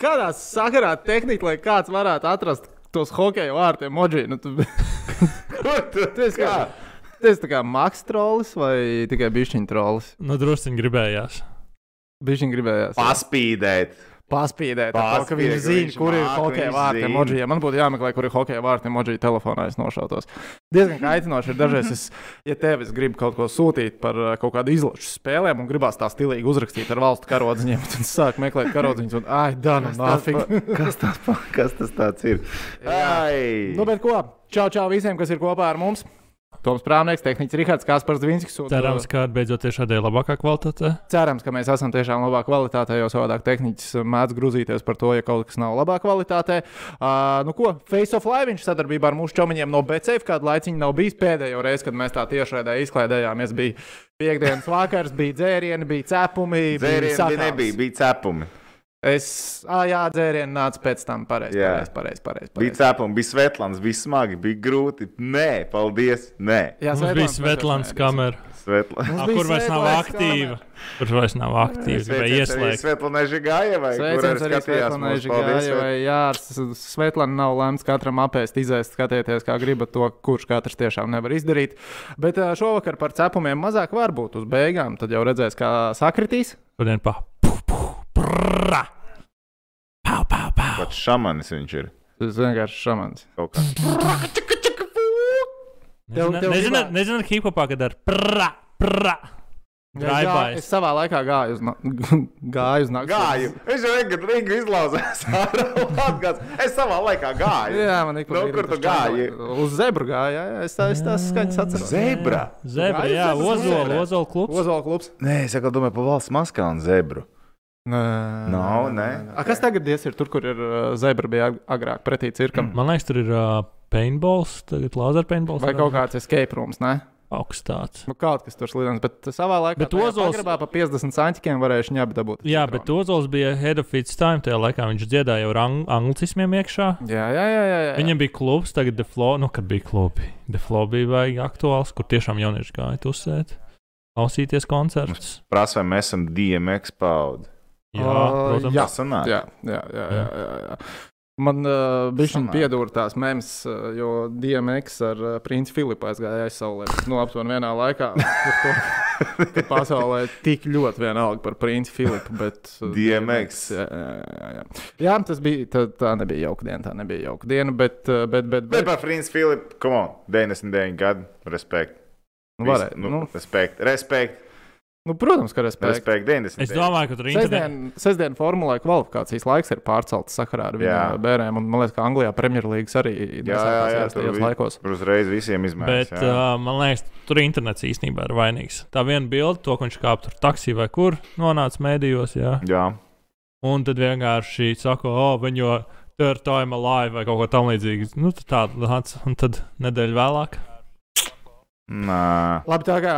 Kādā sakarā tehnika, lai kāds varētu atrast tos hokeja vārtu emoji? Nu, tu... Kur tu esi kā, esi tā kā maks trolls vai tikai bišķiņa trolls? Nu, drusciņi gribējās. Bišķiņa gribējās. paspīdēt? Paspīdēt, ar to, ka viņš zina, kur ir hokeja zina. emoji. Ja man būtu jāmeklē, kur ir hokeja vārti emoji telefonā, es nošautos. Diezgan kaitinoši ir dažreiz, es, ja tev es gribu kaut ko sūtīt par uh, kaut kādu izlašu spēlēm un gribās tā stilīgi uzrakstīt ar valstu karodziņiem, tad es sāku meklēt karodziņus un, ai, danu, nāfig. Kas tas, pa- kas tas tāds ir? Ai! Nu, bet ko? Čau, čau visiem, kas ir kopā ar mums. Toms Prāvnieks, tehnicis Rihards Kaspars Dvinskis. un, Cerams, ka beidzot ir šādai labākā kvalitātē. cerams, ka mēs esam tiešām labā kvalitātē, jo savādāk tehniķis mēdz grūzīties par to, ja kaut kas nav labā kvalitātē. Uh, nu ko, Face of Live viņš sadarbībā ar mūsu čomiņiem no BCF kādu laiciņu nav bijis pēdējo reizi, kad mēs tā tiešraidē izklaidējāmies. Bija piekdienas vakars, bija dzērieni, bija cepumi. Dzērieni bija sakāms. nebija, bija cepumi. Es, ah, jā, dzērieni nāca pēc tam. Pareizi, Jā. pareizi, pareizi. pareizi, Bija pareizi. cepumi, bija svetlāns, bija smagi, bija grūti. Nē, paldies. Nē, Jā, Mums bija Svetlāns kamera. Mums Ah, bija Kur vairs nav aktīva? Kur vairs nav aktīva? Gribēju ieslēgt. Sveiciens arī skatījās Svetlanai mūsu paldies. Žigājevai. Jā, Svetlana nav lēmts katram apēst, izēst, skatieties, kā gribat to, kurš katrs tiešām nevar izdarīt. Bet šovakar par cepumiem mazāk var būt uz beigām. Tad jau redzēs, kā sakritīs. Šodien pa. Prrrra. Pau, pau, pau. Pats šamanis viņš ir. Tas vienkārši šamans. Kaut kā. Tev- Nezinu, tev nezinu, gribā- nezinu, hip-hopā, kad ar prrrra, prrra. Jā, Drive-bys. es savā laikā gāju uz, na gāju uz. Gāju. Viņš jau vienkārši Rīgu izlauzās. ārā. es savā laikā gāju. Jā, man ir Nu, kur tu gāji? Uz zebru gāju. Jā, jā, es tā, es tās skaņas atceros. Zebra. Zebra, Gāju jā, ozola, zebra. ozola klubs. Ozola klubs. Nē, es domāju par valsts maskā un zebru. Nē, Nav, nē. A, kas tagad ies ir tur, kur ir uh, zebra bija ag- agrāk pretī cirkam? Man liekas, tur ir uh, paintballs, tagad laser paintballs. Vai kaut kāds escape rooms, ne? augstāts. Nu, kaut kas tur slidens, bet savā laikā Bet Ozols- pagrabā pa 50 centikiem varēja šņabi dabūt. Jā, bet Ozols bija head of its time. Tajā laikā viņš dziedāja jau ar ang anglicismiem iekšā. Jā, jā, jā. jā, jā. Viņam bija klubs, tagad The Flow, nu, kad bija klubi. The Flow bija vajag aktuāls, kur tiešām jaunieši gāja tusēt, klausīties koncertus. Prasa, vai mēs esam DMX paudi. Jā, protams. jā. Tas sanāk. Jā, jā, jā. jā, jā, jā. Man uh, bija piedūra tās mēms, uh, jo DMX ar uh, princi Filipu aizgāja aizsaulē. Nu, aptuveni vienā laikā. To, ka pasaulē tik ļoti vienalga par princi Filipu, bet uh, DMX. Jā, jā, jā, jā. jā, tas bija, tā, tā nebija jauka diena, tā nebija jauka diena, bet, uh, bet, bet, Bet bet, par Frīns Filipu, come on, 99 gadu, respekt. nu, varēja, nu, nu, respekt, respekt, nu, protams, ka respekts. respekt 99. Es domāju, ka tur ir. Sestdien, sestdien formulē kvalifikācijas laiks ir pārcelts sakarā ar viņu bērniem. Un, man liekas, ka Anglijā Premjerlīgas arī tur vi- laikos. Tur uzreiz visiem izmērs. Bet uh, man liekas, tur internets īstenībā ir vainīgs. Tā viena bilde, to, ka viņš kāp tur taksī vai kur nonāca mēdījos. Jā. jā. Un tad vienkārši saka, oh, viņu third time alive vai kaut ko tamlīdzīgu. Nu, tad tāda nāca. Un tad nedēļa vēlāk. Nā. Labi, tā kā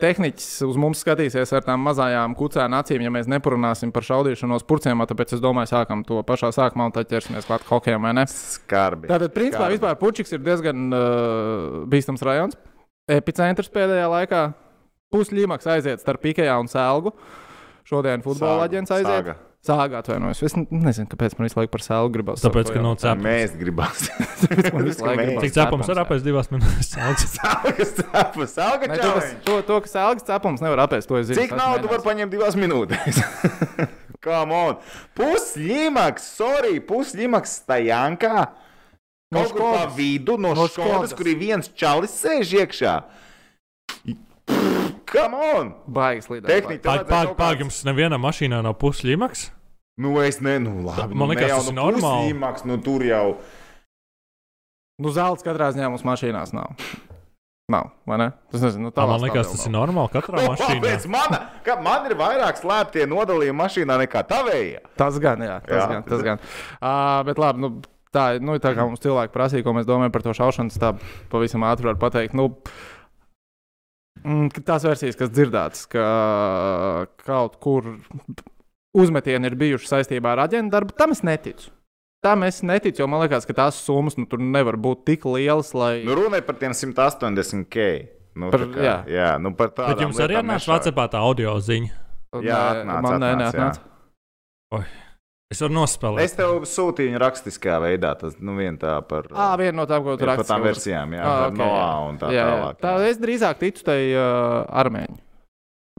tehniķis uz mums skatīsies ar tām mazajām kucēnu acīm, ja mēs neparunāsim par šaudīšanos purcēm, tāpēc es domāju, sākam to pašā sākumā un tad ķersimies klāt hokejam, vai ne? Skarbi. Tātad, principā, Skarbi. vispār Pučiks ir diezgan uh, bīstams rajons. Epicentrs pēdējā laikā. Pusļīmaks aiziet starp Ikea un Sēlgu. Šodien futbola aģents aiziet. sāga. Sāgā atvainojos. Es nezinu, kāpēc man visu laiku par Sēlgu gribas. Tāpēc, ka nav Tā cepums. mēs gribam. man visu laiku gribas Cik cepums, var apēst divās minūtēs? Sauc. Sāga, sāga, sāga. Ne, to, kas, to, to, kas sēlgas cepums nevar apēst, to es zinu. Cik naudu var paņemt divās minūtēs? Come on! Pusļīmaks, sorry, pusļīmaks stajankā. No Kaut kur pa vidu no, No Škodas. kur ir viens čalis sēž iekšā. Come on! Baigas līdzi. Tehnika. Pagaid, pagaid, pagaid, jums nevienā mašīnā nav pusļīmaks? Nu, es ne, nu, labi. Man nu, liekas, jau tas ir nu normāli. Pusļīmaks, nu, tur jau. Nu, zelta katrā ziņā mums mašīnās nav. Nav, vai ne? Tas nezinu, nu, Tā, man liekas, tas ir nav. normāli katrā mašīnā. Kāpēc mana, ka man ir vairāk slēptie nodalījumi mašīnā nekā tavējā? Tas gan, jā, tas Jā. gan. Tas gan. Uh, bet labi, nu, tā, nu, tā kā mums cilvēki prasīja, ko mēs domājam par to šaušanu, tā pavisam ātri var pateikt. Nu, ka tās versijas, kas dzirdētas, ka kaut kur uzmetieni ir bijuši saistībā ar aģentu darbu, tam es neticu. Tam es neticu, jo man liekas, ka tās summas nu, tur nevar būt tik lielas, lai. Nu, runa ir par tiem 180 k. Nu, Par- tā kā, jā. jā, nu par tādu. Bet jums arī atnāca Vācijā tā audio ziņa. Jā, atnāca, man neatnāca. Es varu nospēlēt. Es tev sūtīju viņu rakstiskā veidā, tas nu, viena tā par, Ah, viena no tām, ko tu par raksti. tām versijām, jā, Ah, par ok, Noā jā. un tā jā, jā. tālāk. Tā jā. es drīzāk ticu tai uh, armēņu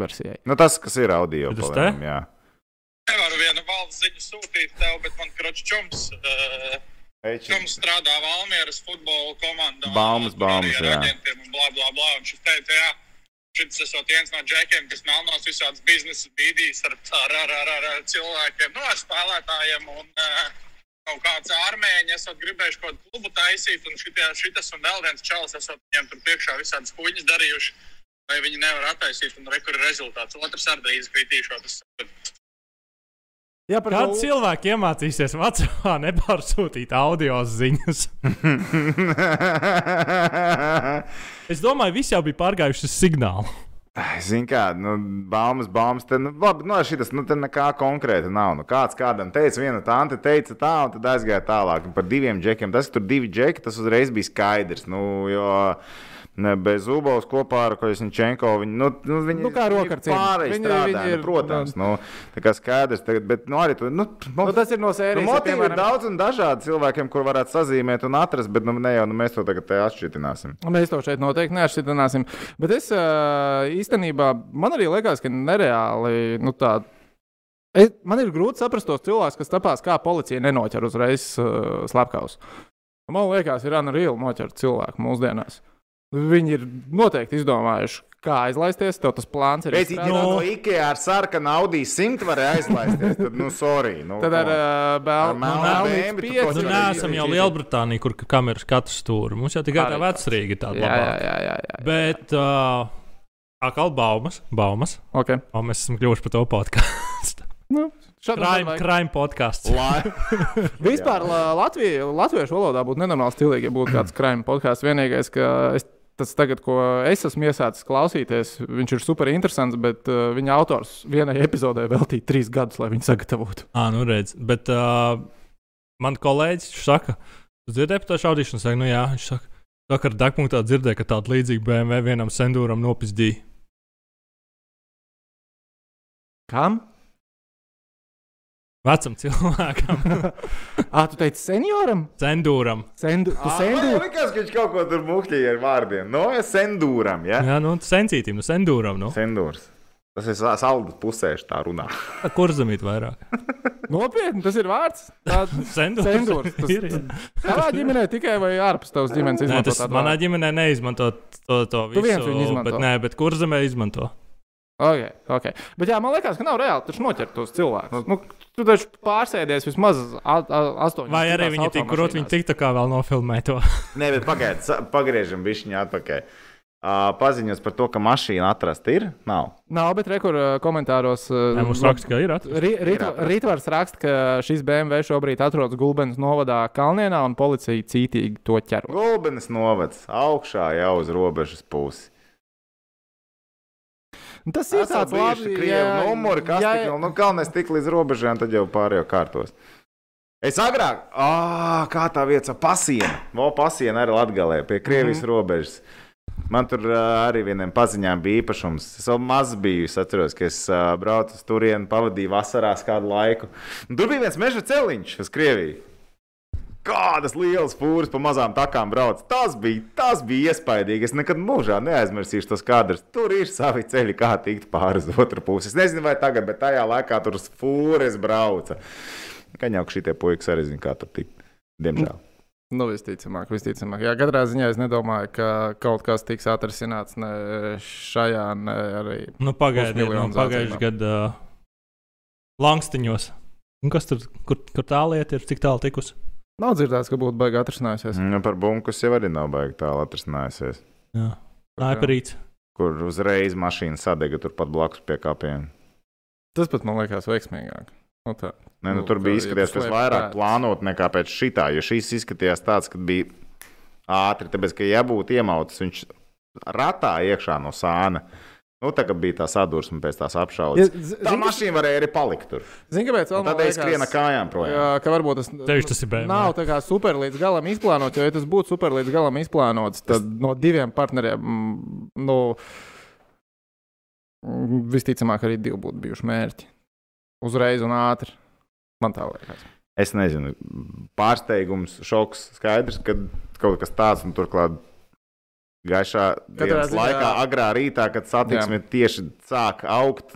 versijai. Nu, tas, kas ir audio, palēnām, jā. Nevaru vienu valsts ziņu sūtīt tev, bet man kroķis čums. Uh. Čums strādā Valmieras futbola komandā. Baumas, baumas, jā. aģentiem un bla, bla, bla. Un šis teica, jā, šis esot viens no džekiem, kas melnos visādas biznesa bīdīs ar, ar, ar, ar, ar, ar cilvēkiem, no ar spēlētājiem. Un, uh, Kaut kāds ārmēņi esat gribējuši kaut kādu klubu taisīt, un šitie, šitas un vēl viens čalis esat viņiem tur priekšā visādas kuģis darījuši, vai viņi nevar attaisīt, un rekur ir rezultāts. Otrs arī drīz kritīšot. Jā, par Kāds šo- cilvēks iemācīsies Vācijā nepārsūtīt audio ziņas? Es domāju, visi jau bija pārgājuši uz signālu. Zini, kā, nu, baumas, baumas, te, nu, labi, nu, šitas, nu, te nekā konkrēta nav. Nu, kāds kādam teica, viena tante teica tā, un tad aizgāja tālāk. Un par diviem džekiem, tas, ka tur divi džeki, tas uzreiz bija skaidrs. Nu, jo, ne, bez Zubovs kopā ar Kojasinčenko, viņi, nu, nu, viņi Nu, kā roka ar cienu. pārējie Viņi- strādā, viņi ir, nu, protams, nu, tā kā skaidrs, tagad, bet, nu, arī tu, nu, Nu, tas ir no Nu, sērijas. ja, motīvi ir piemēram, daudz un dažādi cilvēkiem, kur varētu sazīmēt un atrast, bet nu, ne jau nu, mēs to tagad te atšķirtināsim. Mēs to šeit noteikti neatšķirināsim. Bet es ā, īstenībā, man arī liekas, ka nereāli. Nu, tā, es, man ir grūti saprast tos cilvēkus, kas tāpās kā policija nenoķer uzreiz uh, slepkavus. Man liekas, ir unreal noķert cilvēku mūsdienās. Viņi ir noteikti izdomājuši, kā aizlaisties. Tev tas plāns ir tam, izstrādāts. no IKEA ar sarkanu Audi 100 varēja aizlaisties. Tad, nu, sorry. Nu, Tad ar on. uh, bēmbi tu to Nu, neesam jau. Lielbritānija, kur ka- kameras katru stūri. Mums jau tikai tā vecrīga tāda Jā, jā, jā. jā, jā. Bet uh, atkal baumas, baumas. Okay. O, mēs esam kļuvuši par to podkāstu. Nu, Crime, crime podkāsts. Lai- Vispār la- Latvija, latviešu valodā būtu nenormāli stilīgi, ja būtu kāds krājuma podkāsts. Vienīgais, ka es, tas tagad, ko es esmu iesācis klausīties, viņš ir super interesants, bet uh, viņa autors vienai epizodē veltīja trīs gadus, lai viņu sagatavotu. Ah, nu redz. Bet uh, man kolēģis saka, tu dzirdēji par to šaudīšanu? Saka, nu jā, viņš saka, vakar degpunktā dzirdēju, ka tāda līdzīga BMW vienam sendūram nopizdīja. Kam? Vecam cilvēkam, ah, tu teici senioram? sendūram. Sendu, tu Man sendu? liekas, ka viņš kaut ko tur muhķīja ar vārdiem. No, ja sendūram, ja? Jā, nu, sensītīm, nu, sendūram. Nu. Sendūrs. Tas ir sa- saldas pusēši tā runā. Kur zemīt vairāk? Nopietni, tas ir vārds. Sendūrs. Sendūrs, tas- ir, tavā ģimenē tikai vai ārpus tavas ģimenes Nē, izmanto tas tādu manā ģimenē neizmanto to, to visu. viens viņu izmanto. Bet, nē, bet kur zemē izmanto? Okay, okay. Bet jā, man liekas, ka nav reāli noķert tos cilvēkus. Nu, tu taču pārsēdies vismaz a- a- astoņas. Vai arī viņi tik grūti, viņi tik tā kā vēl nofilmē to. Nē, bet pagaidiet, sa- pagriežam višķiņu atpakaļ. Uh, paziņos par to, ka mašīna atrasta ir. Nav. Nav, bet rekur komentāros. ā, Nē, mums raksta, ka ir atrasts. Rītvars raksta, ka šis BMW šobrīd atrodas Gulbenes novadā Kalnienā un policija cītīgi to ķer. Gulbenes novads augšā jau uz robežas pusi. Nu, Tas ir tāds labs Krievu numuri, kas jā, tik, nu, galvenais tik līdz robežām, tad jau pārējo kārtos. Es agrāk, ah, kā tā vieta, pasiena. Vo pasiena arī Latgalē, pie Krievijas mm. -hmm. robežas. Man tur uh, arī vienam paziņām bija īpašums. Es vēl maz biju, es atceros, ka es uh, braucu uz turieni, pavadīju vasarās kādu laiku. Un tur bija viens meža celiņš uz Krieviju. Kādas lielas fūras pa mazām takām brauc. Tas bija, tas bija iespaidīgi. Es nekad mūžā neaizmirsīšu tos kadrus. Tur ir savi ceļi, kā tikt pāri uz otru pusi. Es nezinu, vai tagad, bet tajā laikā tur uz fūres brauca. Gan jau, ka šitie puikas arī zina, kā tur tikt. Diemžēl. Nu, visticamāk, visticamāk. Jā, katrā ziņā es nedomāju, ka kaut kas tiks atrisināts ne šajā, ne arī. Nu, pagaidiet, nu, pagājušajā gadā uh, Langstiņos. Un kas tur, kur, kur tā lieta ir, cik tālu tikusi? Nav dzirdēts, ka būtu baigi atrisinājusies. Nu, par bunkus jau arī nav baigi tālu atrisinājusies. Jā, Naiparīts. Kur uzreiz mašīna sadega turpat blakus pie kapiem. Tas pat man liekas veiksmīgāk. Nu, tā. Nē, nu, Nu, tur tā, bija ja izskatījies tu pēc vairāk plānot nekā pēc šitā, jo šīs izskatījās tāds, ka bija ātri, tāpēc, ka ja būtu iemauts viņš ratā iekšā no sāna, nu, tā kā bija tā sadursme pēc tās apšaudes. Tā mašīna varēja arī palikt tur. Zini, kāpēc? Tad es skrienu kājām projām. Jā, ka varbūt tas Tev tas ir BMW. Nav tā kā super līdz galam izplānots, jo, ja tas būtu super līdz galam izplānots, tad no diviem partneriem, mm, nu, mm, visticamāk, arī divi būtu bijuši mērķi. Uzreiz un ātri. Man tā liekas. Es nezinu, pārsteigums, šoks, skaidrs, ka kaut kas tāds un turklāt. Gaišā dienas ziņā- laikā, agrā rītā, kad satiksme tieši sāk augt,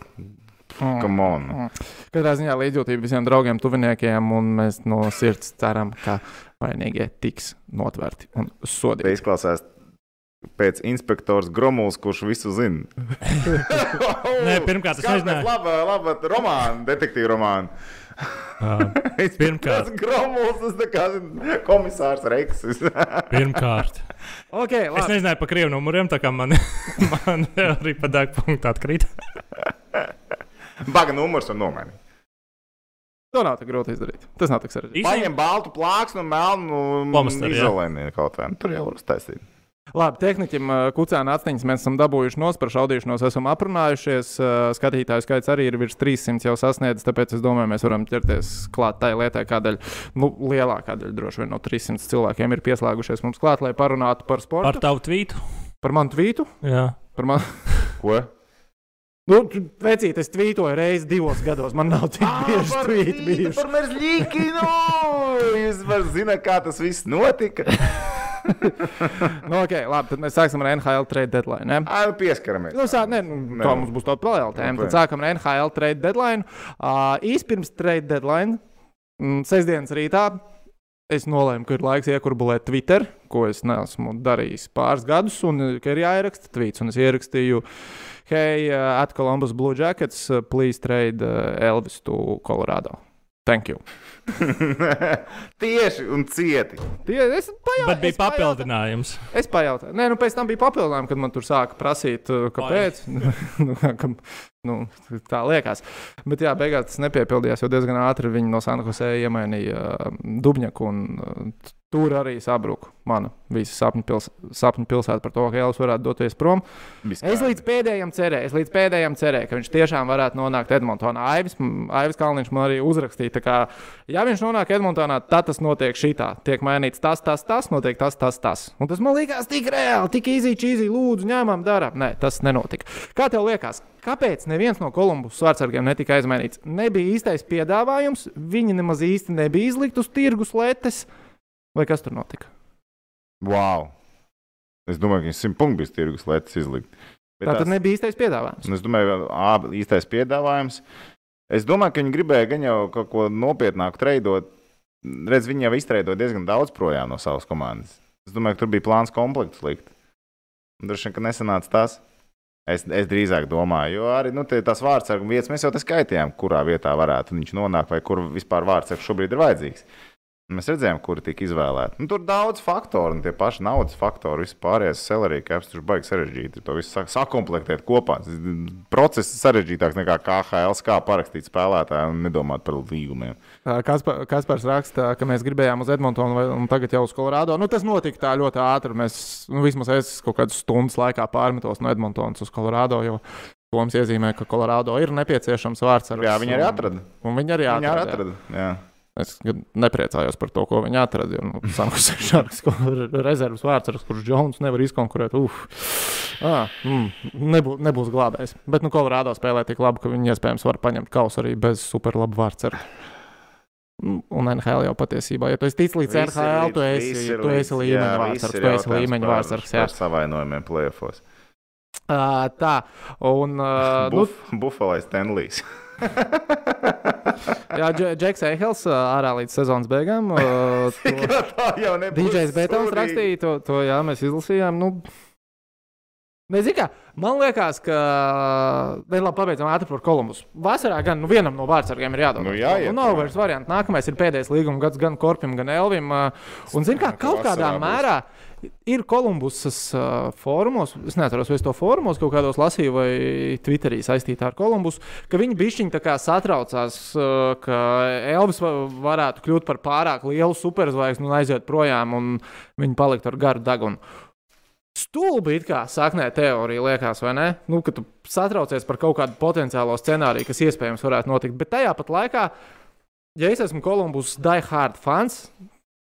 come on. Mm. Katrā ziņā līdzjūtība visiem draugiem, tuviniekiem, un mēs no sirds ceram, ka vainīgie tiks notverti un sodīti. izklausās pēc inspektors Gromuls, kurš visu zina. Nē, pirmkārt, Skaties, nezināju. Laba, laba romāna, detektīva romāna. Uh, Pirmkārt. tas Gromuls, tas tā kā komisārs Reiks. pirmkārt. Okay, Es labi. nezināju par krievu numuriem, tā kā man, man arī pa degpunktu atkrīt. Baga numurs un nomaini. To nav tik grūti izdarīt. Tas nav tik sarežģīti. Paņem baltu plāksnu, melnu Pamesteri, jā. izolēni kaut kā. Tur jau var uztaisīt. Labi, tehniķim uh, kucēna atsteņas mēs esam dabūjuši nos, par šaudīšanos esam aprunājušies. Skatītāju skaits arī ir virs 300 jau sasniedzis, tāpēc es domāju, mēs varam ķerties klāt tai lietai, kādēļ nu, lielākā daļa droši vien no 300 cilvēkiem ir pieslēgušies mums klāt, lai parunātu par sportu. Par tavu tvītu? Par manu tvītu. Jā. Par man... Ko? Nu, vecīt, es tvītoju reizi divos gados. Man nav tik bieži tvīti bijuši. Par merzļīgi, nu! Jūs varat zināt, kā tas viss notika. Nu, okay, labi, tad mēs sāksim ar NHL trade deadline. Ne? Ā, nu pieskaramies. Nu, sā, ne, nu, Nē. tā mums būs tāda paralēla tēma. Nu, Tad sākam ar NHL trade deadline. Uh, īsi pirms trade deadline, mm, sestdienas rītā, es nolēmu, ka ir laiks iekurbulēt Twitter, ko es neesmu darījis pāris gadus, un uh, ka ir jāieraksta tweets. Un es ierakstīju, hei, uh, at Columbus Blue Jackets, uh, please trade uh, Elvis to Colorado. Thank you. Tieši un cieti. Tie, es pajau, Bet bija es pajautāju- papildinājums. Es pajautāju, Nē, nu pēc tam bija papildinājumi, kad man tur sāka prasīt, uh, kāpēc. nu, ka, nu, tā liekas. Bet, jā, beigās tas nepiepildījās, jo diezgan ātri viņi no Sanhosē iemainīja uh, Dubņaku. Un, uh, tur arī sabruka mana visa sapņu, pils, sapņu pilsēta par to, ka Elvis varētu doties prom. Es līdz pēdējiem cerēju, es līdz pēdējiem cerēju, ka viņš tiešām varētu nonākt Edmontonā. Aivis, Aivis Kalniņš man arī uzrakstīja, kā, ja viņš nonāk Edmontonā, tad tas notiek šitā. Tiek mainīts tas, tas, tas, notiek tas, tas, tas. Un tas man likās tik reāli, tik easy, cheesy, lūdzu, ņemam, darām. Nē, tas nenotika. Kā tev liekas? Kāpēc neviens no Kolumbus svārdsargiem netika aizmainīts? Nebija īstais piedāvājums, viņi nemaz īsti nebija izlikt uz tirgus letes, vai kas tur notika? Wow! Es domāju, ka viņš simt punktu bija tirgus, lai tas izlikt. Bet Tā tad tās- nebija īstais piedāvājums. Es domāju, ka īstais piedāvājums. Es domāju, ka viņi gribēja gan jau kaut ko nopietnāku treidot. Redz, viņi jau iztreidoja diezgan daudz projām no savas komandas. Es domāju, ka tur bija plāns komplekts likt. Droši vien, ka nesanāca tas. Es, es drīzāk domāju, jo arī nu, tās vārdsargu vietas mēs jau skaitījām, kurā vietā varētu viņš nonākt, vai kur vispār vārdsargs šobrīd ir vajadzīgs. Mēs redzējām, kuri tika izvēlēti. Nu, tur daudz faktoru, un tie paši naudas faktori, vispārējais celerija caps, tur baigs sarežģīti. To visu sa- sakomplektēt kopā. Process ir sarežģītāks nekā KHL, kā parakstīt spēlētāju un nedomāt par līgumiem. Kaspa- Kaspars raksta, ka mēs gribējām uz Edmontonu un tagad jau uz Kolorādo. Nu, tas notika tā ļoti ātri. Mēs, nu, vismaz es kaut kādas stundas laikā pārmetos no Edmontonas uz Kolorādo. Jo Toms iezīmē, ka Kolorādo ir nepieciešams vārds. Jā, viņi arī atrada. Un viņi arī Viņi atrada. arī jā. atrada. Jā. Es nepriecājos par to, ko viņi atrada. Nu, ko rezerves vārds, kurš Jones nevar izkonkurēt. Uf. Ah, mm, nebū, nebūs glābējs. Bet, nu, Kolorādo spēlē tik labi, ka viņi iespējams var paņemt kausu arī bez superlabu vārdu. Un NHL jau patiesībā, ja tu esi ticis līdz Viss ir NHL, līdz- tu esi, ir tu esi līmeņa jā, vārds, viss tu esi līmeņa par- vārds. Par savainojumiem plēfos. Uh, tā, un uh, nu, Buf, Bufalais Tenlijs. jā, Dž- Džeks Eihels ārā līdz sezonas beigām. Tā jau nebūs. DJs Betons rakstīja to, to jā, mēs izlasījām. Nu, Nezinu. Man liekas, ka. Nē, labi, pabeidzam ātri par Kolumbusu. Vasarā gan nu, vienam no vārdsargiem ir jādod. Nu, jāiet, nu, nav jā. vairs variantu. Nākamais ir pēdējais līguma gads gan Korpim, gan Elvim. Un, zinu, kā kaut kādā vasarā būs. Ir Kolumbusas uh, fórumos, es neatceros, vai es to fórumos kaut kādos lasīju vai Twitterī saistītā ar Kolumbusu, ka viņi bišķiņi satraucās, uh, ka Elvis va- varētu kļūt par pārāk lielu superzvaigzni un aiziet projām, un viņi palikt ar garu degunu. Stulbi it kā saknē teorija liekas, vai ne? Nu, ka tu satraucies par kaut kādu potenciālo scenāriju, kas iespējams varētu notikt. Bet tajā pat laikā, ja es esmu Kolumbus diehard fans,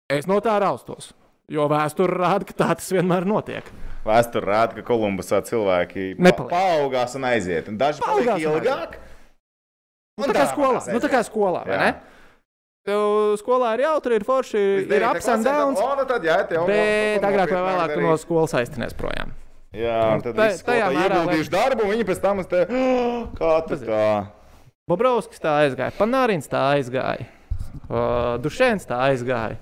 es no tā raustos. Jo vēsture rāda, ka tā tas vienmēr notiek. Vēsture rāda, ka Kolumbusā cilvēki pa- Nepaliek. paaugās un aiziet. Un daži Paaugās paliek un ilgāk. Nu, tā kā skolā, nu, tā kā skolā vai ne? skolā ir jautri, ir forši, ir ups and downs. O, nu tad, jā, te jau Bet agrāk vai vēlāk tu no skolas aiztinēs projām. Jā, un tad Tā- tajā mērā, ieguldījuši darbu, un viņi pēc tam uz te, kā tas tā. Bobrovskis tā aizgāja, Panārins tā aizgāja, uh, Dušēns tā aizgāja.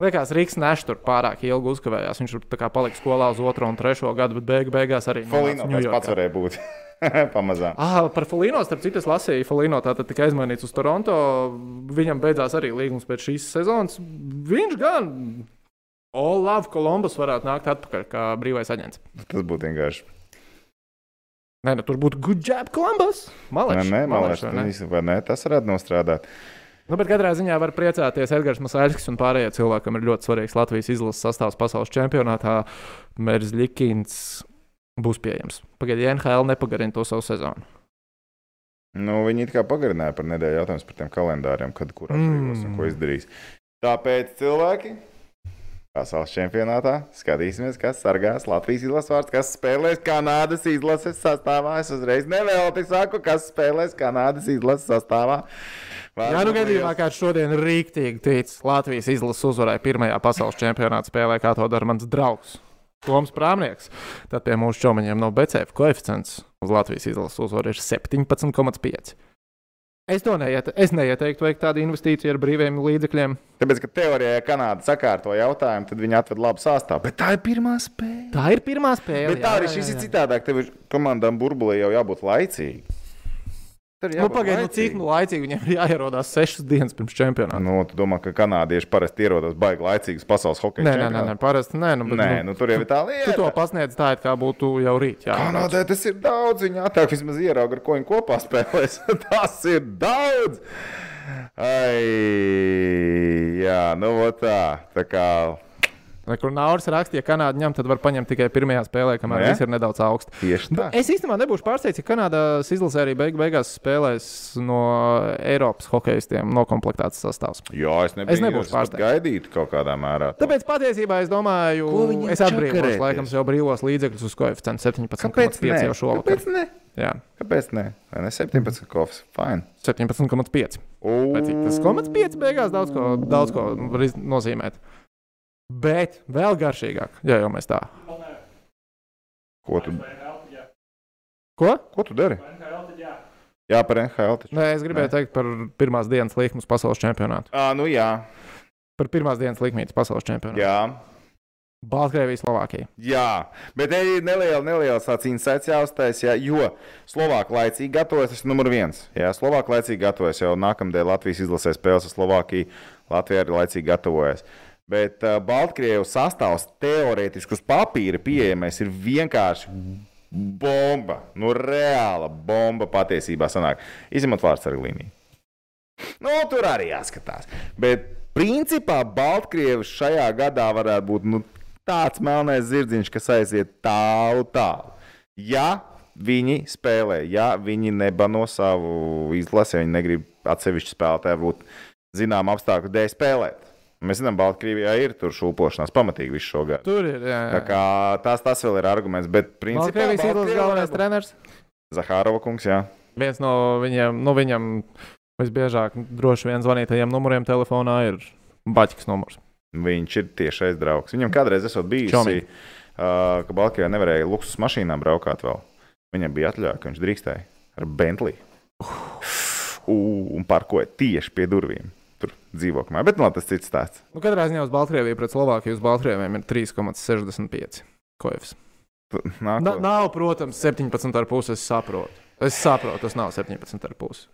Liekas, Rīgas neš tur pārāk ilgi uzkavējās. Viņš tur palika skolā uz otro un trešo gadu, bet beig, beigās arī tas pats varēja būt. Pamazām. Ah, par Falīnu, starp citu, es lasīju, Falīno tātad tika aizmainīts uz Toronto. Viņam beidzās arī līgums pēc šīs sezonas. Viņš gan Olav Kolumbus varētu nākt atpakaļ kā brīvais aģents. Tas būtu vienkārši. Nē, nu, tur būtu good job, Kolumbus. Nē, Malēš, nē, nē, tas varētu nostrādāt. Nu, bet katrā ziņā var priecāties Edgars Masāļskis un pārējie cilvēki, kam ir ļoti svarīgs Latvijas izlases sastāvs pasaules čempionātā. Mērzļikins būs pieejams. Pagaidiet, NHL nepagarina to savu sezonu. Nu, viņi it kā pagarināja par nedēļu jautājumus par tiem kalendāriem, kad kur atbrīvos un ko Mm. izdarīs. Tāpēc cilvēki pasaules čempionātā skatīsimies, kas sargās Latvijas izlases vārds, kas spēlēs Kanādas izlases sastāvā. Es uzreiz nevēlti saku, kas spēlēs Kanādas izlases sastāvā. Jā, nu gadījumā, kā šodien rīktīgi tic, Latvijas izlases uzvarēja pirmajā pasaules čempionāta spēlē, kā to dara mans draugs. Toms Prāmnieks. Tad pie mūsu čomiņiem no BCF koeficients uz Latvijas izlases uzvaru ir 17,5. Es to neieteiktu. Es neieteiktu veikt tādu investīciju ar brīviem līdzekļiem. Tāpēc, ka teorijā, ja Kanāda sakārto jautājumu, tad viņi atved labu sastāvu. Bet tā ir pirmā spēle. Tā ir pirmā spēle. Bet tā arī šis ir citādāk. Tev ir komandām burbulī jau jābūt laicīgi. Tur Nu, Pagaidiet, nu, cik nu laicīgi viņiem ir jāierodās sešas dienas pirms čempionāta. Nu, tu domā, ka kanādieši parasti ierodas baigi laicīgas pasaules hokeja Nē, nē, nē, nē, parasti nē. Nu, bet, Nē, nu, nu, tur jau ir tā tu lieta. to pasniedz tā, it kā būtu jau rīt. Jā, Kanādē tas ir daudz. Viņa attēlot vismaz ierauga, ar ko viņi kopā spēlēs. tas ir daudz. Ai, jā, nu tā. Tā kā Kur Nauris rakstīja, ka Kanāda ņem, tad var paņemt tikai pirmajā spēlē, kamēr Nu, viss ir nedaudz augsts. tieši tā. Es īstenībā nebūšu pārsteigts, ja Kanādas izlasē arī beig beigās spēlēs no Eiropas hokeistiem noklāpts sastāvs. Jā, es nebiju, Es nebūšu pārsteigts. gaidītu kaut kādā mērā. to. Tāpēc patiesībā es domāju, viņiem es atbrīvošu laikam jau brīvos līdzekļus uz koeficientu 17,5 Kāpēc jau ne? šovakar. Jā, Kāpēc ne? Vai ne 17 kofs? Fine. 17,5. Vai cik tas komats 5 beigās daudz ko, daudz ko var nozīmēt. Bet vēl garšīgāk, ja jau mēs tā. Ko tu, Ko? ko tu dari? Jā, par NHL. Taču. Nē, es gribēju Nē. teikt par pirmās dienas likmes pasaules čempionātu. À, nu jā, Par pirmās dienas likmītes pasaules čempionātu. jā. Baltkrievija, Slovākija. Jā, bet te ir neliela, neliela tāds insights jāuztais, jā, jo Slovākija laicīgi gatavojas, tas ir numur viens. Jā, Slovākija laicīgi gatavojas jau nākamdēļ Latvijas izlasē spēles ar Slovākiju. Latvija arī laicīgi gatavojas. Bet uh, Baltkrievijas sastāvs teorētiski uz papīra pieejamais ir vienkārši bomba. Nu, reāla bomba patiesībā sanāk. Izņemot vārds ar līniju. Nu, tur arī jāskatās. Bet principā Baltkrievijas šajā gadā varētu būt nu, tāds melnais zirdziņš, kas aiziet tālu, tālu. Ja viņi spēlē, ja viņi nebano savu izlasi, ja viņi negrib atsevišķi spēlētāju būt zinām apstākļu dēļ spēlēt. Mēs zinām, Baltkrievijā ir tur šūpošanās pamatīgi visu šo gadu. Tur ir. Jā, Tā jā. kā tas, tas vēl ir arguments, bet principā Baltkrievijas izlases galvenais treneris. Zahārova kungs, jā. Viens no viņiem, nu, viņam visbiežāk droši vien zvanītajiem numuriem telefonā ir Baķis numurs. Viņš ir tiešais draugs. Viņam kādreiz esot bijis, uh, ka Baltkrievijā nevarēja luksus mašīnām braukāt vēl. Viņam bija atļauja, ka viņš drīkstēja ar Bentley. Uh, un parkoja tieši pie durvīm. Tur dzīvoklī. Bet no, tas cits stāsts. Nu, katrā ziņā uz Baltkrieviju pret Slovākiju uz Baltkrieviem ir 3,65 koefs. Tu- Na, Nāko. nav, protams, 17,5. Es saprotu. Es saprotu, tas nav 17,5.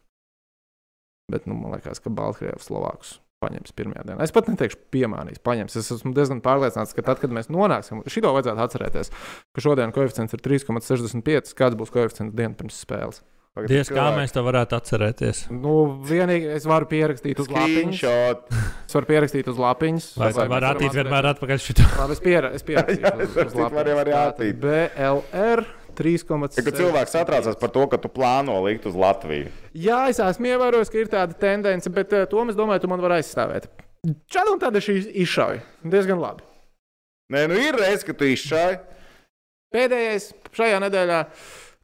Bet nu, man liekas, ka Baltkrievijas Slovākus paņems pirmajā dienā. Es pat neteikšu, piemānīs, paņems. Es esmu diezgan pārliecināts, ka tad, kad mēs nonāksim, šito vajadzētu atcerēties, ka šodien koeficients ir 3,65. Kāds būs koeficients dienu pirms spēles? Pagad, Diez kā mēs to varētu atcerēties. Nu, vienīgi es varu pierakstīt uz lapiņas. Es varu pierakstīt uz lapiņas. Vai var mēs varam attīt vienmēr atpakaļ šito? Labi, es, piera, es pierakstīšu Jā, uz, es varu arī lapiņas. attīt. BLR 3,5. Ja, kad cilvēks satraucās par to, ka tu plāno likt uz Latviju. Jā, es esmu ievērojis, ka ir tāda tendence, bet uh, to es domāju, tu man vari aizstāvēt. Šādi un tāda šī izšauja. Diezgan labi. Nē, nu ir reizes, ka tu izšāvi. Pēdējais šajā nedēļā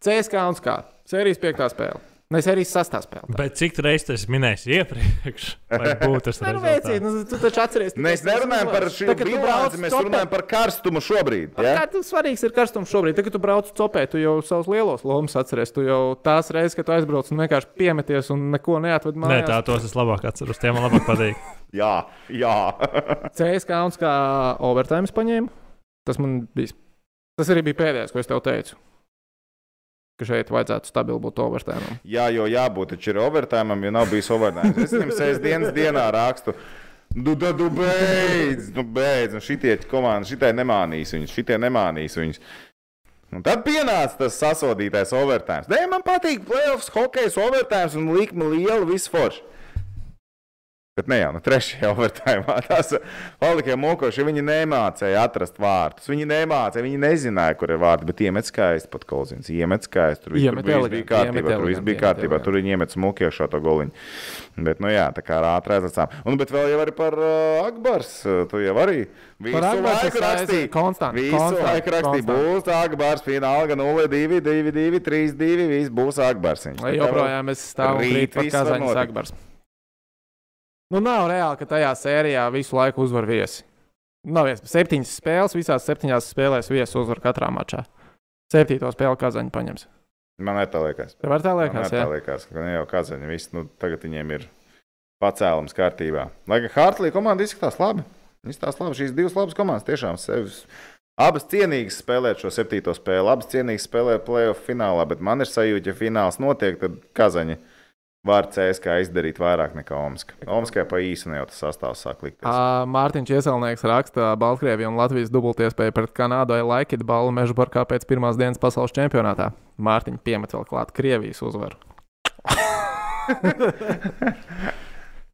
CSK un SK. Sērijas piektā spēle. Ne, sērijas sastāvspēlē. Bet cik reizes tas minējis iepriekš? Būtu Nē, nu, rezultāts. nu, tu taču atceries. Mēs nerunājam par šo bilanci, mēs runājam par karstumu šobrīd. Ja? Kā tas svarīgs ir karstums šobrīd? Tagad, kad tu brauc copē, tu jau savus lielos lomus atceries. Tu jau tās reizes, kad tu aizbrauc un vienkārši piemeties un neko neatved Nē, mājās. tā tos es labāk atceros. Tie man labāk patīk. Jā, jā. CS kauns kā overtime paņēma. Tas man bija. Tas arī bija pēdējais, ko es tev teicu. Ka šeit vajadzētu stabili būt overtime. jā, jo jābūt taču ir overtime, jo nav bijis overtime. Es viņam sēžamdienas dienā rakstu. Nu, tad tu beidz, nu, beidz. Un šitie komandi, šitie nemānīs viņus, šitie nemānīs viņus. Un tad pienāca tas sasodītais overtime. Nē, man patīk playoffs, hokejs, overtime un likme liela, viss forši. Bet ne jau no trešajā overtājumā. Tas palikiem mokoši. Viņi nemācīja atrast vārtus. Viņi nemācīja, viņi nezināja, kur ir vārti. Bet iemet skaisti pat kolzins. Iemet skaisti. Tur viss Iemet tur viss bija kārtībā. Tur viss bija kārtībā. Tur viņi iemet smuki iekšā to goliņu. Bet, nu jā, tā kā ātrāk aizlacām. Un, bet vēl jau arī par uh, Akbars. uh, Tu jau arī visu Akbars es laiku rakstīji. konstanti, Visu konstanti, laiku rakstīji. konstanti. Būs Akbars fināla, gan 0, 2, 2, 2, 3, 2. Viss būs Akbars. Viņš Lai tā kā vēl- joprojām es stāvu un rīt krītu par viss var Kazaņas notikt. Akbars. Nu, nav reāli, ka tajā sērijā visu laiku uzvar viesi. Nav iespējams. Septiņas spēles, visās septiņās spēlēs viesi uzvar katrā mačā. Septīto spēli Kazaņa paņems. Man ne tā liekas. Tev var tā Man liekas, tā jā? liekas, ka jau Kazaņa viss, nu, tagad viņiem ir pacēlums kārtībā. Lai gan Hartlīna komanda izskatās labi. Izskatās labi. Šīs divas labas komandas tiešām sevi. Abas cienīgas spēlēt šo septīto spēli, abas cienīgas spēlēt playoff finālā, bet man ir sajūta, ja fināls notiek, tad Kazaņa var CSK izdarīt vairāk nekā Omska. Omskai pa īsu jau tas sastāvs sāk likties. Ā, Mārtiņš Ieselnieks raksta, ka Baltkrievija un Latvijas dubultiespēja pret Kanādu ir laikita balvu meža parkā pēc pirmās dienas pasaules čempionātā. Mārtiņš piemet vēl klāt Krievijas uzvaru.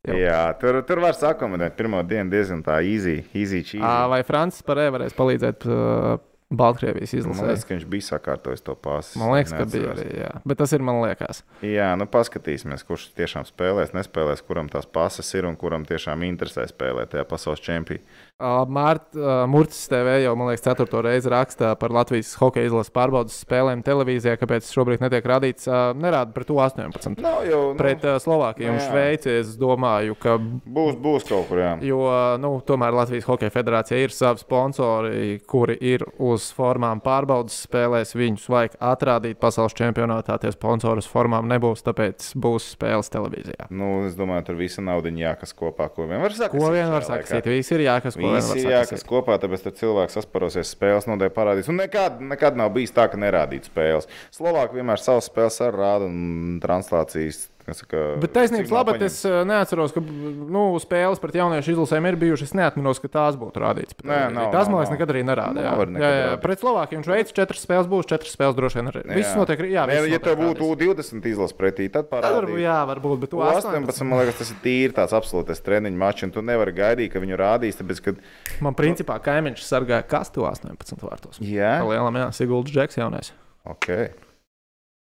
Jā, tur, tur var sakomentēt. Pirmā diena diezgan tā easy, easy cheesy. Ā, Vai Francis Parē varēs palīdzēt uh, Baltkrievijas Man izlasē? liekas, ka viņš bija sakārtojis to pasu. Man liekas, ka bija arī. Jā. Bet tas ir man liekas. Jā, nu paskatīsimies, kurš tiešām spēlēs, nespēlēs, kuram tās pasas ir un kuram tiešām interesē spēlēt tajā pasaules čempionā. Mārcis TV jau, man liekas, ceturto reizi raksta par Latvijas hokeja izlases pārbaudas spēlēm televīzijā, kāpēc šobrīd netiek rādīts. Nerāda par to 18. Nav jau nu, Pret Slovākiju un. Šveici es domāju, ka būs, būs kaut kur. Jā. Jo nu, tomēr Latvijas Hokeja federācija ir savi sponsori, kuri ir uz formām pārbaudas spēlēs. Viņus vajag atrādīt pasaules čempionātā. Tie sponsori uz formām nebūs, tāpēc būs spēles televīzijā. Nu, es domāju, tur visa nauda jākas kopā. Ko vien var sakot? Ko vien var sakīt? Visi ir jākas, ko vien Visi var jākas kopā, tāpēc tur cilvēks sasparosies spēles, nodeļ parādīs. Un nekad, nekad nav bijis tā, ka nerādītu spēles. Slovāki vienmēr savas spēles ar rādu un translācijas. Kas Saka, Bet taisnības paņem. es uh, neatceros, ka nu, spēles pret jauniešu izlasēm ir bijušas. Es neatceros, ka tās būtu rādītas. Nē, nav, nav, man liekas, nekad arī nerāda. Jā, arī jā, jā, pret Slovākiju un Šveici četras spēles būs, četras spēles droši vien arī. Viss notiek. Jā, viss ja tev notiek būtu rādīts. U20 izlases pretī, tad parādītu. jā, varbūt, bet tu 18, 18. man liekas, tas ir tīri tāds absolūtais treniņu mačs, un tu nevari gaidīt, ka viņu rādīs. Tāpēc, kad, Man principā kaimiņš sargāja kastu 18 vārtos. jā, lielam, jā, Siguldas Džeks jaunais. ok,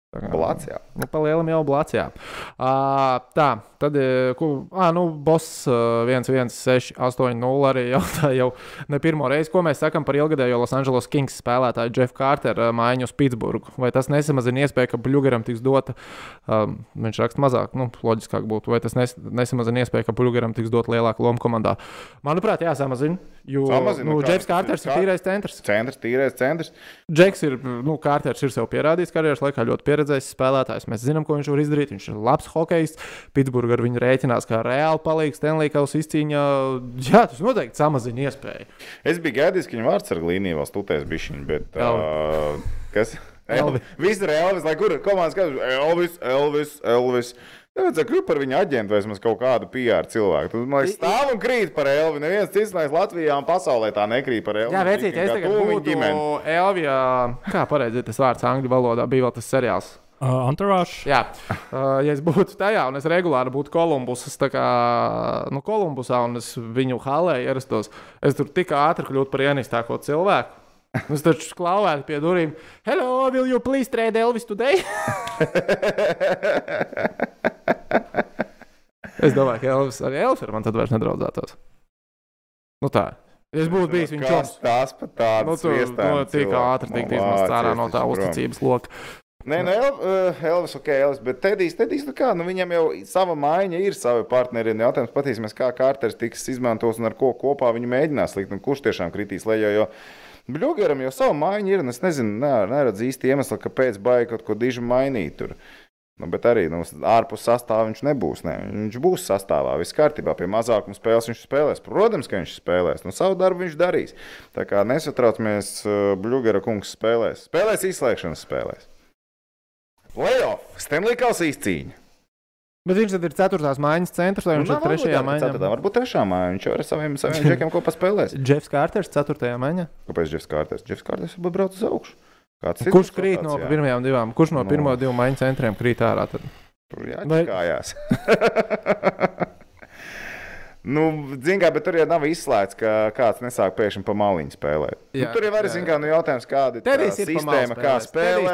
Tā kā- blāts, jā. Nu, pa lielam jau blāts, jā. Uh, tā, tad, ko, ah, nu, boss uh, 1-1-6-8-0 arī jautā jau ne pirmo reizi, ko mēs sakam par ilgadējo Los Angeles Kings spēlētāju Jeff Carter uh, mājiņu uz Pitsburgu. Vai tas nesamazina iespēju, ka Bluegaram tiks dota, um, viņš raksta mazāk, nu, loģiskāk būtu, vai tas nes, nesamazina iespēju, ka Bluegaram tiks dota lielāka loma komandā? Manuprāt, jāsamazina, jo Samazina, nu, kā- Jeffs Carters ir kā- tīrais centrs. Centrs, tīrais centrs. Džeks ir, nu, Kārters ir sev pierādījis karjeras laikā ļoti pieredzējis spēlētājs. Mēs zinām, ko viņš var izdarīt. Viņš ir labs hokejs. Pitsburgā ar viņu rēķinās, kā reāli palīgs Stenlīkaus izcīņā. Jā, tas noteikti samazina iespēju. Es biju gaidījis, ka viņa vārdsarga līnija vēl stūtēs bišķiņu, bet uh, kas? Elvi. Viss ir Elvis, lai kur komandas skatās. Elvis, Elvis, Elvis. Nevajadzēja kļūt par viņa aģentu vai vismaz kaut kādu PR cilvēku. Tur man liekas, stāv un krīt par Elvi. Neviens cits nevis Latvijā un pasaulē tā nekrīt par Elvi. Jā, vecīt, es tagad būtu Elvija. Kā pareizi tas vārds angļu valodā? Bija vēl tas seriāls. Uh, Entourage. Jā, uh, ja es būtu tajā un es regulāri būtu Kolumbusas, tā kā nu, Kolumbusā un es viņu halē ierastos, es tur tik ātri kļūtu par ienistāko cilvēku. Es taču klauvētu pie durvīm. Hello, will you please trade Elvis today? es domāju, ka Elvis arī Elvis ar mani tad vairs nedraudzētos. Nu tā. Es būtu bijis viņa čoms. Tas pat tāds Nu, tur nu, tik ātri tikt izmest ārā no tā uzticības loka. Nē, nu, El, uh, Elvis, ok, Elvis, bet Tedijs, Tedijs, nu kā, nu viņam jau sava maiņa ir, savi partneri. Un Jautājums patīsimies, kā Kārters tiks izmantos un ar ko kopā viņi mēģinās likt, un kurš tiešām kritīs lejā. Jo Bļūgeram jau sava maiņa ir, un es nezinu, ne, neredzu īsti iemeslu, kāpēc baigi kaut ko diži mainīt. Tur. Nu, bet arī nu, ārpus sastāvā viņš nebūs. Ne. Viņš būs sastāvā. Viss kārtībā. Pie mazākuma spēles viņš spēlēs. Protams, ka viņš spēlēs. Nu, savu darbu viņš darīs. Tā kā nesatraucamies, Bluegera kungs spēlēs. Spēlēs izslēgšanas spēlēs. Playoff! Stanley Kausa izcīņa! Bet viņš tad ir ceturtās maiņas centrs, vai viņš Nu, ir trešajā maiņā? Tad varbūt trešā maiņa. Viņš jau ar saviem, saviem džekiem kopā spēlēs. Džefs Kārters, ceturtajā maiņā. Kāpēc Jeffs Kārters? Jeffs Kārters jau brauc uz augšu. Kāds Kurš krīt no pirmajām divām? Kurš no Nu. pirmo divu maiņu centriem krīt ārā? Tad? Tur Vai- jāķikājās. nu, zin kā, bet tur jau nav izslēgts, ka kāds nesāk pēkšņi pa maliņu spēlēt. Jā, Jā, nu, tur jau var zināt, nu, jautājums, kāda ir tā sistēma, kā spēlē.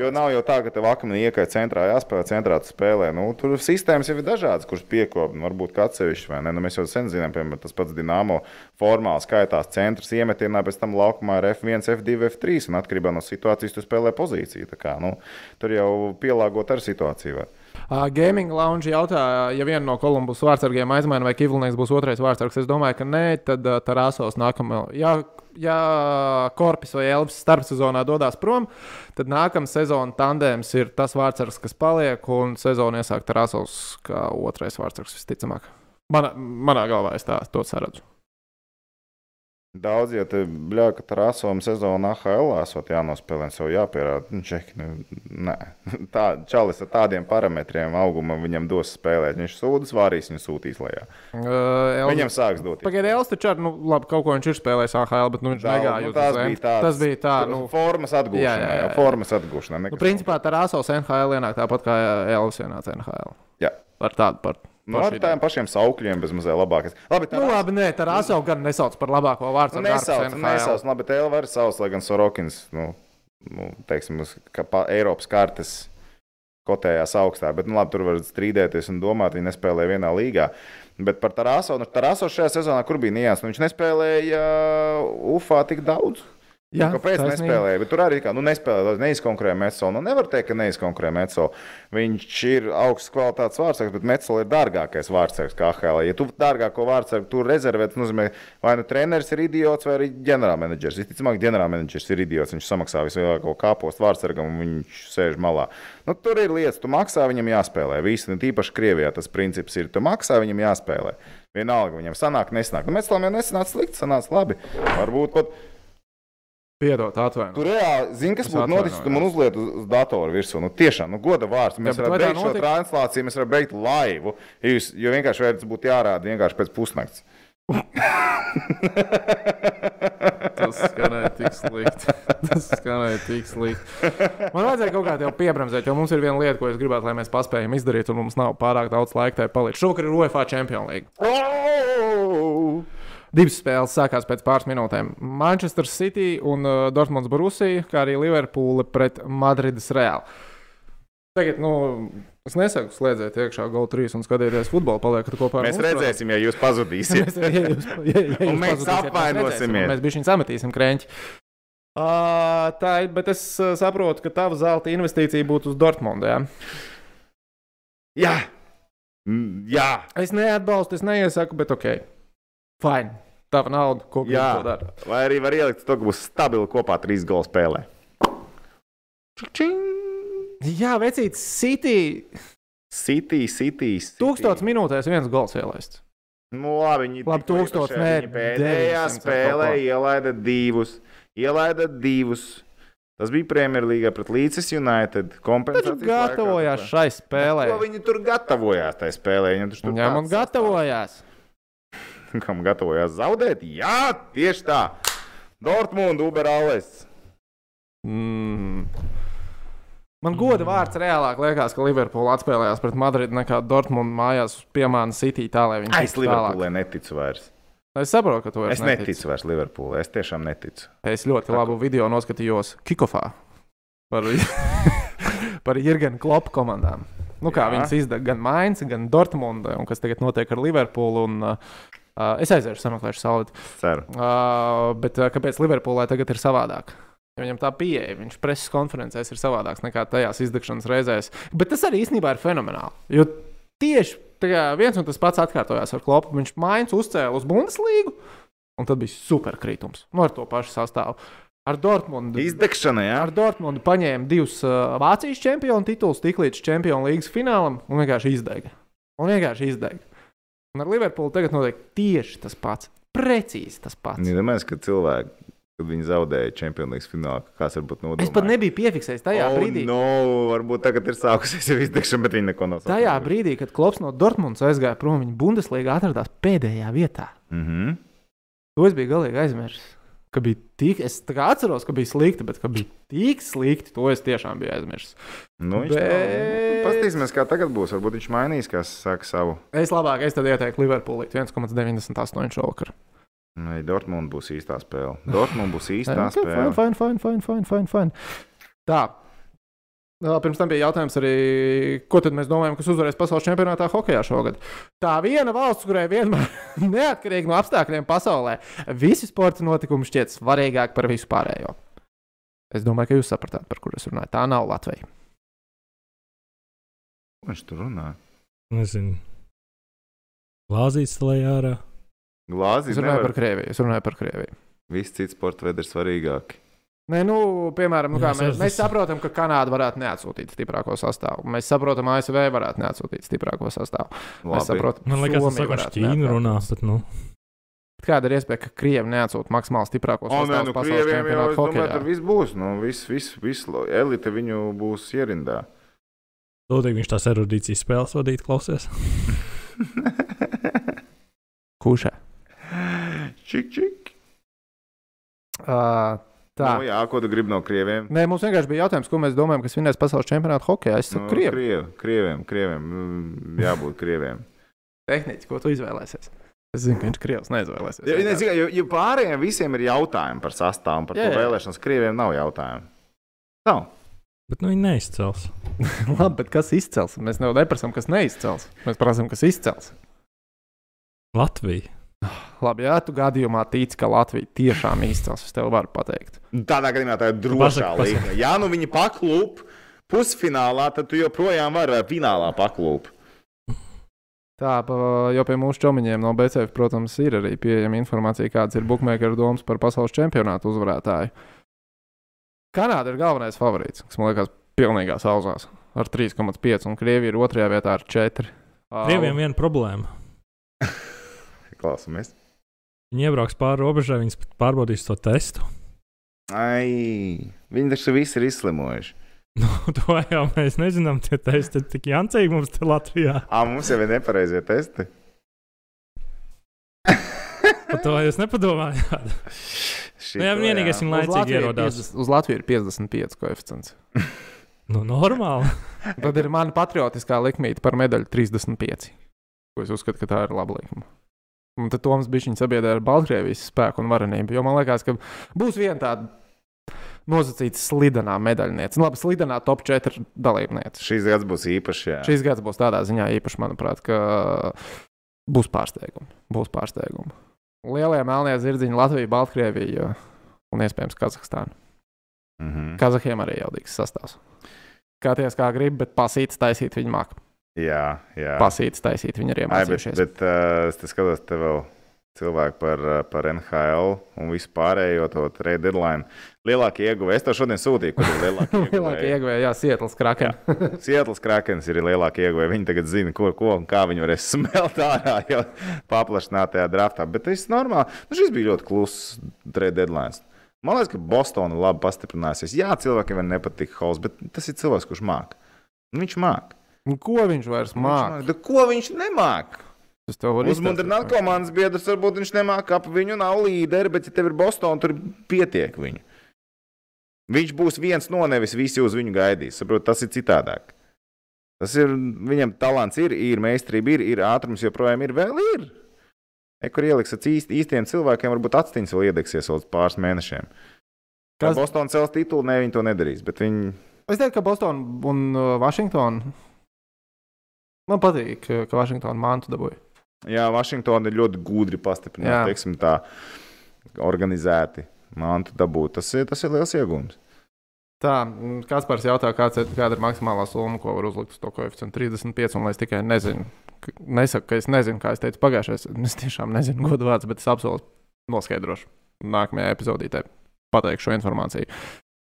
Jo nav jau tā, ka tev akmenī iekait centrā jāspēlē, centrā tu spēlē. Nu, tur sistēmas jau ir dažādas, kuras piekopja. Nu, varbūt atsevišķi, vai ne? Nu, mēs jau sen zinām, piemēram, tas pats Dienāmo formāli skaitās centrs iemetienā, pēc tam laukumā ir F1, F2, F3. Un atkarībā no situācijas tu spēlē pozīciju. Kā, nu, tur jau pielāgot ar situāciju. Var. Uh, Gaming Lounge jautā, ja viena no Kolumbus vārdsargiem aizmaina, vai Kivlnieks būs otrais vārdsargs. Es domāju, ka nē, tad uh, Tarāsos nākamā. Ja, ja Korpus vai Elvis starpsezonā dodas prom, tad nākamā sezona tandēms ir tas vārdsargs, kas paliek, un sezonu iesāk Tarāsos kā otrais vārdsargs visticamāk. Manā, manā galvā es tā to saredzu. Daudz, ja te bļāka trāsojuma sezonā AHL esot jānospēlē, sev jāpierāda. Nu, čeki, nu, nē. Tā, čalis ar tādiem parametriem auguma viņam dos spēlēt. Viņš sūdzas, vārīs viņu sūtīs lejā. Uh, Viņam sāks dot. Pagaidiet, Elvis taču ar, nu, labi, kaut ko viņš ir spēlējis AHL, bet nu, viņš negāja nu, zemi. bija tādas- Tas bija tā, nu, formas atgūšanai. Jā, jā, jā, jā. Formas atgūšanai. nu principā Tarāsos NHL ienāk tāpat kā Elvis ienāca NHL. Jā. Ar tādu par. Nu, ar tādiem pašiem saukļiem bez mazliet labākas. Labi, tā Nu, labi, nē, Tarāso gan nesauc par labāko vārdu. Nu, nesauc, nesauc, labi, bet Elva arī sauc, lai gan Sorokins, nu, nu teiksim, uz ka pa Eiropas kartes kotējās augstā, bet, nu, labi, tur var strīdēties un domāt, viņi nespēlē vienā līgā. Bet par Tarāso, nu, Tarāso šajā sezonā, kur bija Nijāns, nu, viņš nespēlēja uh, UFā tik daudz. Jā, Nu, Kāpēc taisnība. nespēlēja? Tur arī kā, nu, nespēlēja, neizkonkurēja Metsolu. Nu, nevar teikt, ka neizkonkurēja Metsolu. Viņš ir augsts kvalitātes vārdsargs, bet Metsola ir dārgākais vārdsargs kā HL. Ja tu dārgāko vārdsargu tur rezervē, tas nozīmē, vai nu treneris ir idiots, vai arī ģenerālmenedžers. Visticamāk, ģenerālmenedžers ir idiots. Viņš samaksā vislielāko kāpostu vārdsargam, un viņš sēž malā. Nu, tur ir lietas, tu maksā, viņam jāspēlē. Visi, nu, tīpaši Krievijā tas princips ir, tu maksā, viņam jāspēlē. Vienalga, viņam sanāk, nesanāk. Nu, Metsolam jau nesanāca slikti, sanāca labi. Varbūt pat Piedod, atvainojiet. Tu reāli zini, kas būtu noticis, tu man uzliet uz, uz datoru virsū. Nu, tiešām, nu, goda vārds. Mēs varam beigt šo notika? translāciju, mēs varam beigt laivu. Jūs, jo vienkārši vērts būtu jārāda vienkārši pēc pusnakts. Tas skanēja tik slikti. Tas skanēja tik slikti. Man vajadzēja kaut kā te piebremzēt, jo mums ir viena lieta, ko es gribētu, lai mēs paspējam izdarīt, un mums nav pārāk daudz laika tai palikt. Šovakar ir UEFA Champions League. Oh! Divas spēles sākās pēc pāris minūtēm. Manchester City un uh, Dortmunds Brusija, kā arī Liverpoola pret Madrides Reāli. Tagad, nu, es nesaku, slēdziet iekšā GO3 un skatieties futbolu, paliekat kopā ar Mēs mums, redzēsim, ja jūs pazudīsiet. Mēs, ja jūs, ja, ja jūs mēs apvainosimies. Mēs bijām sametīsim krēķi. Uh, tā ir, bet es uh, saprotu, ka tava zelta investīcija būtu uz Dortmundu. Ja? Jā, Mm, jā. Es neatbalstu, es neiesaku, bet ok. Fine. Tava nauda, ko to dara. Vai arī var ielikt to, ka būs stabili kopā trīs golu spēlē. Jā, vecīts, City. City, City. City. Tūkstots minūtēs viens gols ielaists. Nu, labi, viņi Labi, nē, viņi pēdējā 900 spēlē ielaida divus. Ielaida divus. Tas bija Premjerlīgā pret Līdzes United. Kompensācijas gatavojās laikā. šai spēlē. Ko viņi tur gatavojās tajā spēlē? Taču tur gatavojās. sastāvs. Kam gatavojās zaudēt? Jā, tieši tā. Dortmund, Uberāles. Mm. Man goda vārds reālāk liekas, ka Liverpoola atspēlējās pret Madridu nekā Dortmundu mājās piemāna City tā, lai viņi Es tiktu tālāk. Liverpoolē neticu vairs. Es saprotu, ka tu Es esi neticu vairs Liverpoolē. Es tiešām neticu. Es ļoti labu video noskatījos Kikofā par, par Jurgenu Klopu komandām. Nu, kā Jā. viņas izdara gan Mainz, gan Dortmunda, un kas tagad notiek ar Liverpoolu. Un, uh, uh, es aiziešu, sameklēšu saulīt. Ceru. Uh, bet uh, kāpēc Liverpoolē tagad ir savādāk? Ja viņam tā pieeja, viņš preses konferencēs ir savādāks nekā tajās izdegšanas reizēs. Bet tas arī īstenībā ir fenomenāli. Jo tieši viens un tas pats atkārtojās ar Klopu. Viņš mājas uzcēla uz Bundeslīgu, un tad bija superkritums nu, ar to pašu sastāvu. Ar Dortmundu. Izdegšana, jā. Ar Dortmundu paņēma divus uh, Vācijas čempionu titulus, tik līdz Čempionu līgas finālam, un vienkārši izdega. Un vienkārši izdega. Un ar Liverpoolu tagad notiek tieši tas pats. Precīzi tas pats. Iedomājieties, ka cilvēki, kad viņi zaudēja Champions League finālā, kāds varbūt nodomājis. Es pat nebiju piefiksējis tajā oh, brīdī. No, varbūt tagad ir sākusies jau izdegšana, bet viņi neko nav Tajā sasnieguši. brīdī, kad Klops no Dortmundas aizgāja prom, viņa Bundeslīgā atradās pēdējā vietā. Mhm. To es biju galīgi aizmirsis. Ka bija tik, es tā atceros, ka bija slikti, bet ka bija tik slikti, to es tiešām biju aizmirsis. Nu, Bet- Bet... Pastīsimies, kā tagad būs. Varbūt viņš mainīs, kā saka savu. Es labāk, es tad ieteiktu Liverpoolu 1,98 šovakar. Nē, Dortmund būs īstā spēle. Dortmund būs īstā spēle. Fine, fine, fine, fine, fine, fine. Tā. Pirms tam bija jautājums arī, ko tad mēs domājam, kas uzvarēs pasaules čempionātā hokeja šogad. Tā viena valsts, kurai vienmēr, neatkarīgi no apstākļiem pasaulē, visi sporta notikumi šķiet svarīgāki par visu pārējo. Es domāju, ka jūs sapratāt, par kur es runāju. Tā nav Latvija. Ko Viņš tur runā. Nezinu. Glāzīts lejā ārā. Glāzi Es runāju par Krieviju. Es runāju par Krieviju. Visi citi sporta veidi ir svarīgāki. Nē, nu, piemēram, nu, kā, Jā, mēs, es- mēs saprotam, ka Kanāda varētu neatsūtīt stiprāko sastāvu. Mēs saprotam, ASV varētu neatsūtīt stiprāko sastāvu. Mēs Labi. saprotam, Man liekas, tas varētu ka Ķīna neatkārtot. runā. Bet, nu, Kāda ir iespēja, ka Krievi neatsūta maksimāli stiprākos O, nē, sastāvus nu, krieviem jau, es domāju, tur viss būs. Nu, viss, viss, viss, elite viņu būs ierindā. Lūdzu, viņš tās erudīcijas spēles vadīt, klausies. Kušā? Čik, čik. Uh, tā. Nu, jā, ko tu gribi no krieviem? Nē, mums vienkārši bija jautājums, ko mēs domājam, kas vinnēs pasaules čempionāta hokejā. Es saku, Nu, Krievi. krievi, krieviem, krieviem. mm, Jābūt krieviem. Tehniķi, ko tu izvēlēsies? Es zinu, ka viņš Krievs neizvēlēsies. Ja, ne, zini, jo, jo pārējiem visiem ir jautājumi par sastāvu, un par Jā, to vēlēšanas. Krieviem nav jautājumu. Nav. Bet nu, viņi neizcels. Labi, bet kas izcels? Mēs neprasām, kas neizcels. Mēs prasām, kas izcels. Latvija. Labi, ja tu gadījumā tici, ka Latvija tiešām izcels, es tev varu pateikt. Tādā gadījumā tā ir drošā līnija. Ja nu viņi paklūp pusfinālā, tad tu joprojām vari vai finālā paklūp. Tā, jo pie mūsu čomiņiem no BCF, protams, ir arī pieejama informācija, kādas ir bookmaker domas par pasaules čempionātu uzvarētāju. Kanāda ir galvenais favorīts, kas man liekas pilnīgā sauzās ar 3,5, un Krievija ir otrajā vietā ar 4. Krieviem viena problēma. Klausamies. Viņi iebrauks pāri robežai, viņi pārbaudīs to testu. Ai, viņi taču visi ir izslimojuši. Nu, to jau mēs nezinām. Tie testi ir tik jancīgi mums te Latvijā. Ā, mums jau ir nepareizie testi. Par to jūs nepadomājāt. Nu, jā, vienīgais ir laicīgi ierodās. 50, uz Latviju ir 55 koeficients. Nu, normāli. Tad ir mana patriotiskā likmīte par medaļu 35. Ko es uzskatu, ka tā ir laba likme. Un tad Toms bija viņa sabiedrē ar Baltkrievijas spēku un varenību. Jo man liekas, ka būs viena tāda nosacīta slidenā medaļniece. Nu, Labi, slidenā top 4 dalībniece. Šis gads būs īpašs. Jā. Šis gads būs tādā ziņā īpašs, manuprāt, ka būs pārsteigumi. Būs pārsteigumi. Lielie melnie zirdziņi Latvija, Baltkrievija un iespējams Kazahstāna. Mhm. Kazahiem arī jaudīgs sastāvs. Skaties, kā grib, bet pasītas taisīt viņa māku. Jā, jā. Pasītas taisīt viņa ir Ai, bet, bet uh, es skatos, te vēl cilvēki par, uh, par NHL un visu pārējo to trade deadline. Lielākie ieguvēji, es to šodien sūtīju, kur ir lielākie Lielākie ieguvēji. ieguvēji, jā, Sietlas kraken. Seattle's Krakens ir lielākie ieguvēji. Viņi tagad zina, ko, ko un kā viņi varēs smelt ārā jau paplašinātajā draftā. Bet tas ir normāli. Nu, šis bija ļoti kluss trade deadline. Man liekas, ka Bostonā labi pastiprināsies. Jā, cilvēkiem nepatīk Halls, bet tas ir cilvēks, kurš māca. Viņš māca. Un Ko viņš vairs māca? Ko viņš nemāca? Es tev varu Uzmundrināt komandas biedrus, varbūt viņš nemāca ap viņu, nav līderi, bet, ja tev ir Bostonā, tur pietiek viņu. Viņš būs viens no nevis visi uz viņu gaidīs. Saprot, tas ir citādāk. Tas ir, viņam talants ir, ir meistarība, ir, ir ātrums joprojām ir, vēl ir. E, kur ieliks īst, īstiem cilvēkiem, varbūt atstiņas vēl iedegsies vēl pāris mēnešiem. Kas Bostonā cels titulu, ne viņi to nedarīs. Bet viņi, Es teiktu, ka Bostonā un uh, Vašingtonā. Man patīk, ka- Vašingtonā mantu dabūja. jā, Vašingtona ir ļoti gudri pastiprināta, teiksim tā, organizēti. mantu dabūt. Tas ir, tas ir liels iegūms. Tā, Kaspars jautā, kāds ir, kāda ir maksimālā summa, ko var uzlikt uz to koeficientu 35, un lai es tikai nezinu, nesaku, ka es nezinu, kā es teicu pagājušajā, es tiešām nezinu godu vārds, bet es apsolu noskaidrošu nākamajā epizodītē, pateikšu šo informāciju.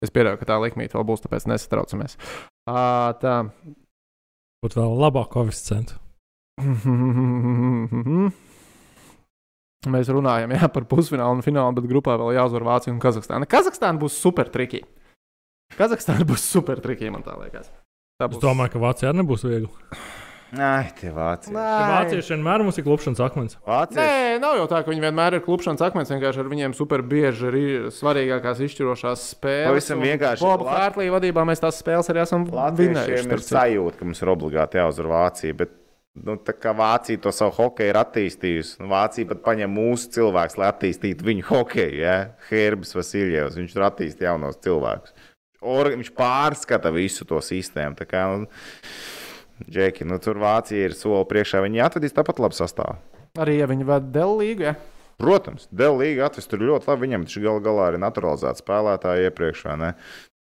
Es pieļauju, ka tā likmīte vēl būs, tāpēc nesatraucamies. Tā. Būtu vēl labāk koeficientu. Mēs runājam jā, par pusfinālu un finālu, bet grupā vēl jāuzvar Vācija un Kazahstāna. Kazahstāna būs super triki. Kazahstāna būs super triki, man tā liekas. Tā Es domāju, ka Vācijā nebūs viegli. Ai, tie vācieši. Vācieši vienmēr mums ir klupšanas akmens. Vācieši. Nē, nav jau tā, ka viņi vienmēr ir klupšanas akmens. Vienkārši ar viņiem super bieži ir svarīgākās izšķirošās spēles. Pavisam vienkārši. Boba Lat- Hārtlī vadībā mēs tās spēles arī esam vinējuši. ir sajūta, ka mums ir obligāti jāuzvar Vācija. Bet, nu, tā kā Vācija to savu hokeju ir attīstījusi, nu, Vācija pat paņem mūsu cilvēkus, lai attīstītu viņu hokeju. Ja? Herbs Vasiljevs, viņš tur attīstīja jaunos cilvēkus. Or, viņš pārskata visu to sistēmu. Tā Kā, nu, Džeki, nu, tur Vācija ir soli priekšā. Viņi atvedīs tāpat labu sastāvu. Arī ja viņi ved Dēlu līgu. Ja? Protams, Dēlā līga atvest tur ļoti labi. Viņam taču gal galā ir naturalizēts spēlētāji iepriekš.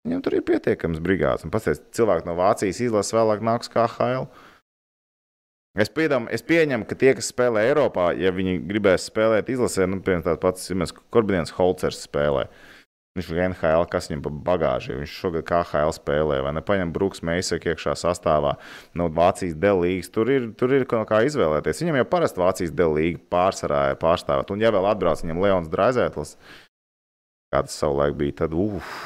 Viņam tur ir pietiekams brigāts. Un pats cilvēks no Vācijas izlases vēlāk nāks kā HL. Es, piedam, es pieņemu, ka tie, kas spēlē Eiropā, ja viņi gribēs spēlēt izlasē, nu, piemēram, tāds pats Simons Korbiniens Holcers spēlē. Viņš ir NHL, kas viņam pa bagāžu. Viņš šogad kā HL spēlē, vai ne? Paņem Brooks Meiseku iekšā sastāvā no Vācijas delīgas. Tur ir, tur ir kaut kā izvēlēties. Viņam jau parasti Vācijas delīga pārsvarā ir pārstāvēt. Un ja vēl atbrauc viņam Leons Draizētlis, kā tas savulaik bija, tad uf.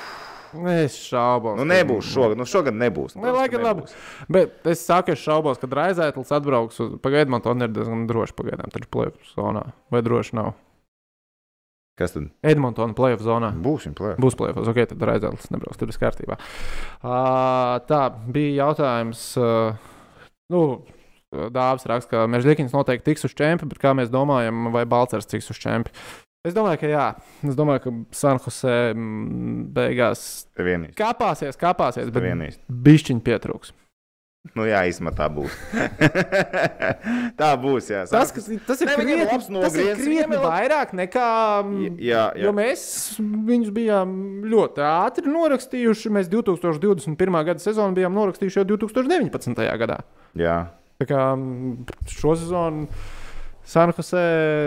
Es šaubos. Nu, nebūs šogad. Nu, šogad nebūs. Ne, lai gan labi. Bet es saku, es šaubos, ka Raizētlis atbrauks uz pagaidu. Man to ir diezgan droši pagaidām. Tur plēsoņa zonā. Vai droši nav? Kas tad Edmontona plēsoņa zonā. būs? Viņa plēs. Būs plēsoņa. Ok, tad Raizētlis nebrauks. Tur viss kārtībā. Uh, tā bija jautājums. Uh, nu, Dāvis raksta, ka Mežģīkins noteikti tiks uz čempi, bet kā mēs domājam, vai Balčers tiks uz čempi? Es domāju, ka jā. Es domāju, ka Sanhosē mm, beigās kāpāsies, kāpāsies, bet bišķiņi pietrūks. Nu, jā, īstenībā tā būs. tā būs. Jā, Tas, kas, tas ir Ne, krietni, labs tas ir krietni vairāk nekā. mm, Jā, jā. Jo mēs viņus bijām ļoti ātri norakstījuši. Mēs 2021. gada sezonu bijām norakstījuši jau 2019. gadā. jā. Tā kā mm, šo sezonu Sanhosē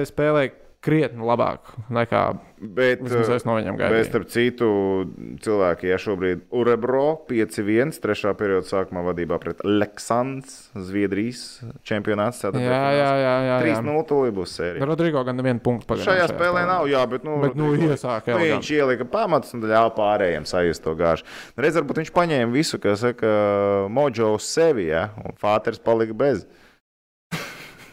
spēlēja krietni labāk nekā Bet, es no viņiem Bet, gaidīju. starp citu, cilvēki, ja šobrīd Urebro 5-1, trešā perioda sākumā vadībā pret Leksandrs, Zviedrijas čempionāts. Jā, jā, jā. jā, jā. 3-0 tūlī būs sērija. Rodrigo gan nevienu punktu pagaidām. Šajā spēlē nav, jā, bet, nu, Bet, nu, Rodrigo- iesāka nu, viņš ielika pamatus un ļāva pārējiem sajust to gāžu. Reiz varbūt viņš paņēma visu, kas saka, mojo sevi, ja, un Fāters palika bez.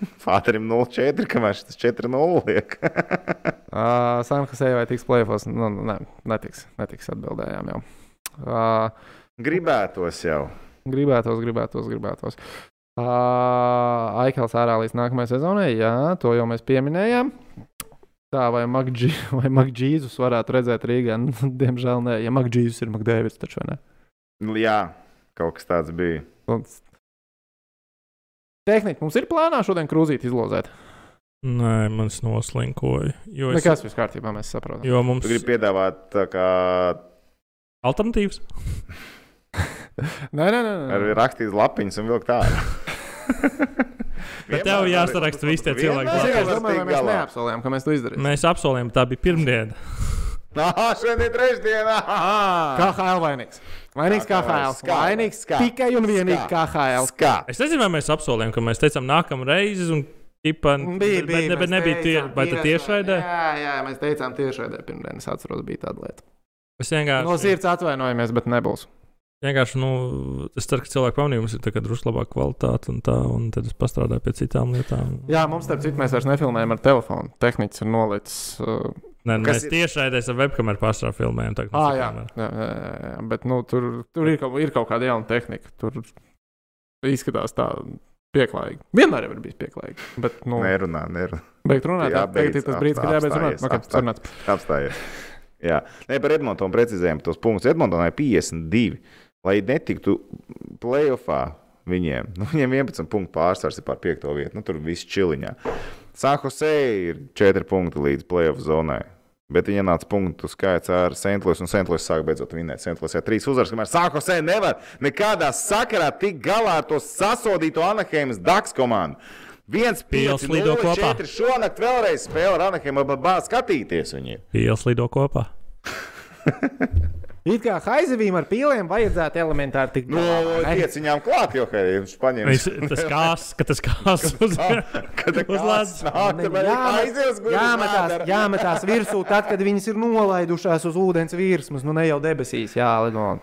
Fāterim 0-4, kamēr šis 4-0 liek. Uh, Sanhosē vai tiks plēfos? Nu, nu, nē, netiks. Netiks atbildējām jau. Uh, Gribētos jau. Gribētos, gribētos, gribētos. Uh, Aikels ārā līdz nākamajai sezonai, jā, to jau mēs pieminējām. Tā vai Makdžīzus varētu redzēt Rīgā? Nu, Diemžēl nē, ja Makdžīzus ir Makdēvis, taču ne? Nu, Jā, kaut kas tāds bija. Un... Tehniski mums ir plānā šodien krūzīt izlozēt. Nē, man tas noslinkoja. Jo, es, Nekas viss kārtībā, mēs saprotam. jo mums Tu gribi piedāvāt tā kā alternatīvas. Nē, nē, nē. ar nē. rakstīt lapiņas un vilkt tādu. Bet tev jāsaraksta visi tie cilvēki, Es Latvijas domāju, vai mēs neapsolījām, ka mēs to izdarīsim. Mēs apsolījām, tā bija pirmdiena. Nā, šodien ir trešdiena! KHL vainīgs. Vainīgs KHL. Vainīgs skā, tikai un vienīgi. KHL. Es nezinu, vai mēs apsolījām, ka mēs teicām nākamā reize. Un... Tipa, Bija, bet, bija, bet, bet mēs nebija tie, teicām vai tā tiešraidē? Jā, jā, mēs teicām tiešraidē pirmdien. Es atceros, bija tāda lieta. Es vienkārši, No sirds atvainojamies, bet nebūs. vienkārši nu, es ceru, ka cilvēku pamanīja, mums ir drusku labāka kvalitāte, un, tā, un tad es pastrādāju pie citām lietām. Jā, mums starp citu mēs vairs nefilmējam ar telefonu. Tehnicis ir nolicis. Uh, Nē, nu, mēs ir- tiešraidē ar webkameru pārstrādājam, filmējam. tagad ah, jā, jā, jā, jā, bet nu, tur, tur ir, kaut, ir kaut kāda jauna tehnika. Tur izskatās tā pieklājīgi. Vienmēr ir bijis pieklājīgi. Bet, nu, Nerunā, nerunā. beigt runāt, Jā, ir tas brīdis, kad jābeidz runāt. apstājies, Okay, apstājies. Jā, Nē, par Edmontonu precizējam tos punktus. Edmontonai 52. Lai netiktu playoffā viņiem, nu, viņiem 11 punktu pārsvars ir pār 5 vietu. Nu, tur viss čiliņā. Sākosē ir 4 punkti līdz playoff zonai. Bet viņa nāca punktu skaits ar Sentlūsu, un Sentlūsu sāk beidzot vinēt. Sentlūsu jau trīs uzvaras, kamēr Sākosē nevar nekādā sakarā tikt galā ar to sasodīto Anaheimas Daks komandu. Viens Pils pieci, lido nulle, kopā. Šonakt vēlreiz spēle ar Anaheimu, bet bāz skatīties viņiem. Ielas lido kopā. It kā haizivīm ar pīlēm vajadzētu elementāri tikt Nu, galā, vai ne? tiec viņām klāt, jo hei, viņš paņēma. Viņš tas kās, ka tas kās uz Kad uz gudri jāmetās, jāmetās virsū, tad, kad viņas ir nolaidušās uz ūdens virsmas, nu ne jau debesīs, jālido.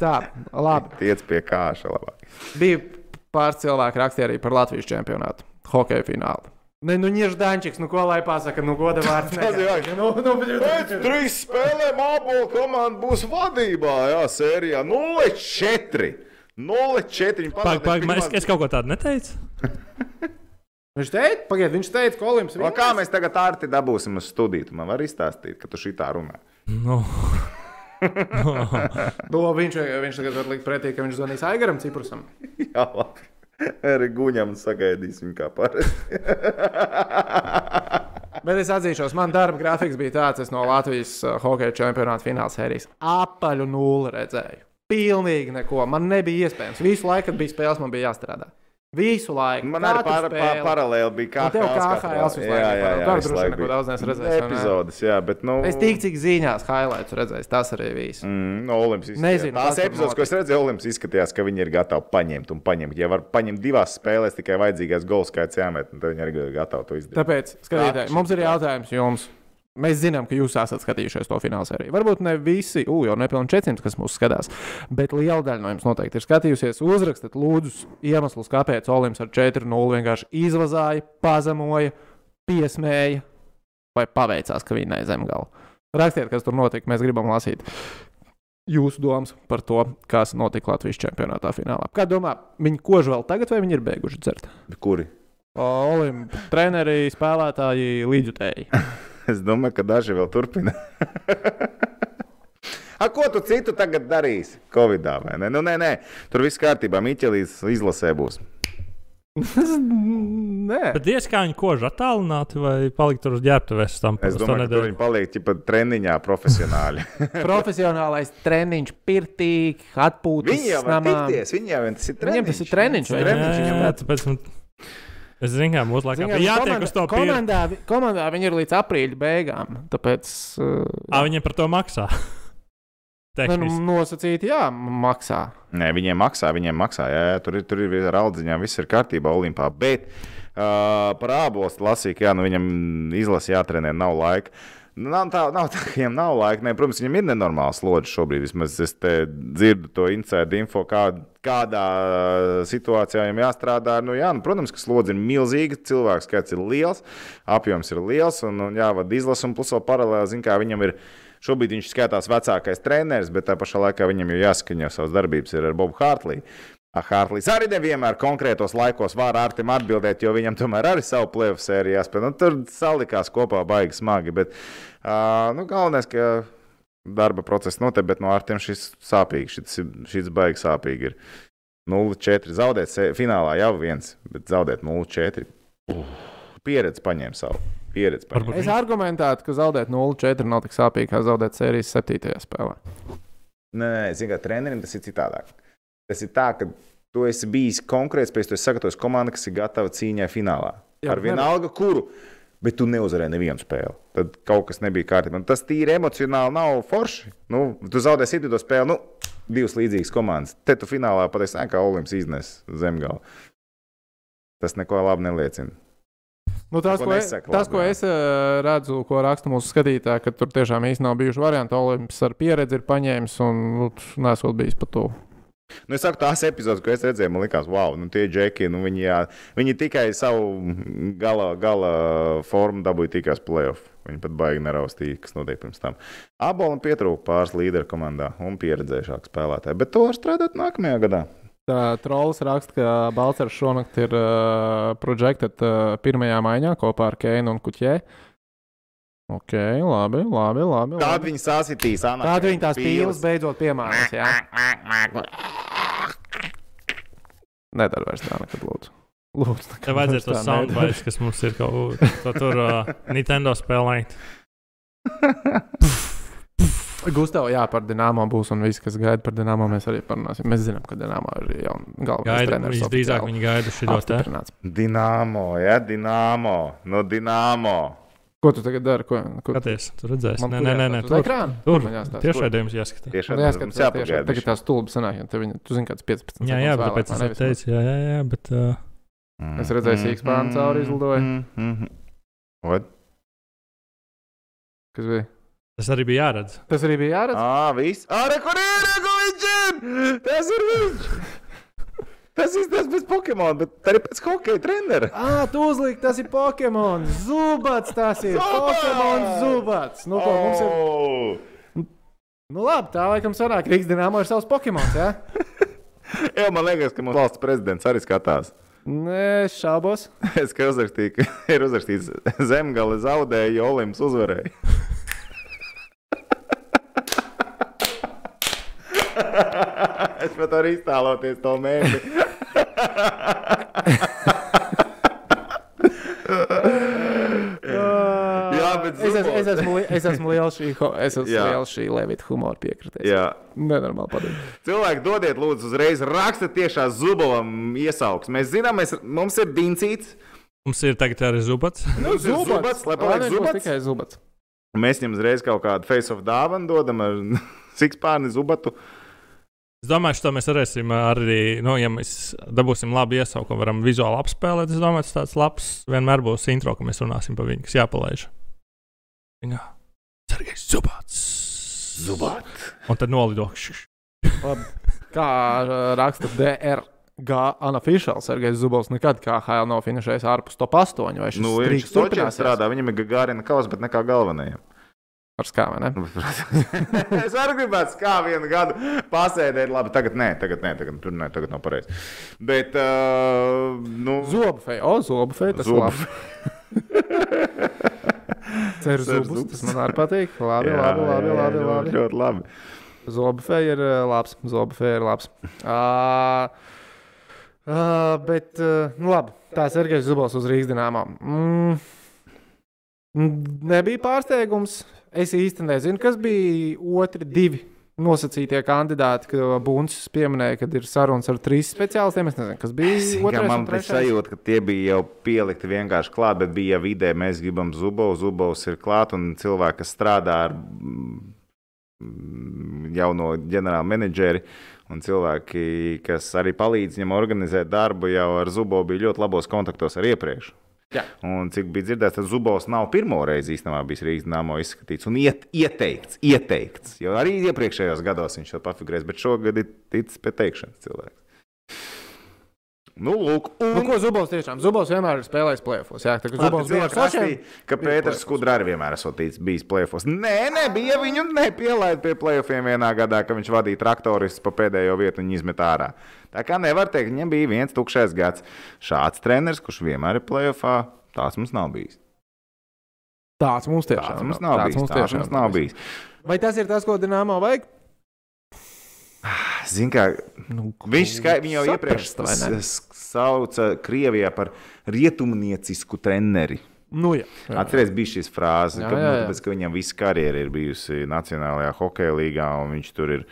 Tā, labi. Tiec pie kāša labāk. Bija pāris cilvēki rakstīja arī par Latvijas čempionātu, hokeja finālu. Ne, nu, Ņēždaņčiks, nu, ko lai pasaka, nu, goda vārds. Tas ir negaidīja. nu, nu, Pēc trīs spēlēm abola komanda būs vadībā, jā, sērijā 0-4. 0-4. Pag, pag, es, es kaut ko tādu neteicu. Viņš teica, pagaid, viņš teica, ka Olimps O, kā mēs tagad ārti dabūsim uz studiju? Tu Man var izstāstīt, ka tu šitā runā. Nu. To viņš, viņš tagad var likt pretī, ka viņš zvanīs Aigaram Ciprusam. Jā, labi. Arī guņam sagaidīsim kā parasti. Bet es atzīšos, man darba grafiks bija tāds, es no Latvijas uh, hokeja čempionāta fināla sērijas apaļu nulli redzēju. Pilnīgi neko. Man nebija iespējams. Visu laiku, kad bija spēles, man bija jāstrādā. Visu laiku. Man arī par, par, paralēli bija kā KHL visu laiku Jā, jā, bija. jā. Tur droši laiku neko daudz neesmu redzējis? Epizodes, jā, bet nu. Es tik cik ziņās highlights redzēju, tas arī viss. Mm, no Olimpas izskatījās. Nezinu, Tās epizodes, ko es redzēju, Olimpas izskatījās, ka viņi ir gatavi paņemt un paņemt. Ja var paņemt divās spēlēs, tikai vajadzīgais gols skaits jāmet, tad viņi arī gatavi to izdarīt. Tāpēc, skatītāji, mums ir jautājums jums. Mēs zinām, ka jūs esat skatījušies to fināla sēriju. Varbūt ne visi, ugh, jau nepilnīgi 400, kas mūs skatās, bet liela daļa no jums noteikti ir skatījusies. Uzrakstiet, lūdzu, iemeslus, kāpēc Olimps ar 4-0 vienkārši izvazāja, pazemoja, piesmēja vai paveicās, ka viņi nezemgala. Rakstiet, kas tur notika, mēs gribam lasīt. Jūsu domas par to, kas notika Latvijas čempionātā finālā. Kā domā, viņi kož vēl tagad, vai viņi ir beiguši dzert? Kuri? Olimpi, treneri, spēlētāji, līdzjutēji. Es domāju, ka daži vēl turpina. A, ko tu citu tagad darīsi? Covidā vai ne? Nu, nē, nē, tur viss kārtībā. Miķelīs izlasē būs. Nē, Bet diez kā viņi kož attālināti vai palikt tur uz ģērbtuves tam Es domāju, ka viņi paliek pat treniņā profesionāļi. profesionālais treniņš, pirtīgi, atpūtas. viņi jau namā. tikties, viņi jau tas ir treniņš. Viņiem tas ir treniņš, vai? Treniņš Jā, viņam jā, tāpēc man, es zinu, kā mūsu laikā bija jātiek komanda- uz to pieredzi. komandā, komandā viņi ir līdz aprīļa beigām. Tāpēc uh, Ā, viņiem par to maksā. nu, Tehniski. nosacīti, jā, maksā. Nē, viņiem maksā, viņiem maksā. Jā, jā, tur ir, tur ir ar aldziņām, viss ir kārtībā Olimpā. Bet uh, par ābolstu lasīju, ka jā, nu, viņam izlase jātrenē, nav laika. Nu, Nav tā, nav tā, viņam nav laika. Nē, protams, viņam ir nenormāls slodzi šobrīd. Vismaz es dzirdu to inside info, kā, kādā situācijā viņam jāstrādā. Nu, jā, nu, protams, ka slodzi ir milzīga, cilvēks skaits ir liels, apjoms ir liels un, un jāvada izlase. Un plus vēl paralēli, zin, kā viņam ir. Šobrīd viņš skatās vecākais treneris, bet tā pašā laikā viņam jau jāskaņo savas darbības ar Bobu Hārtliju. Hārtlīs arī nevienmēr konkrētos laikos var Artim atbildēt, jo viņam tomēr arī savu plēvu sēriju jāspēlē. Nu, tur salikās kopā baigi smagi, bet uh, nu, galvenais, ka darba process notiek, bet no Artim šis sāpīgi, šis, šis baigi sāpīgi ir. 0-4 zaudēt finālā jau viens, bet zaudēt 0-4. Pieredze paņēma savu. Pieredze paņēma. Es argumentētu, ka zaudēt 0-4 nav tik sāpīgi, kā zaudēt sērijas 7. spēlē. Nē, nē, zinu, kā trenerim tas ir citādāk. Tas ir tā, ka tu esi bijis konkrēts, pēc tam esi sagatavojis komandu, kas ir gatava cīņai finālā. Jā, Ar vienalga, kuru. Bet tu neuzvarēji nevienu spēli. Tad kaut kas nebija kārtībā. Un Tas tīri emocionāli nav forši. Nu, tu zaudēji citu spēli. Nu, divas līdzīgas komandas. Te tu finālā patiesi nē, kā Olimps iznes zemgālu. Tas neko labi neliecina. Nu, tas, Ko es, labi, ko es eh, redzu, ko raksta mūsu skatītāji, ka tur tiešām īstenībā nav bijuši varianti. Olimps ar pieredzi ir paņēmis un nu, nesot bijis pat to. Nu, es saku, tās epizodes, ko es redzēju, man liekas, wow, nu, tie džeki, nu, viņi, jā, viņi tikai savu gala, gala formu dabūja tikai uz playoff. Viņi pat baigi neraustīja, kas notiek pirms tam. Abolam pietrūka pāris līderu komandā un pieredzējušāku spēlētāju, bet to var strādāt nākamajā gadā. Trolls raksta, ka Balčers šonakt ir uh, projektēts uh, pirmajā maiņā kopā ar Keinu un Kuķē. Ok, labi, labi. labi, Tad labi. viņi sasitīs Anna. Tad viņi tās pīles beidzot piemānās. Jā, nedara vairs tā nekad, lūdzu. Lūdzu, nekad Tev vajadzētu vairs to tā nedara. soundbite, kas mums ir kaut ko tur uh, Nintendo spēlēt. Gustavs, jā, par Dienāmo būs un viss, kas gaida par Dienāmo, mēs arī parunāsim. Mēs zinām, ka Dienāmo ir jau galvenais Gaida, treneris. visdrīzāk viņi gaida šo te. apstiprināts. Dināmo, ja, Dināmo, no Dināmo. Ko tu tagad dari? Ko, ko... Skaties, tu redzēsi. Man Nē, nē, nē, nē, tur. ekrāna? Tur? Tiešai Kur? dēļ jāskatās. Tieši Man jāskatās, mums jā, jāpagaida. tiešām. Tagad tā stulba sanāk, ja te viņa, tu zini, kāds 15. Jā, jā, bet tāpēc es teicu, jā, jā, jā, bet. Uh, Es redzēju, sīks pārnu cauri izlidoja. What? Kas bija? tas arī bija jāredz. Tas arī bija jāredz. Ā, viss. Ā, re, kur ir, re, kur viņš ir? Tas ir viņš. Tas izskatās pēc Pokemon, bet arī pēc hokeja trenera. Ah, tu uzliki, tas ir Pokemon. Zubats, tas ir! Pokemon zubats. Nu, ko, mums ir... Oh! nu labi, tā laikam sanāk, Rīgas dīnāmo ir savs Pokemons, jā? Jā, man liekas, ka mūsu valsts prezidents arī skatās. Nē, es šaubos. Es kā uzrakstīju, ka ir uzrakstīts, zemgale zaudēja, Jolims uzvarēja. es pat varu iztēloties to mērķi. Jā, bet es, esmu, es, zubos. esmu, li- es esmu liels šī, es esmu liels šī Levita humora piekritējs. Jā. Nenormāli patīk. Cilvēki, dodiet, lūdzu, uzreiz rakstiet tiešā zubovam iesauksmē. Mēs zinām, mēs, mums ir dincīts. Mums ir tagad arī zubats. Mums ir zubats, lai paliek zubats. Tikai zubats. Mēs viņam uzreiz kaut kādu face of dāvanu dodam ar sikspārni zubatu. Es domāju, ka mēs varēsim arī, nu, ja mēs dabūsim labu iesaukumu, varam vizuāli apspēlēt. Es domāju, tas tāds labs vienmēr būs intro, ka mēs runāsim par viņu, kas jāpalaiž. Viņa Sergejs Zubats. Zubat. Un tad nolido. Labi. Kā uh, raksta DRG unofficial, Sergejs Zubovs nekad kā HL nav finišējis ārpus top 8. Vai šis Nu, viņš streaks Sočijā turpināsies? strādā, viņam ir Gārina kaus, bet ne kā galvenajam. Ar skābi, ne? es arī gribētu kā vienu gadu pasēdēt. Labi, tagad nē, tagad nē, tagad, tur nē, tagad nav pareizi. Bet, uh, nu, Zobu feja, o, zobu feja, tas Zobu ir labi. Ceru zubus. tas man arī patīk. Labi, jā, labi, labi, jā, labi, labi. Ļoti labi. Zobu feja ir labs, zobu feja ir labs. Uh, uh, bet, uh, nu labi, tā Sergejs Zubovs uz Rīgas dināmā. Mm, nebija pārsteigums. Es īsti nezinu, kas bija otri divi nosacītie kandidāti, ka Bunčs pieminēja, ka ir sarunas ar trīs speciālistiem. Es nezinu, kas bija kā otrais Man bija sajūta, ka tie bija jau pielikti vienkārši klāt, bet bija vidē, mēs gribam Zubovs, Zubovs ir klāt un cilvēki, kas strādā ar mm, jauno ģenerāla menedžeri. Un cilvēki, kas arī palīdz viņam organizēt darbu, jau ar Zubovu bija ļoti labos kontaktos ar iepriekš. Jā. Un cik bija dzirdēts, tad Zubovs nav pirmo reizi īstenībā bijis Rīgas dāmo izskatīts un iet, ieteikts, ieteikts. Jo arī iepriekšējos gados viņš to pafigurēs, bet šogad ir ticis pie teikšanas cilvēks. Nu, lūk, un Nu, ko Zubovs tiešām? Zubovs vienmēr ir spēlējis plēfos. Jā, tā kā Zubovs bija Sočiem. ka bija Pēters. Skudra arī vienmēr esot bijis plēfos. Nē, nebija viņu nepielaid pie plēfiem vienā gadā, kad viņš vadīja traktoristus pa pēdējo vietu un izmet ārā. Tā kā nevar teikt, viņam bija viens tukšais gads. Šāds treneris, kurš vienmēr ir plēfā, tāds mums nav bijis. Tāds mums tiešām Tāds mums nav Tāds bijis. mums Tāds tiešām mums nav bijis. Vai tas ir tas, ko Dienāmo vajag? Zini, kā Nu, Viņš skai, jau iepriekš saprast, s- sauca Krievijā par rietumniecisku treneri. Nu, jā. jā. Atcerieties, bija šīs frāzes, Jā, ka, jā, jā. tāpēc, ka viņam visa karjera ir bijusi Nacionālajā hokeja līgā, un viņš tur ir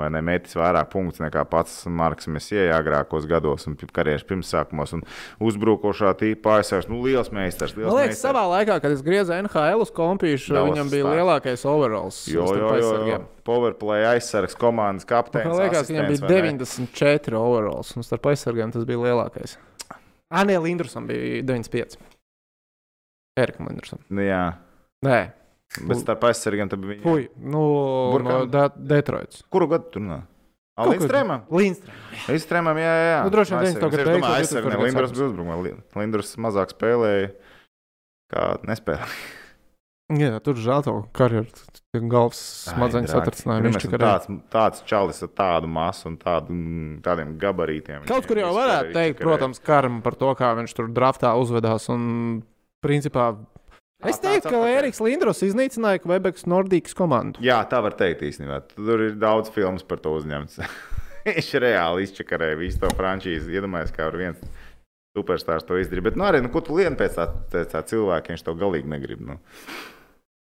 vai ne, metis vairāk punktus nekā pats Marks Mesija agrākos gados un karjeras pirmsākumos. Un uzbrukošā tīpa aizsargs, nu, liels meistars. Liels Man liekas, meistars. savā laikā, kad es griezu NHL uz kompīšu, Dallas viņam bija Stars. lielākais overalls. Jo, jo, jo, jo. Powerplay aizsargs, komandas kapteinis. Man liekas, ka viņam bija vai ne? 94 overalls, un starp aizsargiem tas bija lielākais. Anē Lindrusam bija 95. Erikam Lindrusam. Nu, jā, Nē, bet starp aizsargiem tad bija. puj, nu, Burkam? no De Detroits. Kuru gadu tur? Kaut kur- Lindstrēmam? Lindstrēm. Lindstrēmam, jā, jā. Nu, droši vien viņš to, ka Es domāju, Lindrus kāds bija uzbrukumā. Li- Lindrus mazāk spēlēja, kā nespēlēja. Jā, tur žēl to karjeru. Galvas smadzeņu satricinājumu. Viņš tikai tāds, tāds čalis ar tādu masu un tādu, mm, tādiem gabarītiem. Kaut kur jau varētu teikt, protams, karma par to, kā viņš tur draftā uzvedās. Un, principā, es Tā, teiktu, ka. Eriks Lindros iznīcināja Quebekas Nordikas komandu. Jā, tā var teikt īstenībā. Tur ir daudz filmas par to uzņemts. Viņš reāli izčakarēja visu to frančīzi. Iedomājieties, kā var viens superstarps to izdarīt. Bet, nu, arī, nu, ko tu lieni pēc tā, pēc tā cilvēka, viņš to galīgi negrib. Nu.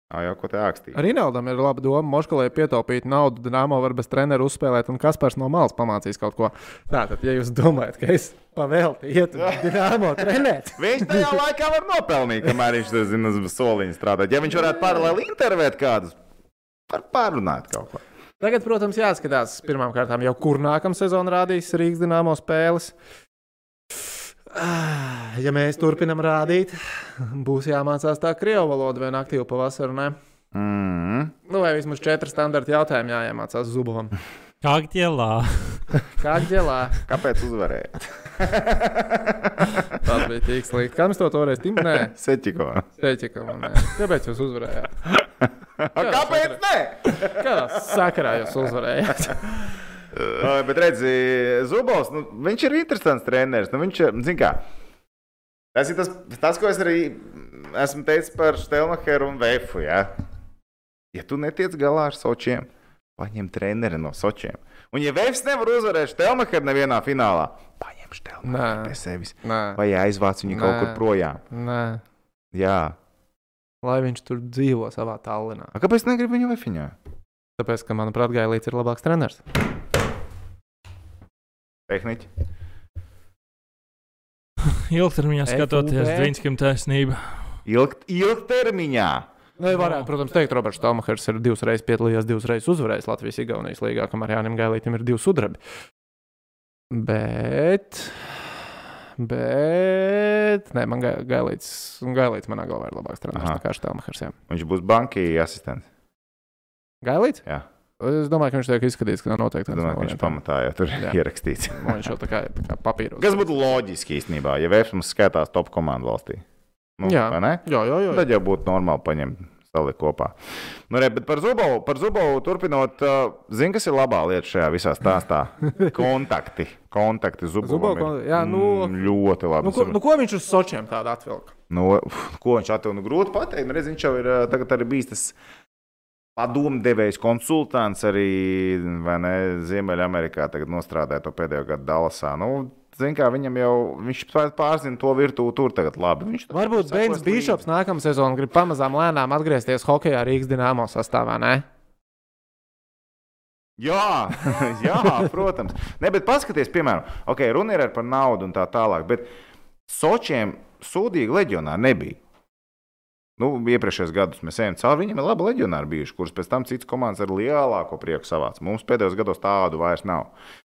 Nav jau ko te ākstīt. Rinaldam ir laba doma. Moškalē pietaupīt naudu, Dāmo var bez treneru uzspēlēt, un Kaspars no malas pamācīs kaut ko. Tātad, ja jūs domājat, ka es pavēltu iet uz Dāmo trenēt, Viņš tajā laikā var nopelnīt, kamēr viņš zina, uz soliņa strādāt. Ja viņš varētu paralēli intervēt kādus, var pārunāt kaut ko. Tagad, protams, jāskatās pirmām kārtām jau, kur nākamā sezona rādīs Rīgas dīnāmo spēles. Ah, Ja mēs turpinām rādīt, būs jāmācās tā krievu valoda vienā aktīvā pavasarī. Mm. Nu, vai vismaz četri standarta jautājumi jāiemācās Zubovam. Kā ģēlā? Kā ģelā? Kāpēc uzvarējāt? Tas bija tik slikti. Kā mēs to toreiz timām? Nē, Seķiko. Steķikam. Kāpēc jūs uzvarējāt? Kāpēc ne? Kādā sakarā jūs uzvarējāt? Bet redzi, Zubovs, nu, viņš ir interesants treneris. Nu, viņš, ir, zin kā, tas ir tas, tas, ko es arī esmu teicis par Stelmacheru un Veifu. Ja? ja tu netiec galā ar Sočiem, paņem treneri no Sočiem. Un ja Veifs nevar uzvarēt Stelmacheru nevienā finālā, paņem Stelmacheru pie sevis. Nē, Vai aizvāc viņu kaut Nē. kur projām. nē. Jā. Lai viņš tur dzīvo savā Tallinā. A, kāpēc negribu viņu Veifiņā? Tāpēc, ka, manuprāt, Gailīts ir labāks treneris. Tehniķi. Ilgtermiņā skatoties, Dvīnskam taisnība. Ilgt, ilgtermiņā. Nu, varētu, protams, teikt, Roberts Tomahers ir divas reizes piedalījies, divas reizes uzvarējis Latvijas-Igaunijas līgā, kamēr Jānis Gailītam ir divi sudrabi. Bet. Bet. Nē, man Ga- Gailīts, Gailīts manā galvā ir labāks treneris nekā Tomahers. jā. Viņš būs banki asistents. Gailīts? Jā. Es domāju, ka viņš tiek izskatīts, ka nav noteikti. Es domāju, ka viņš pamatā jau tur ir ierakstīts. Viņš jau tā kā, tā kā papīros. Kas būtu loģiski īstenībā, ja mums skaitās top komandu valstī? Nu, Jā. Jā, jā, jā. Tad jau būtu normāli paņemt salikt kopā. Nu, re, bet par Zubovu, par Zubovu turpinot, uh, zini, kas ir labā lieta šajā visā stāstā? Kontakti. Kontakti Zubovam. Kon- jā, nu- mm, ļoti labi. Nu, ko, nu, ko viņš uz Sočiem tādu atvilka? Nu, ko viņš atvēl? Nu, grūti pateikt. Nu, redz, viņš jau ir tagad arī bijis tas padomdevējs, konsultants arī ne, Ziemeļamerikā. Tagad nostrādāja to pēdējo gadu Dallasā. Nu, Zin, kā, viņam jau viņš pār- pārzina to virtuvi tur tagad labi. Viņš tur Varbūt līdzi. Bišops nākamā sezonā grib pamazām lēnām atgriezties hokeja Rīgas dīnāmo sastāvā. Ne? Jā, jā, protams. Ne, bet paskatieties, piemēram, okay, runa ir par naudu un tā tālāk. Bet Sočiem sūdīgi leģionāri nebija. Nu, iepriekšējos gados mēs ejam cauri. Viņam ir labi leģionāri bijuši, kurus pēc tam citas komandas ar lielāko prieku savāc. Mums pēdējos gados tādu vairs nav.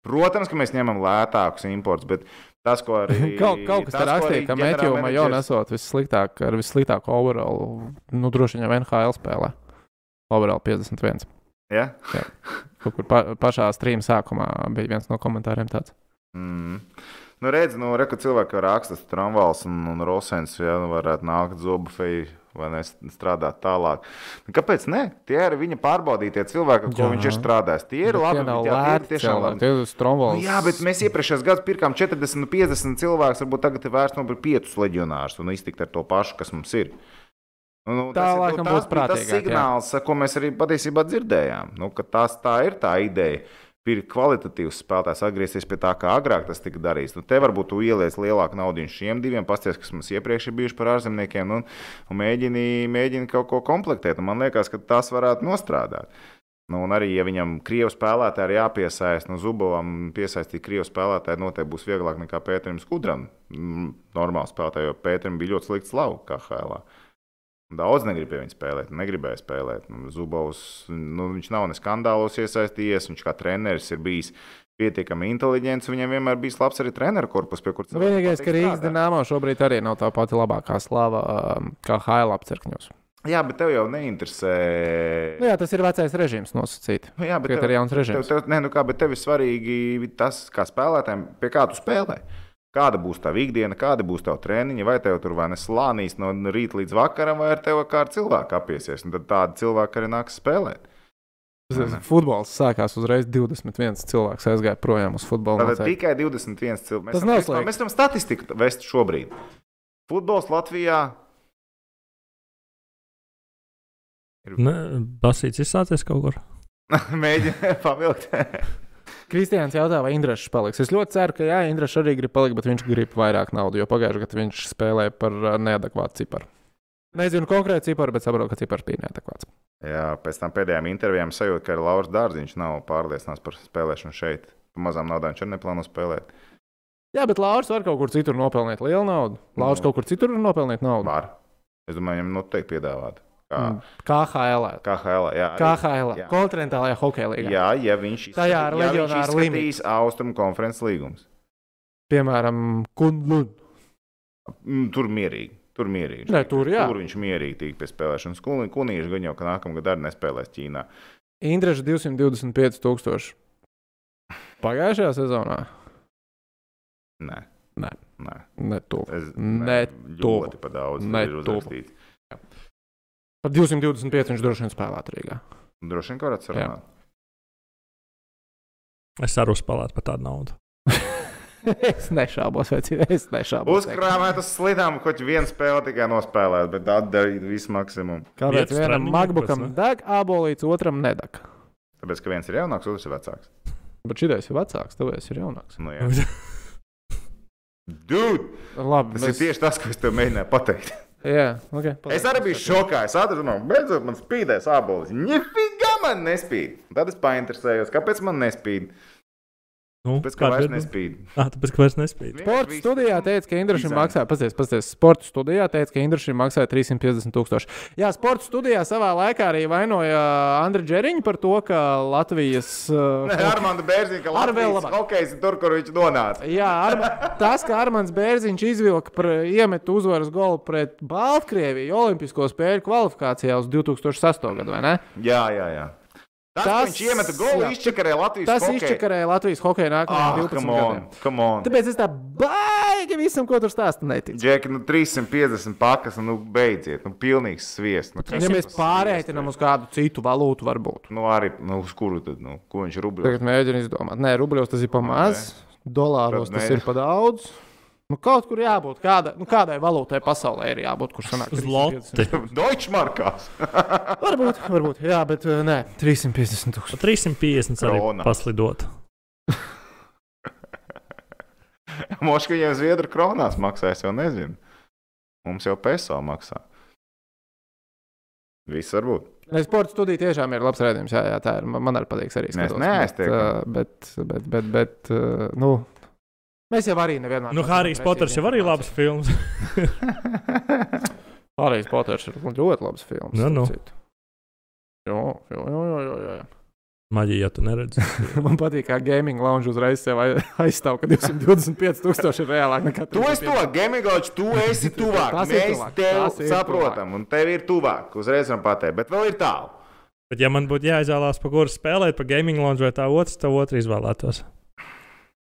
Protams, ka mēs ņemam lētākus importus, bet tas, ko arī. Kaut, kaut kas arī rakstīja, ka ģenerālmenedžers- Majona esot vissliktāk, ar vissliktāko overall. Nu, droši vien NHL spēlē. Overall 51. Ja? Kaut kur pa, pašā streama sākumā bija viens no komentāriem tāds. Mm. Nu, redz, nu, re, ka cilvēki var rakstīt, Tramvāls un, un Rosens, ja nu, varētu nākt zobufei vai ne, strādāt tālāk. Nu, kāpēc ne? Tie ir viņa pārbaudītie cilvēki, ar ko Jā. viņš ir strādājis. Tie ir Bet labi. tie nav jā, tie ir lēti tiešām labi. Tie ir. Nu, jā, bet mēs iepriekšējos gados pirkām 40, 50 cilvēkus. Varbūt tagad ir vērts nopirkt 5 leģionārus un iztikt ar to pašu, kas mums ir. Nu, nu, Tā tas ir- laikam tas Tas prātīgāk, jā. signāls, ko mēs arī patiesībā dzirdējām. Nu, tas, tā ir tā ideja. Kvalitatīvs spēlētājs, atgriezties pie tā, kā agrāk tas tika darīts. Nu, te varbūt tu ieliec lielāku naudu šiem diviem, pasties, kas mums iepriekš ir bijuši par ārzemniekiem, nu, un mēģini, mēģini kaut ko komplektēt. Un man liekas, ka tas varētu nostrādāt. Nu, un arī, ja viņam krievu spēlētāji ir jāpiesaist, no Zubovam piesaistīt krievu spēlētāju, noteikti būs vieglāk nekā Pēterim Skudram. Mm, Normāli spēlētāji, jo Pēterim bija ļoti slikts lauks kā Hēlā. Daudz negrib pie viņa spēlēt, negribēja spēlēt. Nu, Zubovs, nu, viņš nav ne skandālos iesaistījies, viņš kā treneris ir bijis pietiekami inteliģents. Viņam vienmēr bijis labs arī treneru korpus, pie kuras Nu, Vienīgais, ka Rīgas dīnāmo šobrīd arī nav tā pati labākā slava um, kā Haila apcerkņos. Jā, bet tev jau neinteresē. Nu, jā, tas ir vecais režīms nosacīt. Nu, jā, bet Tagad ir jauns tev, režīms. tev, nē, nu kā, bet tev ir svarīgi tas, kā spēlētājiem, pie kā tu spēlē. Kāda būs tā ikdiena, kāda būs tā treniņa, vai tev tur vai neslānīs no rīta līdz vakaram, vai ar tevi kā ar cilvēku apiesies. Un tad tādi cilvēki arī nāks spēlēt. Futbols sākās uzreiz 21 cilvēks aizgāja projām uz futbola. Nocēju. tikai 21 cilvēki. Tas nav slikti. Mēs varam statistiku vest šobrīd. Futbols Latvijā. Basīts izsācies kaut kur. Mēģina pavilkt. Kristians jautā, vai Indrišs paliks. Es ļoti ceru, ka jā, Indrišs arī grib palikt, bet viņš grib vairāk naudas, jo pagājušajā gadā viņš spēlēja par uh, neadekvātu ciparu. Nezinu konkrēti ciparu, bet saprotu, ka cipars bija neadekvāts. Jā, pēc tam pēdējām intervijām sajūta, ka Lauris Dārziņš nav pārliecināts par spēlēšanu šeit. Par mazām naudām viņš arī neplāno spēlēt. Jā, bet Lauris var kaut kur citur nopelnīt lielu naudu. Lauris Nu. kaut kur citur var nopelnīt naudu. Var. Es domāju, viņam noteikti piedāvāt. Kā, Mm, KHL. KHL, jā. arī- KHL. Jā. Kontinentālajā hokeja līnijā. Jā, ja viņš Tajā ar viņš leģionāru izskatīs austrumu konferences līgumus. Piemēram, Kunlun. Mm, Tur mierīgi. Tur mierīgi. Nē, tur jā. Tur viņš mierīgi tika pie spēlēšanas. Kunīši gan jau, ka nākamgad arī nespēlēs Ķīnā. Indreša 225 tūkstoši. Pagājušajā sezonā? Nē. Nē. Nē. Ne tuvu. Ne tuvu. ļoti pa daudz. Ne tuvu. Par 225 viņš droši vien spēlētu Rīgā. Droši vien, ka varat sarunāt. Es arī uzspēlētu par tādu naudu. es nešaubos, vai cik es nešaubos. Uzkrāmēt uz slidām, kaut viena spēle tikai nospēlēt, bet atdarīt visu maksimumu. Kāpēc vienam ne? deg abolīts, otram nedeg? Tāpēc, ka viens ir jaunāks, otrs ir vecāks. Bet šī ir vecāks, tāpēc ir jaunāks. Nu, jā. Dude, Labi, tas ir tieši tas, ko es tev mēģināju pateikt. Jā, okay, Es arī biju šokā. Es atradu, no beidzot, man spīdēs abolis. Nefigā man nespīd. Tad es painteresējos, kāpēc man nespīd. Nu, Pēc kā kāda vairs ir? nespīd. Ah, tāpēc, ka vairs nespīd. Sports studijā teica, ka Indrišam maksā, pasties, pasties, sporta studijā teica, ka Indrišam maksāja 350 tūkstoši. Jā, sporta studijā savā laikā arī vainoja Andriņu Džeriņu par to, ka Latvijas. Uh, Nē, Armāns Bērziņš, ka Latvijas hokejs ir tur, kur viņš nonāca. Jā, Arma, tas, ka Armāns Bērziņš izvilka par iemetu uzvaras golu pret Baltkrieviju Olimpisko spēļu kvalifikācijā uz 2008. gadu, vai ne? Jā, jā, jā. Tas, tas viņš iemeta golu, izčakarēja Latvijas Tas hokeju. izčakarēja Latvijas hokeja Ah, nākamajiem 12 come on, gadiem. come on. Tāpēc es tā baigi visam, ko tur stāstu, neticu. Džeki, nu 350 pakas, nu beidziet, nu pilnīgs sviests. Nu, Ja mēs pārēķinām uz kādu citu valūtu, varbūt. Nu arī, nu uz kuru tad, nu, ko viņš rubļos? Tagad mēģinu izdomāt. Nē, rubļos tas ir pa maz, dolāros tas ir pa daudz. Nu, kaut kur jābūt, kāda, nu, kādai valūtai pasaulē ir jābūt, kur sanāk Zloti. 350. Deutschmarkās. Varbūt, varbūt, jā, bet uh, nē, 350 tūkstoši. Pa 350 arī Kronā. paslidot. Moška jau Zviedru kronās maksā, es jau nezinu. Mums jau peso maksā. Viss var būt. Nē, sporta studija tiešām ir labs redzējums. Jā, jā, tā ir. Man arī patīk arī skatos, neaiztiekam. Bet, uh, bet, bet, bet, bet uh, nu, mēs jau arī nevienmēr. Nu, Harijs Poters jau arī labs films. Harijs Poters ir ļoti labs films. Nu, nu. jo, jo, jo, jo, jo. Maģija, ja tu neredzi. Man patīk, kā gaming lounge uzreiz sev aizstāv, ka 225,000 ir reālāk nekā Tu esi to Gemigočs, tu esi tuvāk. Mēs tuvāk, tev saprotam, un tev ir tuvāk. Uzreiz varam pateikt, bet vēl ir tālu. Bet, ja man būtu jāizvēlās, pa kuru spēlēt, pa gaming lounge vai tā otrs, tad otru izvēlētos.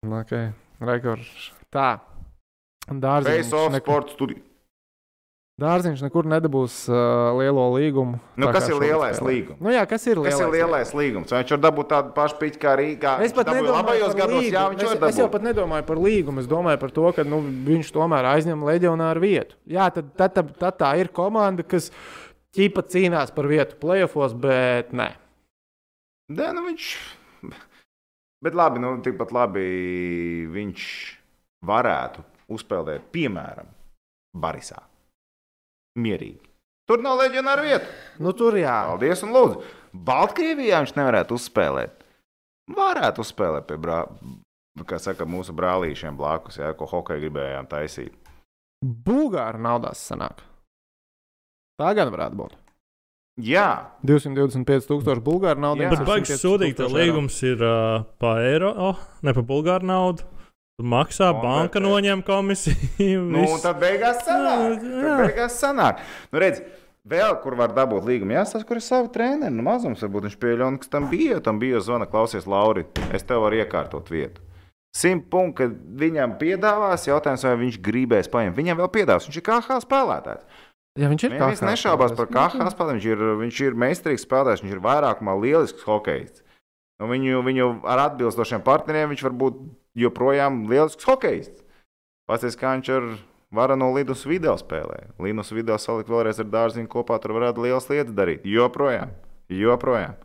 Okay. Rekords. Tā. Dārziņš, Face off nekur, sporta studija. dārziņš nekur nedabūs uh, lielo līgumu. Nu, kas ir lielais spēlē. līgums? Nu, jā, kas ir Kas lielais? ir lielais līgums? Vai viņš var dabūt tādu pašu piķu kā Rīgā? Es pat, nedomāju par gados, jā, līgumu. viņš es, es jau pat nedomāju par līgumu. Es domāju par to, ka nu, viņš tomēr aizņem leģionāru vietu. Jā, tad, tad, tad, tad tā ir komanda, kas ķipa cīnās par vietu playoffs, bet nē. Nē, nu viņš. Bet labi, nu tikpat labi viņš varētu uzspēlēt, piemēram, Barisā. Mierīgi. Tur nav leģionāra vieta. Nu, tur jā. Paldies un lūdzu. Baltkrievijā viņš nevarētu uzspēlēt. Varētu uzspēlēt pie brā... saka, mūsu brālīšiem blakus, jā, ko hokeja gribējām taisīt. Bulgāra naudās sanāk. Tā gan varētu būt. Jā, 225,000 bulgāru naudu. Bet baigs sūdīgi, ka līgums ir uh, pa eiro, oh, ne pa bulgāru naudu. Tu maksā, Konvertē. banka noņem komisiju. nu, viss. tad beigās sanāk. Jā, Tad beigās sanāk. Nu, redz, vēl kur var dabūt līgumu, jāsaka, kur ir savi treneri. Nu, mazums varbūt viņš pieļauj, ka tam bija, tam bija zvana, klausies, Lauri, es tev varu iekārtot vietu. Simt punkti, kad viņam piedāvās, jautājums, vai viņš gribēs paņemt. Viņam vēl piedāvās, viņš ir KH spēlētājs. Jā, viņš ir Neviens KH nešaubās par. KH spēlēm. Viņš ir, viņš ir meistarīgs spēlētājs, viņš ir vairākumā lielisks hokejs. Nu, viņu, viņu ar atbilstošiem partneriem viņš var būt joprojām lielisks hokejs. Pastāstiet, kā viņš ar varano Linus video spēlē. Linus video salikt vēlreiz ar dārziņu kopā, tur varētu lielas lietas darīt. Joprojām. Joprojām.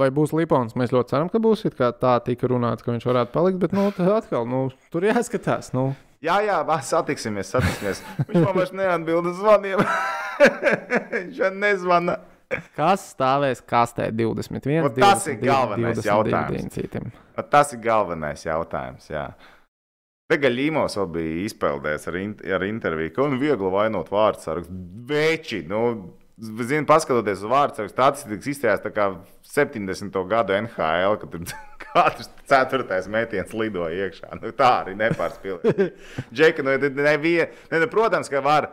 Vai būs Lipons? Mēs ļoti ceram, ka būs. Tā tika runāts, ka viņš varētu palikt, bet nu, atkal nu, tur jāskatās. Nu. Jā, jā, satiksimies, satiksimies. Viņš man vairs neatbild uz zvaniem. Viņš man nezvana. Kas stāvēs kastē 21? Vot tas ir 22, galvenais 22 jautājums. Diencītim. Tas ir galvenais jautājums. Jā. Tagad Līmos vēl bija izpeldējis ar, in ar interviju, ka nu viegli vainot vārdu sarakstu. Veči, nu, zini, paskatoties uz vārdu sarakstu, statistikas izstājās tā kā 70. gadu NHL, kad tur katrs ceturtais metiens lidoja iekšā. Nu, tā arī nepārspīlēja. Džeka, nu, nevie, ne, ne, protams, ka var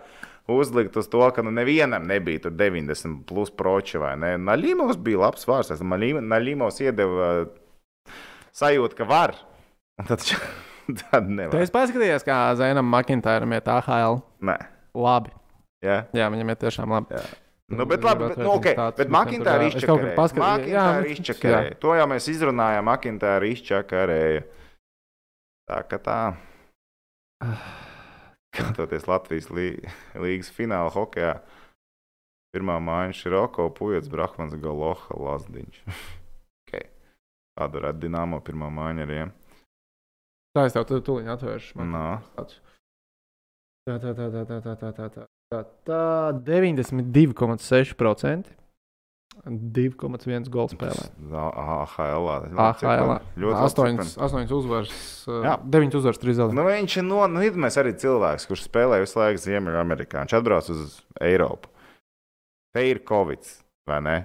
uzlikt uz to, ka nu, nevienam nebija tur 90 plus proči vai ne. Naļīmos bija labs vārds. Naļīmos iedeva uh, sajūtu, ka var. Tad, tad Tu nevar. esi paskatījies, kā Zainam Makintāram iet AHL. Nē. Labi. Ja? Jā, viņam ir tiešām labi. Jā. Nu, bet, labi, bet, nu, okay, bet Makintāra izčakarēja. Makintāra izčakarēja. To jau mēs izrunājām, Makintāra izčakarēja. Tā kā tā. Skatoties Latvijas lī, līgas fināla hokeja. Pirmā māja ir Roko, Pujats, Brahmans, Galoha, Lazdiņš. okay. Tāda varētu Dinamo pirmā māja arī. Ja? Tā es tev tu- tūlīt atvēršu. Nā. tāds. Tā, tā, tā, tā, tā, tā, tā, tā, tā, tā, tā 92,6%. 2,1 gols spēlē. AHL. AHL. Ļoti 8, labi 8 uzvaras, Jā. 9 uzvaras, 3 zaudējumus. Nu, viņš ir no, nu, mēs arī cilvēks, kurš spēlē visu laiku Ziemeļamerikā. Viņš atbrauc uz Eiropu. Te ir Covid, vai ne?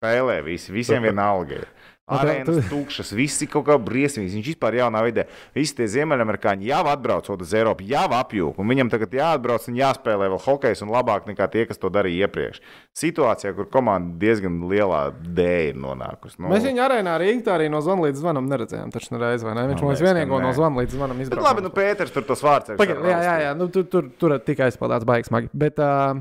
Spēlē visi, visiem vienalga. Nu, tā- Arēnas tu- tukšas, visi kaut kā briesmīgi. Viņš vispār jaunā vidē. Visi tie ziemeļamerikāņi jau atbraucot uz Eiropu, jau apjūg. Un viņam tagad jāatbrauc un jāspēlē vēl hokejs un labāk nekā tie, kas to darīja iepriekš. Situācijā, kur komanda diezgan lielā dēļ ir nonākusi. Nu, Mēs viņu arēnā Rīgā arī no zvana līdz zvanam neredzējām. Taču nereiz, vai ne? Viņš Man mums liekas, ka vienīgo no zvana līdz zvanam izbrauca. labi, nu Pēters tur tos vārds. Pagaid, jā, jā, jā. Nu, tur, tur, tur tikai aizpildīts baigs smagi. Bet uh,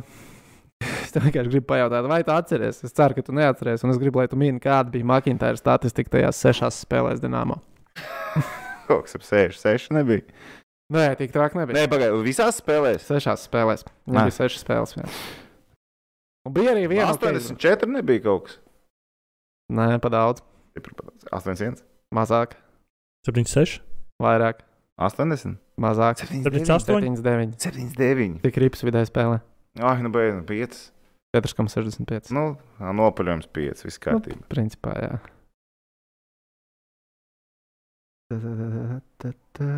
es vienkārši gribu pajautāt, vai tu atceries? Es ceru, ka tu neatceries. Un es gribu, lai tu mini, kāda bija Makintāra statistika tajās sešās spēlēs Dienāmo. Kaut kas ap 6, 6 nebija. Nē, tik traki nebija. Nē, pagaidi, visās spēlēs. Sešās spēlēs. Nē. Viņam bija sešas spēles. Jā. Un bija arī viena. ok, 84 nebija kaut kas. Nē, pa daudz. 81, Mazāk, 76. vairāk, 80, mazāk. 78. 79. 79. Tik rips vidē spēlē. Ah, nu beidz, 5. 4,65. Nu, nopaļojums 5. Viss kārtībā. Principā, jā. Tā, tā, tā, tā.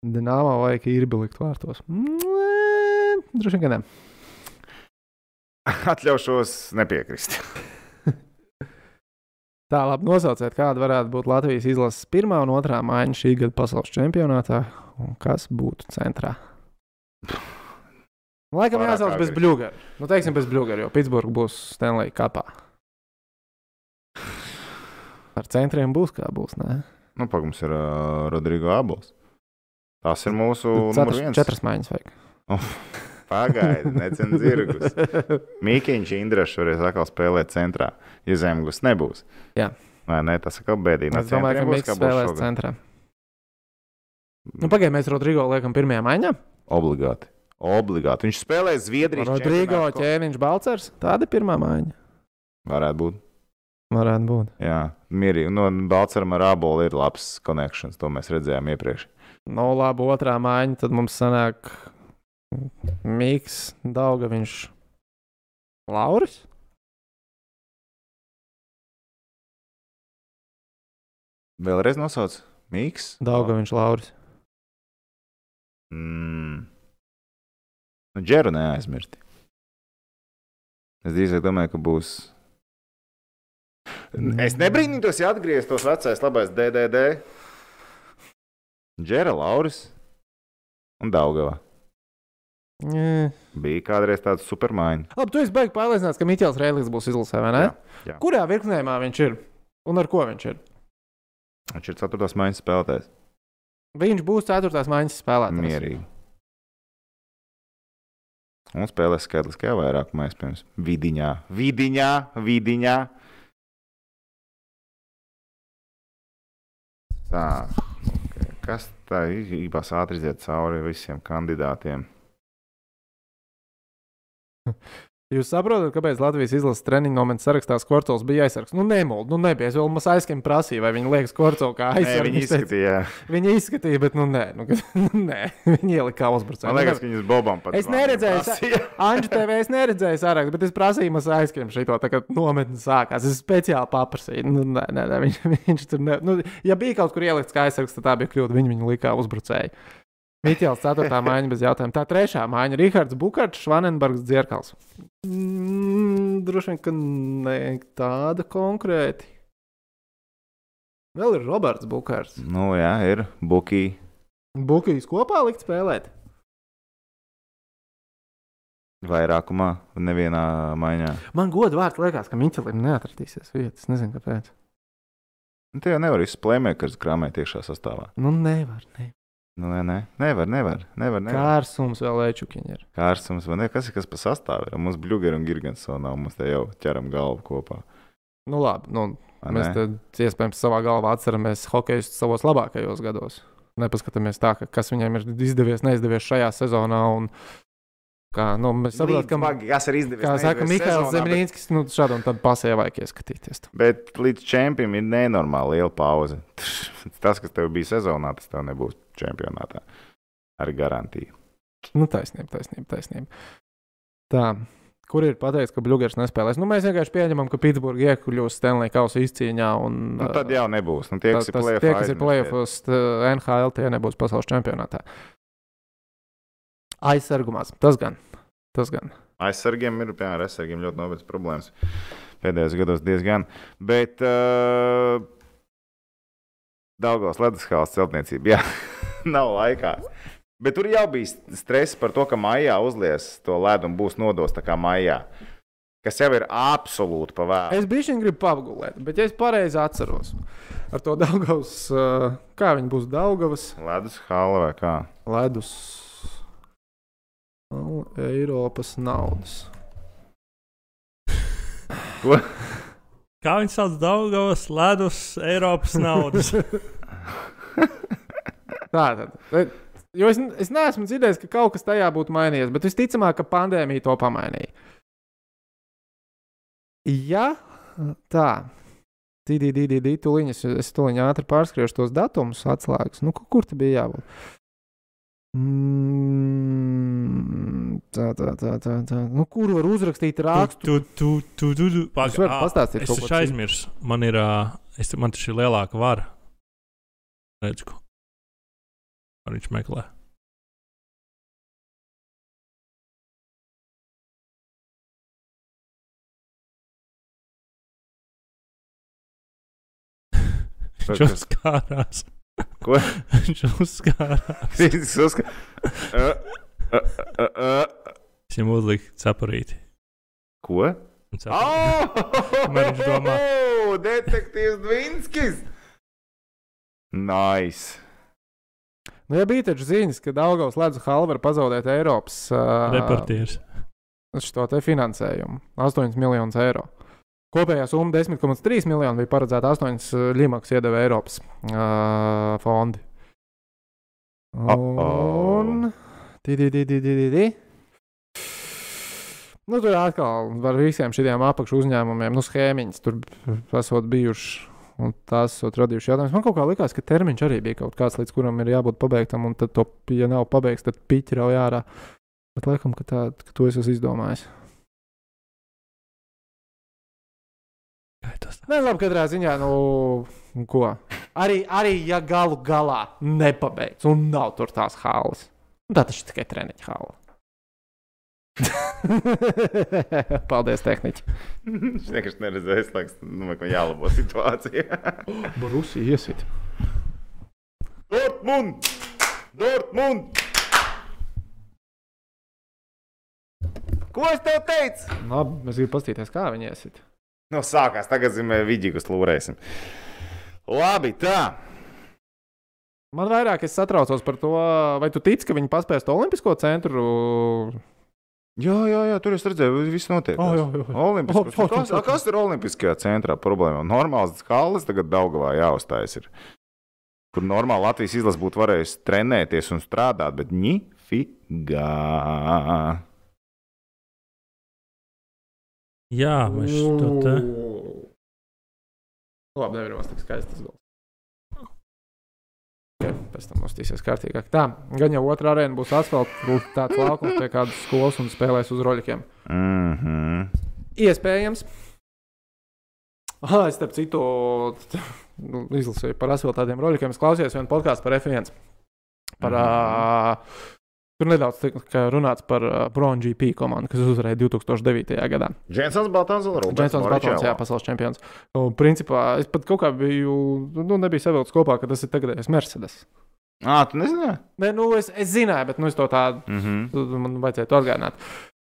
Dināmā vajag īri likt vārtos. Nē, Droši vien, ka ne. Atļaušos nepiekrist. Tā, labi, nosauciet, kāda varētu būt Latvijas izlases pirmā un otrā maiņa šī gada pasaules čempionātā, un kas būtu centrā. Laikam jāsauc bez bluģera. Nu, teiksim, bez bluģera, jo Pitsburgā būs Stanley kapā. Ar centriem būs kā būs. Nē? Nu, pagaidām, mums ir uh, Rodrigo Abols. Tas ir mūsu Četras, viens. četras maiņas vajag. Pagaidi, necen zirgus. Mīkiņš Indrašs varēs atkal spēlēt centrā, ja Zemgus nebūs. Jā. Vai ne? Tas atkal bēdīgi. Es domāju, ka Mikls spēlēs centrā. Nu, Pagaidiet, mēs Rodrigo liekam pirmajā maiņā. Obligāti. Obligāti. Viņš spēlē Zviedrijas Rodrigo čempionātu ko- ķēniņš Balcers. Tāda ir pirmā maiņa. Varētu būt. Varētu būt. Jā, mierīgi. Nu, Balčūskam ar abolu ir labs konekšņs. To mēs redzējām iepriekš. Nu, labi, otrā maiņa. Tad mums sanāk Mikls, Daugaviņš, Lauris. Vēlreiz nosauc Mikls. Daugaviņš, Lauris. Mm. Nu, Džeru neaizmirsti. Es drīzāk domāju, ka būs. Es nebrīnītos, ja atgrieztos vecais labais DDD. Džera Lauris un Daugava. Nē. Bija kādreiz tāds supermaiņa. Labi, tu esi baigi pārliecināts, ka Mikls Rēlis būs izlasē, vai ne? Jā, jā. Kurā virknējumā viņš ir? Un ar ko viņš ir? Viņš ir ceturtās maiņas spēlētājs. Viņš būs ceturtās maiņas spēlētājs. Mierīgi. Un spēlēs skaitliskajā vairākumā, iespējams, vidiņā, vidiņā, vidiņā. Tā, okay. kas tā? Gribās ātri iziet cauri visiem kandidātiem. Jūs saprotat, kāpēc Latvijas izlases treniņu nometnes sarakstā Skorcols bija aizsargs? Nu, nemūl, nu nebija. Es vēl mums aizskiem prasīju, vai viņi liekas Skorcolu kā aizsargs. viņi izskatīja. Viņi izskatīja, bet nu nē, nu, nu, nē. viņi ielika kā uzbrucēju. Man liekas, ka viņas Bobam pat. Es neredzēju, sa- Anģu TV es neredzēju sarakstu, bet es prasīju, mums aizskiem šito, tā kā nometne sākās. Es speciāli paprasīju. Nu, nē, nē, nē, viņš, viņš tur ne. Nu, ja bija kaut kur ielikts kā aizsargs, tad tā bija kļūda. Viņi viņu likā uzbrucēji. Mitjāls 4. maiņa bez jautājuma. Tā 3. maiņa - Rihards Bukārts, Švanenbergs, Dzierkals. Mm, droši vien, ka ne tāda konkrēti. Vēl ir Roberts Bukārts. Nu, jā, ir Buki. Bukīs kopā likt spēlēt. Vairākumā, nevienā maiņā. Man godu vārds liekas, ka Miķelim neatradīsies vietas. Nezinu, kāpēc. Nu, Tie jau nevar visus plēmēkars krāmēt iekšā sastāvā. Nu, nevar. Ne. Nu, nē, nē, nevar, nevar. nevar, nevar. Kārsums vēl lečukiņi ir. Kārsums, vai ne? Kas ir kas par sastāvu? ir? Mums Blueger un Girgans vēl nav. Mums te jau ķeram galvu kopā. Nu, labi. Nu, Vai mēs te iespējams savā galvā atceramies hokeju savos labākajos gados. Nepaskatāmies tā, ka, kas viņiem ir izdevies, neizdevies šajā sezonā. Un, kā, nu, mēs saprotam, Līdz smagi, kas ir izdevies. Kā saka Mikls sezonā, Zemļīnskis, nu šādu un tādu pasēju vajag ieskatīties. Bet, bet līdz čempionam ir nenormāli liela pauze. Tas, kas tev bija sezonā, tas tev nebūs čempionātā. Ar garantiju. Nu, taisnība, taisnība, taisnība. Tā. Kur ir pateikts, ka Bluegrass nespēlēs? Nu, mēs vienkārši pieņemam, ka Pitsburgā iekļūs Stanley Kausa izcīņā. Un, Nu, tad jau nebūs. Nu, tie, tā, kas ir tas, play-offā, tie, kas ir plēsofos, NHL, tie nebūs pasaules čempionātā. Aizsargumās. Tas gan. Tas gan. Aizsargiem ir piemēram, aizsargiem ļoti nopietnas problēmas. Pēdējos gados diezgan. Bet uh, Daugos Latvijas celtniecība, jā, nav laikā. Bet tur jau bija stress par to, ka maijā uzlies to ledu un būs nodos tā kā maijā. Kas jau ir absolūti pa vēlu. Es biju šeit gribu pagulēt, bet ja es pareizi atceros, ar to Daugavas, uh, kā viņi būs Daugavas Ledus hala vai kā? ledus nu, Eiropas naudas. Ko? Kā viņi sauc Daugavas ledus Eiropas naudas? Tā tad. Jo es, es neesmu dzirdējis, ka kaut kas tajā būtu mainījies, bet visticamāk, ka pandēmija to pamainīja. Ja tā, Dīdī, tūlīņas, es tūlīt ātri pārskriešu tos datumus, atslēgas. Nu, ku- kur tur bija jābūt? Mm, tā, tā, tā, tā, tā. Nu, kur var uzrakstīt rakstu? Tu, tu, tu, tu, tu. Pag, varat ā, pastāstīt Es taču aizmirsu. Man ir, ā, es, man taču ir lielāka vara. Redz, ko Kur viņš meklē. Viņš uzskārās. Ko? Viņš uzskārās. Viņš. Es viņam uzliku cepurīti. Ko? Un viņš domā. Oh, detektīvs Dvinskis! Nice! Nu, ja bija taču ziņas, ka Daugavas ledus halva var pazaudēt Eiropas uh, Reportieris. šo te finansējumu - 8 miljonus eiro. Kopējā summa 10,3 miljoni bija paredzēta 8 līmaks iedeva Eiropas uh, fondi. Un. Di-di-di-di-di-di. Nu, tur atkal ar visiem šiem apakšu uzņēmumiem, nu, schēmiņas tur esot bijuši. Un tās esot radījuši jautājumus. Man kaut kā likās, ka termiņš arī bija kaut kāds, līdz kuram ir jābūt pabeigtam, un tad, to, ja nav pabeigts, tad piķi rauj ārā. Bet laikam, ka, tā, ka to es esmu izdomājis. Tas? Nē, labi, katrā ziņā, nu, ko. Arī, arī ja galu galā nepabeigts un nav tur tās halas, nu, tā tas ir tikai treniņa hala. Paldies, tehniķi. Viņš vienkārši neredzēja, es liekas, nu, ka jālabo situācija. Rusija iesit. Dortmund! Dortmund! Ko es tev teicu? Labi, mēs gribam paskatīties, kā viņi iesit. Nu, sākās, tagad zīmē vidīgus lūrēsim. Labi, tā. Man vairāk es satraucos par to, vai tu tici, ka viņi paspēs to olimpisko centru. Jā, jā, jā, tur es redzēju, viss notiek. O, jā, jā, jā. Olimpiskos. O, o, Kas, o, kas ir Olimpiskajā centrā problēma? Normāls skalas tagad Daugavā jāuzstājas. Ir. Kur normāli Latvijas izlase būtu varējusi trenēties un strādāt, bet ņifigā. Jā, mēs to te. Labi, tik skaisti tas gals. Okay, pēc tam uztīsies kārtīgāk. Tā, gan jau otrā arēna būs asfalta, tāds laukums pie kādas skolas un spēlēs uz roļļiem. Mm -hmm. Iespējams. Ah, es starp citu izlasīju par asfaltētiem roļļiem. Es klausījos vienu podkāstu par F1. Par, Mhm. uh, tur nedaudz tika runāts par uh, Bronze GP komandu, kas uzvarēja 2009. gadā. Jensons Baltons un Rūpēns. Džeksons Batons, jā, pasaules čempions. Un, principā, es pat kaut kā biju, nu, nebiju savilkts kopā, ka tas ir tagadējais Mercedes. Ā, tu nezināji? Nē, nu, es, es zināju, bet nu, es to tādu Mhm. man vajadzētu atgādināt.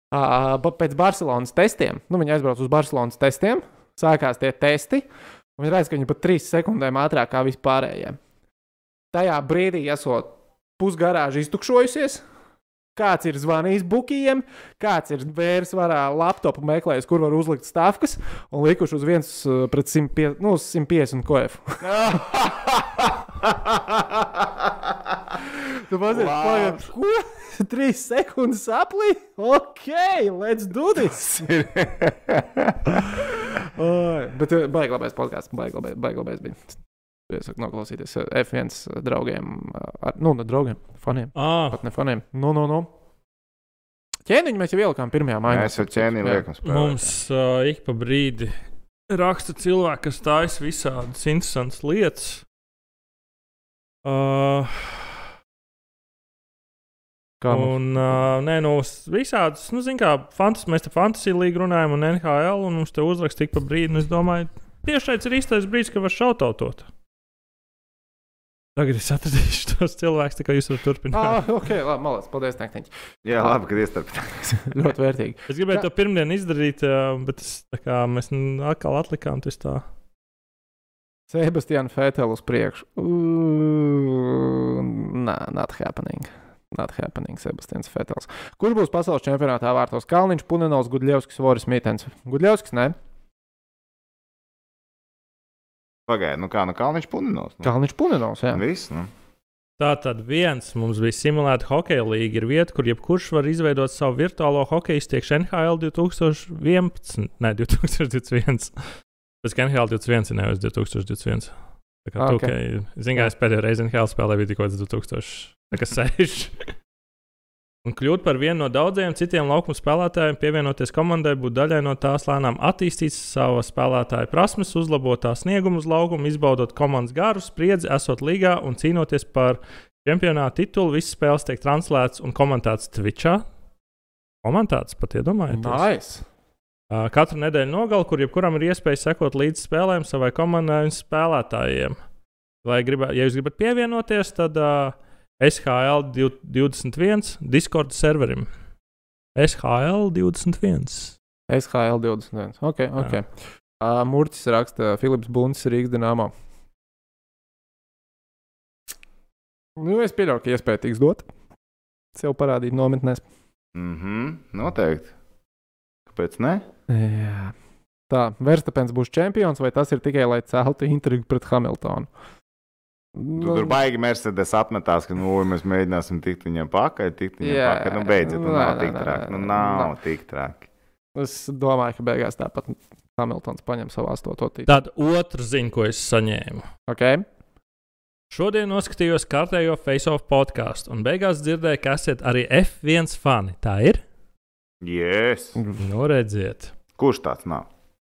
Uh, pēc Barcelonas testiem, nu, viņi aizbrauca uz Barcelonas testiem, sākās tie testi. un Viņi redz, ka viņi pat trīs sekundēm ātrāk kā vispārējie. Tajā brīdī esot pusgarāža iztukšojusies. Kāds ir zvanījis bukiem, kāds ir vērs varā laptopu meklējis, kur var uzlikt stāvkas un likuši uz viens uh, pret 150, nu, uz 150 koefu. Tu Wow. pagaidi, ko? Trīs sekundes aplī? Ok, let's do this! Oi, Bet eh, baigi labais podkāsts, baigi labais, baigi labais bija. Iesaku noklausīties eh, F1 draugiem, eh, ar, nu, ne draugiem, faniem, Ah, pat ne faniem. Nu, nu, nu. Ķēniņu mēs jau ielikām pirmajā mājā. Mēs jau ķēnī liekam spēlēt. mums uh, ik pa brīdi raksta cilvēki, kas taisa visādas interesantas lietas. Uh, Kā mums? un, uh, nē, no visādas, nu, zināmā mērā, fantas, mēs te fantasiju līgu runājam, un NHL, un mums te uzraksta ik pa brīdi, es domāju, tieši šeit ir īstais brīdis, kad var šautautot. Tagad es atradīšu tos cilvēkus, kā jūs varat turpināt. Ah, ok, labi, malāc, paldies, Nektiņš. Jā, labi, kad iestarpināmies. Ļoti vērtīgi. Es gribēju to pirmdien izdarīt, bet es, kā, mēs n- atkal atlikām to tā. Sebastians Fētels uz priekšu. Nē, not happening. Not happening, Sebastians Fētels. Kurš būs pasaules čempionātā vārtos? Kalniņš, Punenovs, Gudļevskis, Voris Mītens. Gudļevskis, nē, Pagaidiet, nu kā, nu Kalniņš Puninos. Nu. Kalniņš, Punenovs. Jā. Viss, nu. Tā tad viens mums bija simulēta hokeja līga, ir vieta, kur jebkurš var izveidot savu virtuālo hokeju iztiekšu NHL 2011, ne 2021. Pēc NHL 21 ir nevis 2021. Tā kā Ah, tu, ok. okay. zināmā mērā, pēdējā reize NHL spēlē bija tikko 2006. Un kļūt par vienu no daudziem citiem laukuma spēlētājiem, pievienoties komandai, būt daļai no tās lēnām attīstīt savu spēlētāju prasmes, uzlabot tā sniegumu uz laukuma, izbaudot komandas garu, spriedzi, esot līgā un cīnoties par čempionāta titulu. Visas spēles tiek translētas un komentētas Twitchā. Komentētas pat iedomājieties. Nice. Katru nedēļu nogali, kur jebkuram ir iespēja sekot līdzi spēlēm savai komandai un spēlētājiem. Lai gribētu, ja jūs gribat pievienoties, tad uh, SHL 21 Discord serverim. SHL 21. SHL 21. Ok, ok. Uh, Murcis raksta, Filips Buncis, Rīgas dīnāmā. Nu, es pieļauju, ka iespēja tiks dot. Sev parādīt nometnēs. Mhm, noteikti. Kāpēc ne? Jā. Tā, Verstapens būs čempions, vai tas ir tikai lai celtu intrigu pret Hamiltonu? Tu tur baigi Mercedes apmetās, ka nu, mēs mēģināsim tikt viņam pakaļ, tikt viņam Jā. pakaļ. Nu, beidziet, nu, nav tik traki. Nu, nav nē. tik traki. Es domāju, ka beigās tāpat Hamiltons paņem savu astoto tīklu. Tad otra ziņa, ko es saņēmu. Okay. Šodien noskatījos kārtējo face-off podkāstu un beigās dzirdēju, ka esat arī F1 fani. Tā ir? Yes. Nu, redziet. Kurš tāds nav?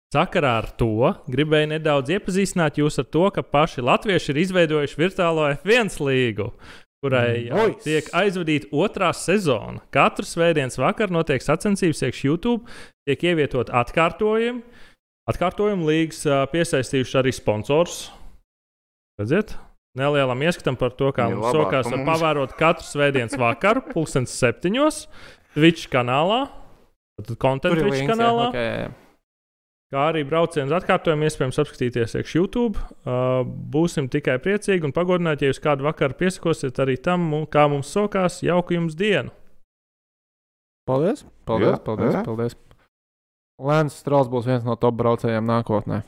Sakarā ar to gribēju nedaudz iepazīstināt jūs ar to, ka paši latvieši ir izveidojuši virtuālo F1 līgu, kurai jau Nice. tiek aizvadīta otrā sezona. Katru svētdienas vakaru notiek sacensības iekšā YouTube, tiek ievietot atkārtojumi. Atkārtojumu līgas piesaistījuši arī sponsors. Redziet? Nelielam ieskatam par to, kā mums pa var mums. pavērot katru svētdienas vakaru, pulkstenes septiņos, Twitch kanālā. Tad ir Twitch links, kanālā. jā, jā. Kā arī braucienu atkārtojumu iespējams apskatīties iekšā YouTube. Būsim tikai priecīgi un pagodināti, ja jūs kādu vakaru piesakosiet arī tam, mu- kā mums sokās. Jauku jums dienu! Paldies! Paldies! Jā, paldies, jā. paldies. Lēns Strāls būs viens no top braucējiem nākotnē.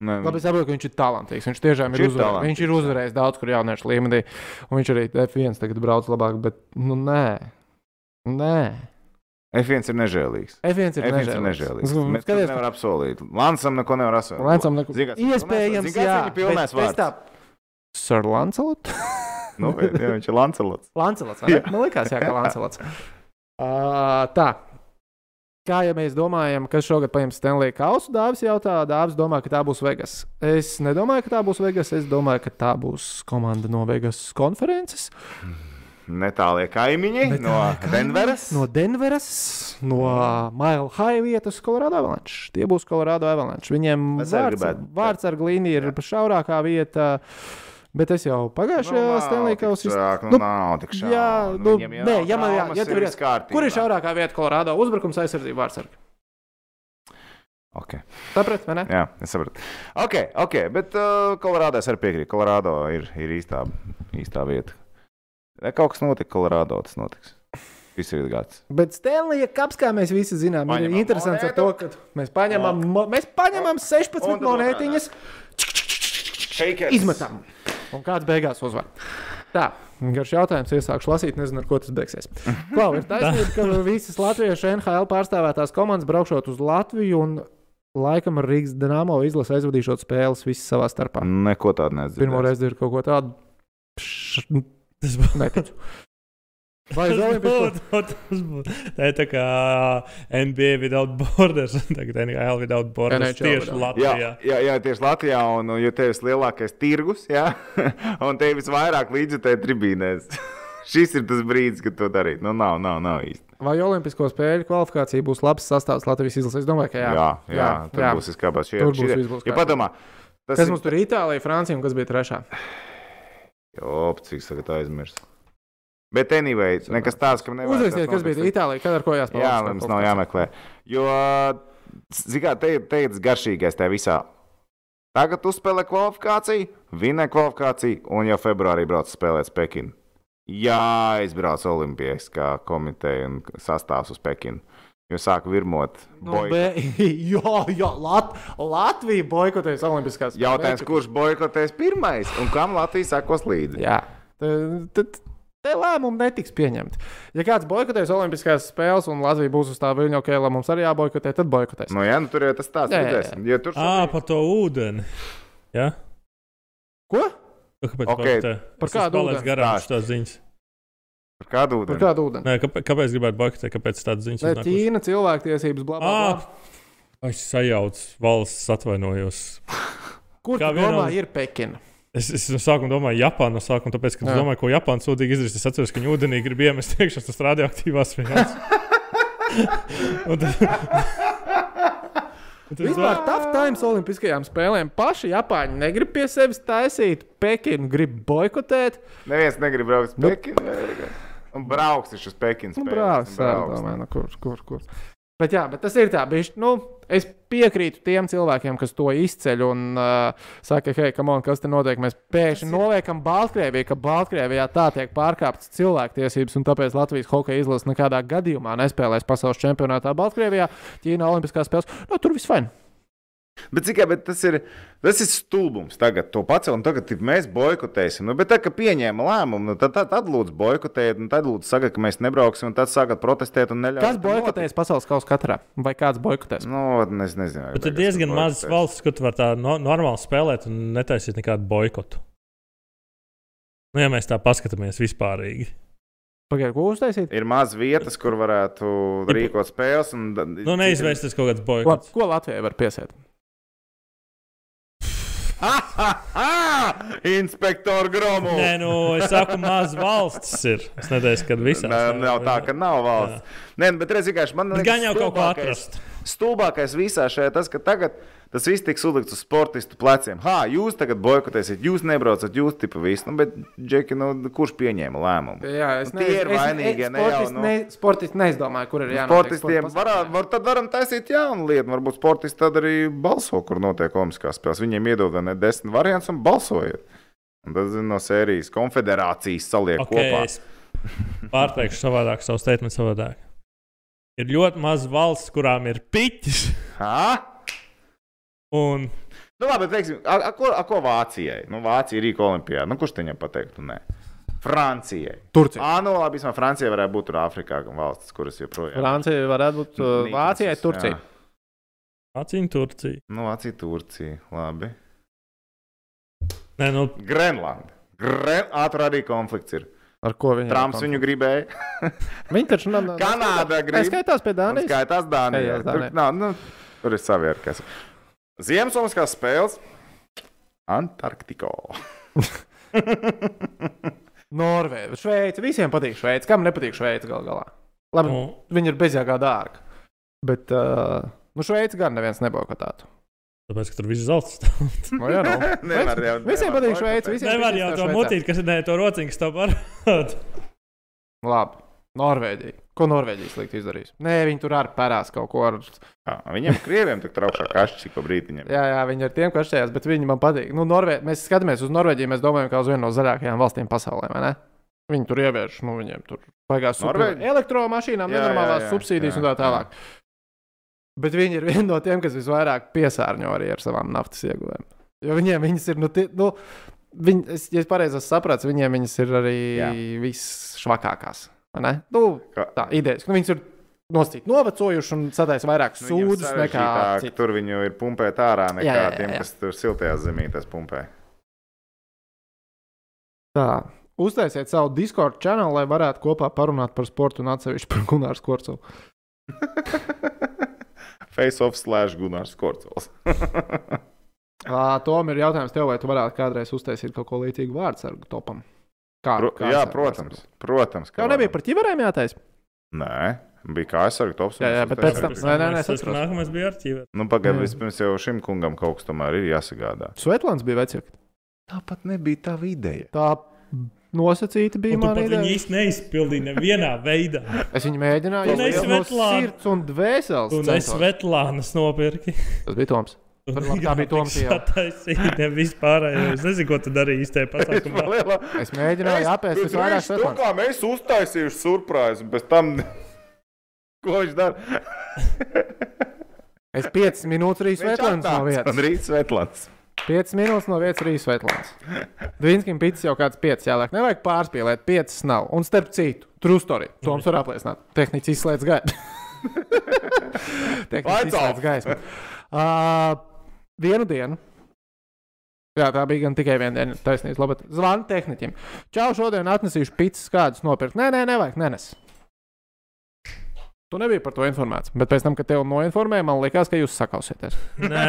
Nē, Labi, es saprotu, ka viņš ir talantīgs. Viņš tiešām Viņš ir, ir uzvarējis. talantīgs, viņš ir uzvarējis daudz, kur jauniešu līmenī. Un viņš arī F1 tagad brauc labāk, bet nu nē. Nē. F1 ir nežēlīgs. F1 ir F1 ir nežēlīgs. nežēlīgs. Nu, Mēs to skaties, nevaram apsolīt. Lansam neko nevar apsolīt. Lancam neko. Zini, kāds- Iespējams, zini, kāds jā. viņa pilnais bet vārds. tā- Sir Lancelot? Nu, jā, viņš ir Lancelots. Lancelots. vai ne? Man liekas, jā, ka Lancelots. Uh, tā. Kā ja mēs domājam, kas šogad paņems Stanley kausu, Dāvis jautā, Dāvis domā, ka tā būs Vegas. Es nedomāju, ka tā būs Vegas. Es domāju, ka tā būs komanda no Vegas konferences. Netālie kaimiņi Bet no kaimiņi Denveras. No Denveras, no Mile High vietas, Colorado Avalanche. Tie būs Colorado Avalanche. Viņiem vārds, ar glīni ir šaurākā vieta. Bet es jau pagājušajā nav Stanley Kausa sāk, Nu, Nu, nav tik šādi. Jā, nu, nē, ja man jā, ja tur ir, kārtībā. kur ir šaurākā vieta Colorado uzbrukums aizsardzība vārdsarga? Okay. Tāpēc, vai ne? Jā, es saprotu. Ok, ok, bet uh, Kolorādo es arī piekrītu. Kolorādo ir, ir īstā, īstā vieta. Ja kaut kas notika Kolorādo, tas notiks. Viss ir gads. Bet Stanley Kaps, kā mēs visi zinām, Paņemam ir interesants ar monētu. to, ka mēs paņemam, mo- mēs paņemam 16 Un tad monētiņas, izmetam. Un kāds beigās uzvar? Tā, garš jautājums, iesākšu lasīt, nezinu, ar ko tas beigsies. Klau, ir taisnība, ka visas latviešu NHL pārstāvētās komandas braukšot uz Latviju un laikam ar Rīgas Dienāmo izlasi aizvadīšot spēles visas savā starpā. Neko tādu nezinu. Pirmo reizi ir kaut ko tādu. Tas būs. Neticu. Vai uz Olimpisko? Tas būtu. Tā ir tā kā NBA without borders, tagad NHL without borders. NHL Tieši without- Jā, Latvijā. jā, jā, tieši Latvijā, un, un jo tev ir lielākais tirgus, jā, un tev visvairāk līdzjutēji tribīnēs. Šis ir tas brīdis, kad to darīt. Nu, nav, nav, nav īsti. Vai Olimpisko spēļu kvalifikācija būs labs sastāvs Latvijas izlases? Es domāju, ka jā. Jā, jā, jā tur jā. būs izkāpās šie Tur būs viss būs Ja kārtībā. padomā, tas Kas ir- mums tur ir Itālija, Francija un kas bija trešā? Jo, cik tagad aizmirst. Bet, anyway, nekas tāds, kam nevajag. Uzrakstiet, kas bija Itālija, kad ar ko jāspēlē. Jā, mums nav jāmeklē. Jo, zināmā mērā, te, ir tas garšīgais tajā visā. Tagad uzspēlē kvalifikāciju, vinē kvalifikāciju, un jau februārī brauc spēlēt Pekinu. Jā, aizbrauc Olimpiskā komiteja un sastāvs uz Pekinu. Jo sāk virmot. Nu, be, jā, jā Lat, Latvija boikotēs Olimpiskās spēles. Jautājums, kurš boikotēs pirmais un kam Latvija sekos līdzi? Jā, tad, te lēmumi netiks pieņemti. Ja kāds boikotēs Olimpiskās spēles un Latvija būs uz tā viļņa, ok, lai mums arī jāboikotē, tad boikotēs. Nu, jā, nu, tur jau tas tāds Jā, jā, jā. redzēsim. Jo tur Ā, šobrīd- par to ūdeni. Jā? Ko? Kāpēc Ok, boikotē? par Es kādu ūdeni? garām šīs ziņas. Par kādu Par ūdeni? kādu ūdeni? Nē, kāpēc, kāpēc gribētu boikotēt? Kāpēc tādas ziņas? Ne, iznākušas? Ķīna, cilvēktiesības, bla, bla, bla. Ā, Es sajaucu valsts, atvainojos. Kur vienā- domā ir Pekina? Es, es no sākuma domāju, Japāna no sākuma, tāpēc, ka es domāju, ko Japāna sūdīgi izdarīs. Es atceros, ka viņi ūdenī grib iemest iekšā tas radioaktīvās vielas. Vispār Tough Times Olimpiskajām spēlēm paši Japāņi negrib pie sevis taisīt, Pekinu grib boikotēt. Neviens negrib braukt uz Nu. Un brauks viņš uz Pekinu. Nu, un brauks, domāju, ne? nu, kur, kur, kur. Bet, jā, bet tas ir tā, bišķi, nu, es piekrītu tiem cilvēkiem, kas to izceļ un uh, saka, hei, on, kas te notiek. Mēs pēkšņi noliekam Baltkrieviju, ka Baltkrievijā tā tiek pārkāptas cilvēktiesības, un tāpēc Latvijas hokeja izlase nekādā gadījumā nespēlēs pasaules čempionātā Baltkrievijā, Ķīnā, Olimpiskās spēles. Nu, tur viss fajn. Bet tikai bet tas ir, tas ir stulbums tagad, to pacelt, un tagad mēs boikotēsim. Nu, bet tā, ka pieņēma lēmumu, nu, tad, tad, tad lūdzu boikotējiet, un tad lūdzu sakiet, ka mēs nebrauksim, un tad sākat protestēt un neļaut. Kas boikotēs pasaules kausa katrā? Vai kāds boikotēs? Nu, es nezinu. Bet ir diezgan mazas valsts, kur tu vari tā no, normāli spēlēt un netaisīt nekādu boikotu. Nu, ja mēs tā paskatāmies vispārīgi. Pagaidiet, ko uztaisīt? Ir maz vietas, kur varētu rīkot spēles. Un, Nu, neizvērsties kaut kāds Ko, boikots. ko Latvijai var piesēt? Inspektor Gromu! Nē, nu, es saku, maz valsts ir. Es nedēļu, kad visās. Nē, nav tā, ka nav valsts. Nē, nu, bet redz, vienkārši man Bet liekas, Gan jau kaut ko atrast. Stulbākais visā šajā tas, ka tagad tas viss tiks uzlikts uz sportistu pleciem. Ha, jūs tagad boikotēsiet, jūs nebraucat, jūs tipa visu. Nu, bet, Džeki, nu, kurš pieņēma lēmumu? Jā, es Nu, tie ir vainīgie, ne jau, sportisti, nu. ne, sportisti neizdomāju, kur ir jānotiek Sportistiem sporta varā, pasākumiem. var, tad varam taisīt jaunu lietu. Varbūt sportisti tad arī balso, kur notiek komiskās spēles. Viņiem iedod ne desmit variants un balsojiet. Un tad zin, no sērijas konfederācijas saliek Okay, kopā. es pārteikšu savādāk, savu statement savādāk. Ir ļoti maz valsts, kurām ir piķis. Ha? Un Nu, labi, bet teiksim, a, a, ko, a, ko Vācijai? Nu, Vācija ir Rīga Olimpijā. Nu, kurš te viņam pateiktu? Nē. Francijai. Turcija. Ā, nu labi, vismaz Francijai varētu būt tur Āfrikā valstis, kuras joprojām. Francija varētu būt uh, Nīknas, Vācijai. Turcija. Acīm Turcija. Nu, Vācija, Turcija. Labi. Nē, nu, Grenlanda. Gren... Tur arī konflikts ir. Ar ko viņi Trumps viņu gribēja. Viņi taču nav. Kanāda grib. Neskaitās pie Dānijas. skaitās Dānijā. Tur, nav, nu, tur ir savi ar kas. Ziemassvētku spēles Antarktikā. Norvēģija, Šveice. Visiem patīk Šveice. Kam nepatīk Šveice gal galā? Labi, nu, viņi ir bezjāgā dārga. Bet, uh, nu, Šveice gan neviens nebojkotētu. tāpēc, ka tur viss zelts stāv. Nu, jā, nu. Nevar jau- Visiem nevar patīk. Šveice. Visiem Nevar jau to mutīt, kas ir ne to rociņu, tev parāda. Labi. Norvēģija. Ko Norvēģija slikti izdarīs? Nē, viņi tur arī pērās kaut ko ar. Jā, Viņiem krieviem tur traukšā kašķis ik pa brītiņam. Jā, jā, viņi ir tiem, kas šajās, bet viņi man patīk. Nu, Norvē... Mēs skatāmies uz Norvēģiju, mēs domājam, kā uz vienu no zaļākajām valstīm pasaulē. Viņi tur ievieš, nu, viņiem tur baigās Norvēģi? elektromašīnām, Jā, jā, nenormālās jā, subsīdijas jā, un tā jā. tālāk. Bet viņi ir vieni no tiem, kas visvairāk piesārņo arī ar savām naftas ieguvēm. Jo viņiem viņas ir, nu, tie, nu viņi, es, ja es pareizi sapratu, viņiem viņas ir arī Jā. visšvakākās. Nu, tā idejas, ka viņas ir nostīt novecojuši un sadēs vairāk Nu, sūdzes nekā sarežģītāk citi. Tur viņu ir pumpēt ārā nekā Jā, jā, jā, tiem, jā. kas tur siltajās zemītēs pumpē. Tā. Uztaisiet savu Discord kanālu, lai varētu kopā parunāt par sportu un atsevišķi par Gunārs Korcu. Face off slash Gunārs Korcols. Tom ir jautājums tev, vai tu varētu kādreiz uztaisīt kaut ko līdzīgu vārdsargu topam? Kā, Pro, kā jā, sargu protams. protams Tev nebija par ķiverēm jātais? Nē, bija kā aizsarga tops. Jā, jā, bet pēc tam- Nē, nē, nē, tas nākamais bija ar ķīveri. Nu, pagaidi, Jā. vispirms jau šim kungam kaut kas tomēr ir jāsagādā. Svetlāns bija vecāks. Tāpat nebija tā ideja. Tā nosacīta bija tu mana ideja. īsti neizpildīji nevienā veidā. Es viņu mēģināju Tu izdarīt no sirds un dvēseles. Un es centos. Svetlānas nopirki. Tas bija Toms. Tur labi, tā bija Toms jau. Taisīja, nevis pārējais. Es nezinu, ko tu darīji īstajā pasākumā. Es mēģināju apēst visvairāk Svetlāns. kā mēs uztaisījuši surprise, un pēc tam. Ko viņš dara? Es 5 minūtes arī Svetlāns no vietas. rīt Svetlāns. 5 minūtes no vietas arī Svetlāns. Dvīnskim pits jau kāds 5 jāliek. Nevajag pārspīlēt, 5 nav. Un starp citu, true story. Toms var apliecināt. Tehniski izslēdz gaisu. Tehniski Lights izslēdz gaismu. Uh, vienu dienu. Jā, tā bija gan tikai viena diena. Taisnība, labi. Zvanu tehniķim. Čau, šodien atnesīšu pīcis kādus nopirkt. Nē, nē, nevajag, nenes. Tu nebija par to informēts. Bet pēc tam, kad tev noinformēja, man liekas, ka jūs sakausieties. Nē,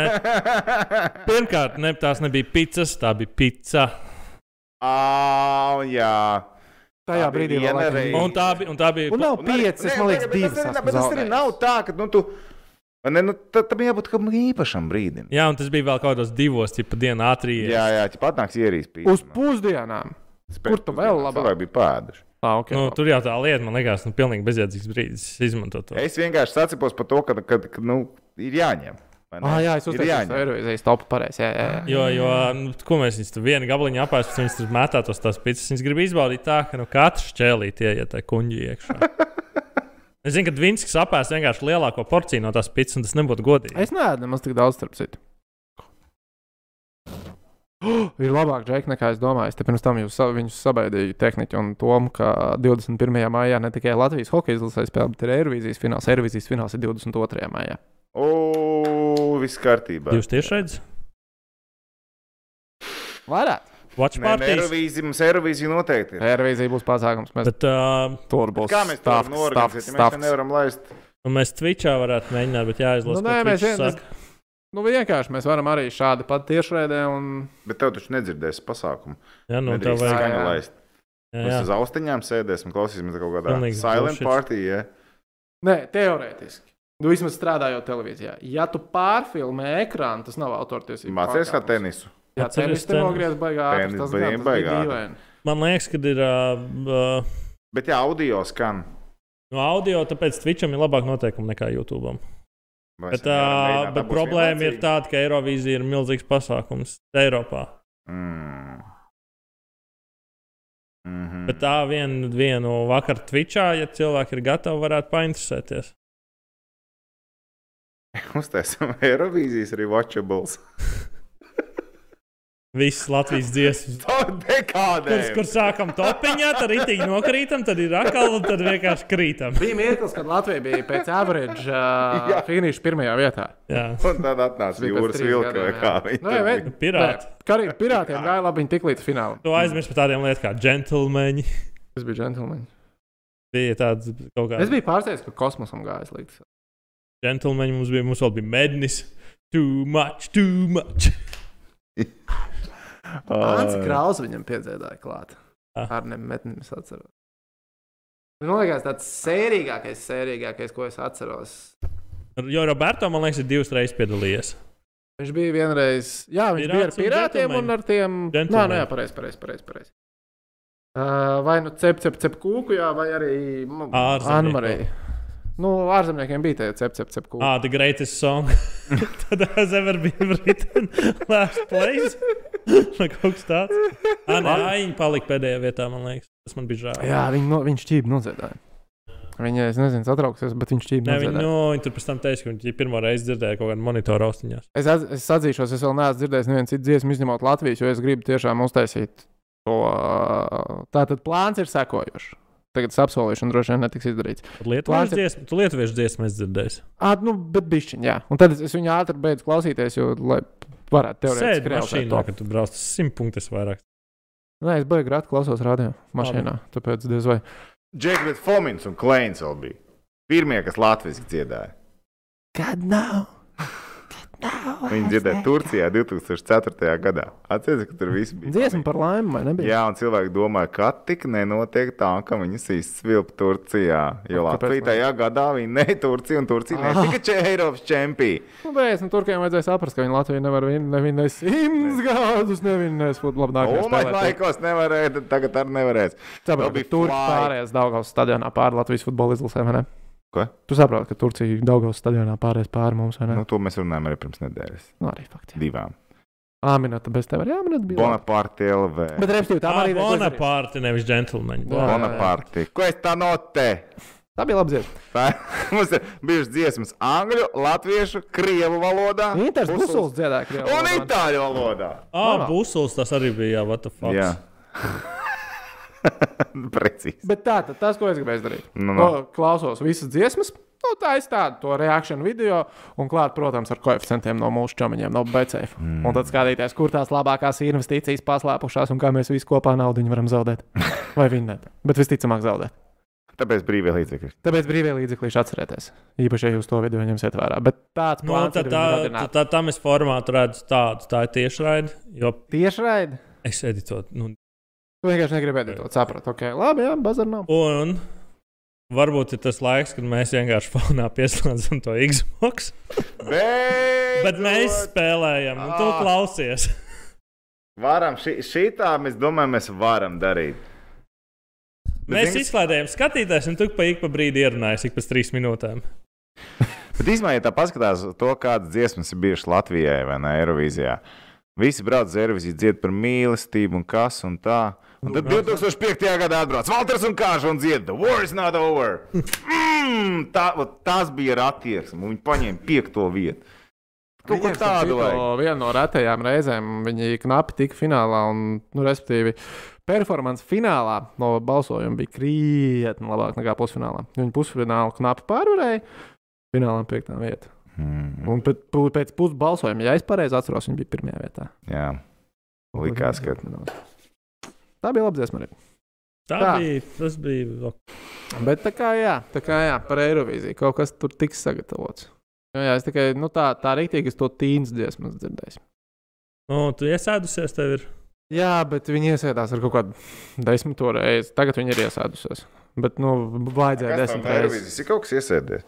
pirmkārt, ne, tās nebija pizzas, tā bija pizza. Ā, jā. Tajā Tā brīdī vēl bija. Un tā bija. Un tā bija Un nav piecas, man liekas, bet divas. Tas, arī- esmu bet tas arī nav tā, ka nu, tu. Vai Ne, nu, tad tam jābūt kaut kādam īpašam brīdim. Jā, un tas bija vēl kaut kādos divos, tipa dienā ātrī. Jā, jā, ja patnāks ierīs pīcis. Uz pusdienām. kur tu vēl labāk? Cilvēki bija pēduši. Ah, okay, Nu, labi. tur jau tā lieta, man liekas, nu, pilnīgi bezjēdzīgs brīdis izmantot to. Es vienkārši sacipos par to, ka, ka, ka nu, ir jāņem. vai? Ah, jā, es Ir uztaisīju jāņem. Eirovīzijas topu pareizi. Jā, jā, jā. Jo, jo nu, ko mēs viņus tur apēst, pēc tam viņus tur mētātos tās pitas. Viņas grib izbaudīt tā, ka nu, katrs ķēlīt ieiet tā kuņģi iekšā. Es zinu, ka Dvinskis apēst vienkārši lielāko porciju no tās pitas, un tas nebūtu godīgi. Es neēdu nemaz tik daudz starp citu. Oh, ir labāk, Džek, nekā es domāju. Es te pirms tam jūs, sa- viņus sabaidīju tehniķi un tom, ka 21. maijā ne tikai Latvijas hokeja izlasē spēlē, bet arī Eirovīzijas fināls. Eirovīzijas fināls ir 22. maijā. O, viss kārtībā. Jūs tieši redzat? Varētu. Watch parties. Eirovīzija, mums Eirovīzija noteikti ir. Eirovīzija būs pasākums. Mēs Bet uh, tur būs. Kā mēs to? Ja mēs to nevaram laist. nu, mēs Twitchā varētu mēģināt, bet jāizlasa. Nu, nē, mēs Twitch vien- saka. Nu, vienkārši mēs varam arī šādi pat tiešraidē un Bet tev taču nedzirdēs pasākumu. Jā, nu, Nu, tev Nedrīkst vajag. jā. skaņu laist. Jā, Mēs jā. uz austiņām sēdēsim, klausīsimies kaut kādā Pilnīgs silent bullshit. party. Ja? Nē, teorētiski. Nu, vismaz strādājot televīzijā. Ja tu pārfilmē ekrānu, tas nav autortiesība. Mācies kā tenisu. Jā, Atceries tenis tur tenis? nogriez baigā. Tas bija tas baigā. Man liekas, ka ir. Uh, Bet jā, audio skan. No audio, tāpēc Twitcham ir labāk noteikumi nekā YouTube. Vai Bet, uh, mēģināt bet problēma ir vienlaicīgi? tāda, ka Eirovīzija ir milzīgs pasākums Eiropā. Mm. Mhm. Bet tā vien, vienu vakaru Twitchā, ja cilvēki ir gatavi, varētu painteresēties. Uztaisām Eirovīzijas arī watchables. Visas Latvijas dziesmas. Tā Kur, sākam topiņā, tad rītīgi nokrītam, tad ir atkal, un tad vienkārši krītam. Bija mirklis, kad Latvija bija pēc average uh, finiša pirmajā vietā. Jā. Un tad atnāca jūras vilka vai kā jā. viņi Nu, jā. Pirāti. Kā arī pirātiem gāja labi, viņi tik līdz finālam. Tu aizmirsti par tādiem lietām kā džentlmeņi. Tas bija džentlmeņi. Bija tāds kaut Es kāds biju pārsteigts, ka kosmosam gājas līdz. džentlmeņi. Mums bija, mums vēl bija mednis. Too much, too much. Ants Kraus viņam piedziedāja klāt. Ah. Ar nemetni es atceros. Man liekas, tāds sērīgākais, sērīgākais, ko es atceros. Jo Roberto, man liekas, ir divas reizes piedalījies. Viņš bija vienreiz, jā, viņš bija ar Pirāts un pirātiem un džentlmeņi. ar tiem. Nē, Džentlmeņi. nē, jā, pareizi, pareizi, pareizi. Pareiz. Uh, vai nu cep, cep, cep kūku, jā, vai arī. Anmarija. Nu, ārzemniekiem bija tie cep, cep, cep kūku. Ah, the greatest song. Tad has ever been written last place. Vai kaut kas tāds. Ah, nē, Aiņa palika pēdējā vietā, man liekas. Tas man bija žēl. Jā, viņi, no, viņš ķīpa nodziedāja. Viņa, es nezinu, satrauksies, bet viņš ķīpa Nē, viņi, nodziedāja. nu, viņi tur pēc tam teica, ka viņi pirmo reizi dzirdēja kaut kādu monitoru austiņās. Es, atz- es atzīšos, es vēl neesmu dzirdējis nevienu citu dziesmu, izņemot Latvijas, jo es gribu tiešām uztaisīt to. Tātad plāns ir sekojošs. Tagad un droši vien netiks izdarīts. Tur lietuviešu ir- dziesmu, tu lietuviešu dziesmu esi dzirdējis. Ah, nu, bet bišķiņ, jā. Un tad es, es viņu ātri beidzu klausīties, jo, lai varētu teorētiski Sēdi realizēt mašīnā, to. kad tu brauc simt punktus vairāk. Nē, es baigi grāti klausos radio mašīnā, tāpēc diez vai. Džeks, bet Fomins un Kleins vēl bija. Pirmie, kas latviešu dziedāja. Kad nav? Viņi dziedāja Turcijā 2004. gadā. Atcerieties, ka tur viss bija. Dziesma par laimi, vai ne? Jā, un cilvēki domāja, ka tik nenotiek tā, ka viņas izsvilpa Turcijā. Jo lai? tajā gadā viņa ne Turcija un Turcija Ah. netika če Eiropas čempioni. Nu, beigās, nu, Turkiem vajadzēja saprast, ka viņi Latviju nevar vin- nevinēt simts gadus, nevinēs nākamajā Umai spēlē. laikos nevarēja, tagad arī nevarēs. Bija ka tur fly. pārējais Daugavas stadionā pāri Latvijas futbola izlasē, vai ne? Ko? Tu saproti, ka Turcija Daugavas stadionā pārējais pāri mums, vai ne? Nu, to mēs runājam arī pirms nedēļas. Nu, arī fakti. Divām. Āminēta bez tev arī āminēta bija. Bonaparte LV. Bet respektīvi, tā arī bija Bonaparte, nevis džentlmeņi. Bonaparte. Ko es tā notē? Tā bija laba dziesma. Tā- Mums ir bijušas dziesmas angļu, latviešu, krievu valodā. Inters Busuls dziedāja krievā. Un valodā. itāļu valodā. Ah, Normāli. busuls tas arī bija, jā, what the fuck. Jā. Precīzi. Bet tā, tad tas, ko es gribēju darīt. Nu, No. nu. Klausos visas dziesmas. Nu, tā ir tāda to reakciju video, un klāt, protams, ar koeficientiem no mūsu čomiņiem, no BCF. Mm. Un tad skatīties, kur tās labākās investīcijas paslēpušās un kā mēs visi kopā naudu varam zaudēt. Vai vinnēt. Bet visticamāk zaudēt. Tāpēc brīvie līdzekļi. Tāpēc brīvie līdzekļi atcerieties. Īpaši, ja jūs to video ņemsiet vērā. Bet tāds Nu, tad ir tā, tā, radināt. tā, tā mēs formātu redzam tādu. Tā ir tiešraide, jo Tieši raidi. es editoju. Nu, Tu vienkārši negribēji to saprast. Okay, labi, jā, bazar nav. un varbūt ir tas laiks, kad mēs vienkārši fonā pieslēdzam to Xbox. Bet, mēs spēlējam, un tu Ah. klausies. varam, šī, šitā mēs domājam, mēs varam darīt. Bet Mēs zini, izslēdzām skatītājus, un tu pa ik pa brīdi ierunājies, ik pēc trīs minūtēm. Bet īstenībā, ja tā paskatās to, kādas dziesmas ir bijušas Latvijai vai ne Eirovīzijā, visi brauc uz Eirovīziju, dzied par mīlestību un kas un tā. Un tad 2005. gadā atbrauc Walters un Kāža un dzied, The war is not over. Mm, tā, tas bija ar attieksmi, viņi paņēma piekto vietu. Kaut ko tādu vajag. Viena no retajām reizēm viņi knapi tika finālā, un, nu, respektīvi, performance finālā no balsojuma bija krietni labāk nekā pusfinālā. Viņi pusfinālu knapi pārvarēja, finālā piektā vieta. Mm, Un pēc, pēc pusbalsojuma, ja es pareizi atceros, viņi bija pirmajā vietā. jā, likās, ka Tā bija laba dziesma arī. Tā, Tā. bija. Tas bija. Bet tā kā jā, tā kā jā, par Eirovīziju kaut kas tur tiks sagatavots. Jo, jā, es tikai nu, tā, tā rīktīgi es to tīnas dziesmas dzirdēju. Nu, tu iesēdusies, tev ir. Jā, bet viņi iesēdās ar kaut kādu desmito reizi. Tagad viņi ir iesēdusies. Bet, nu, vajadzēja desmit reizes. Eirovīzijas ir kaut kas iesēdies.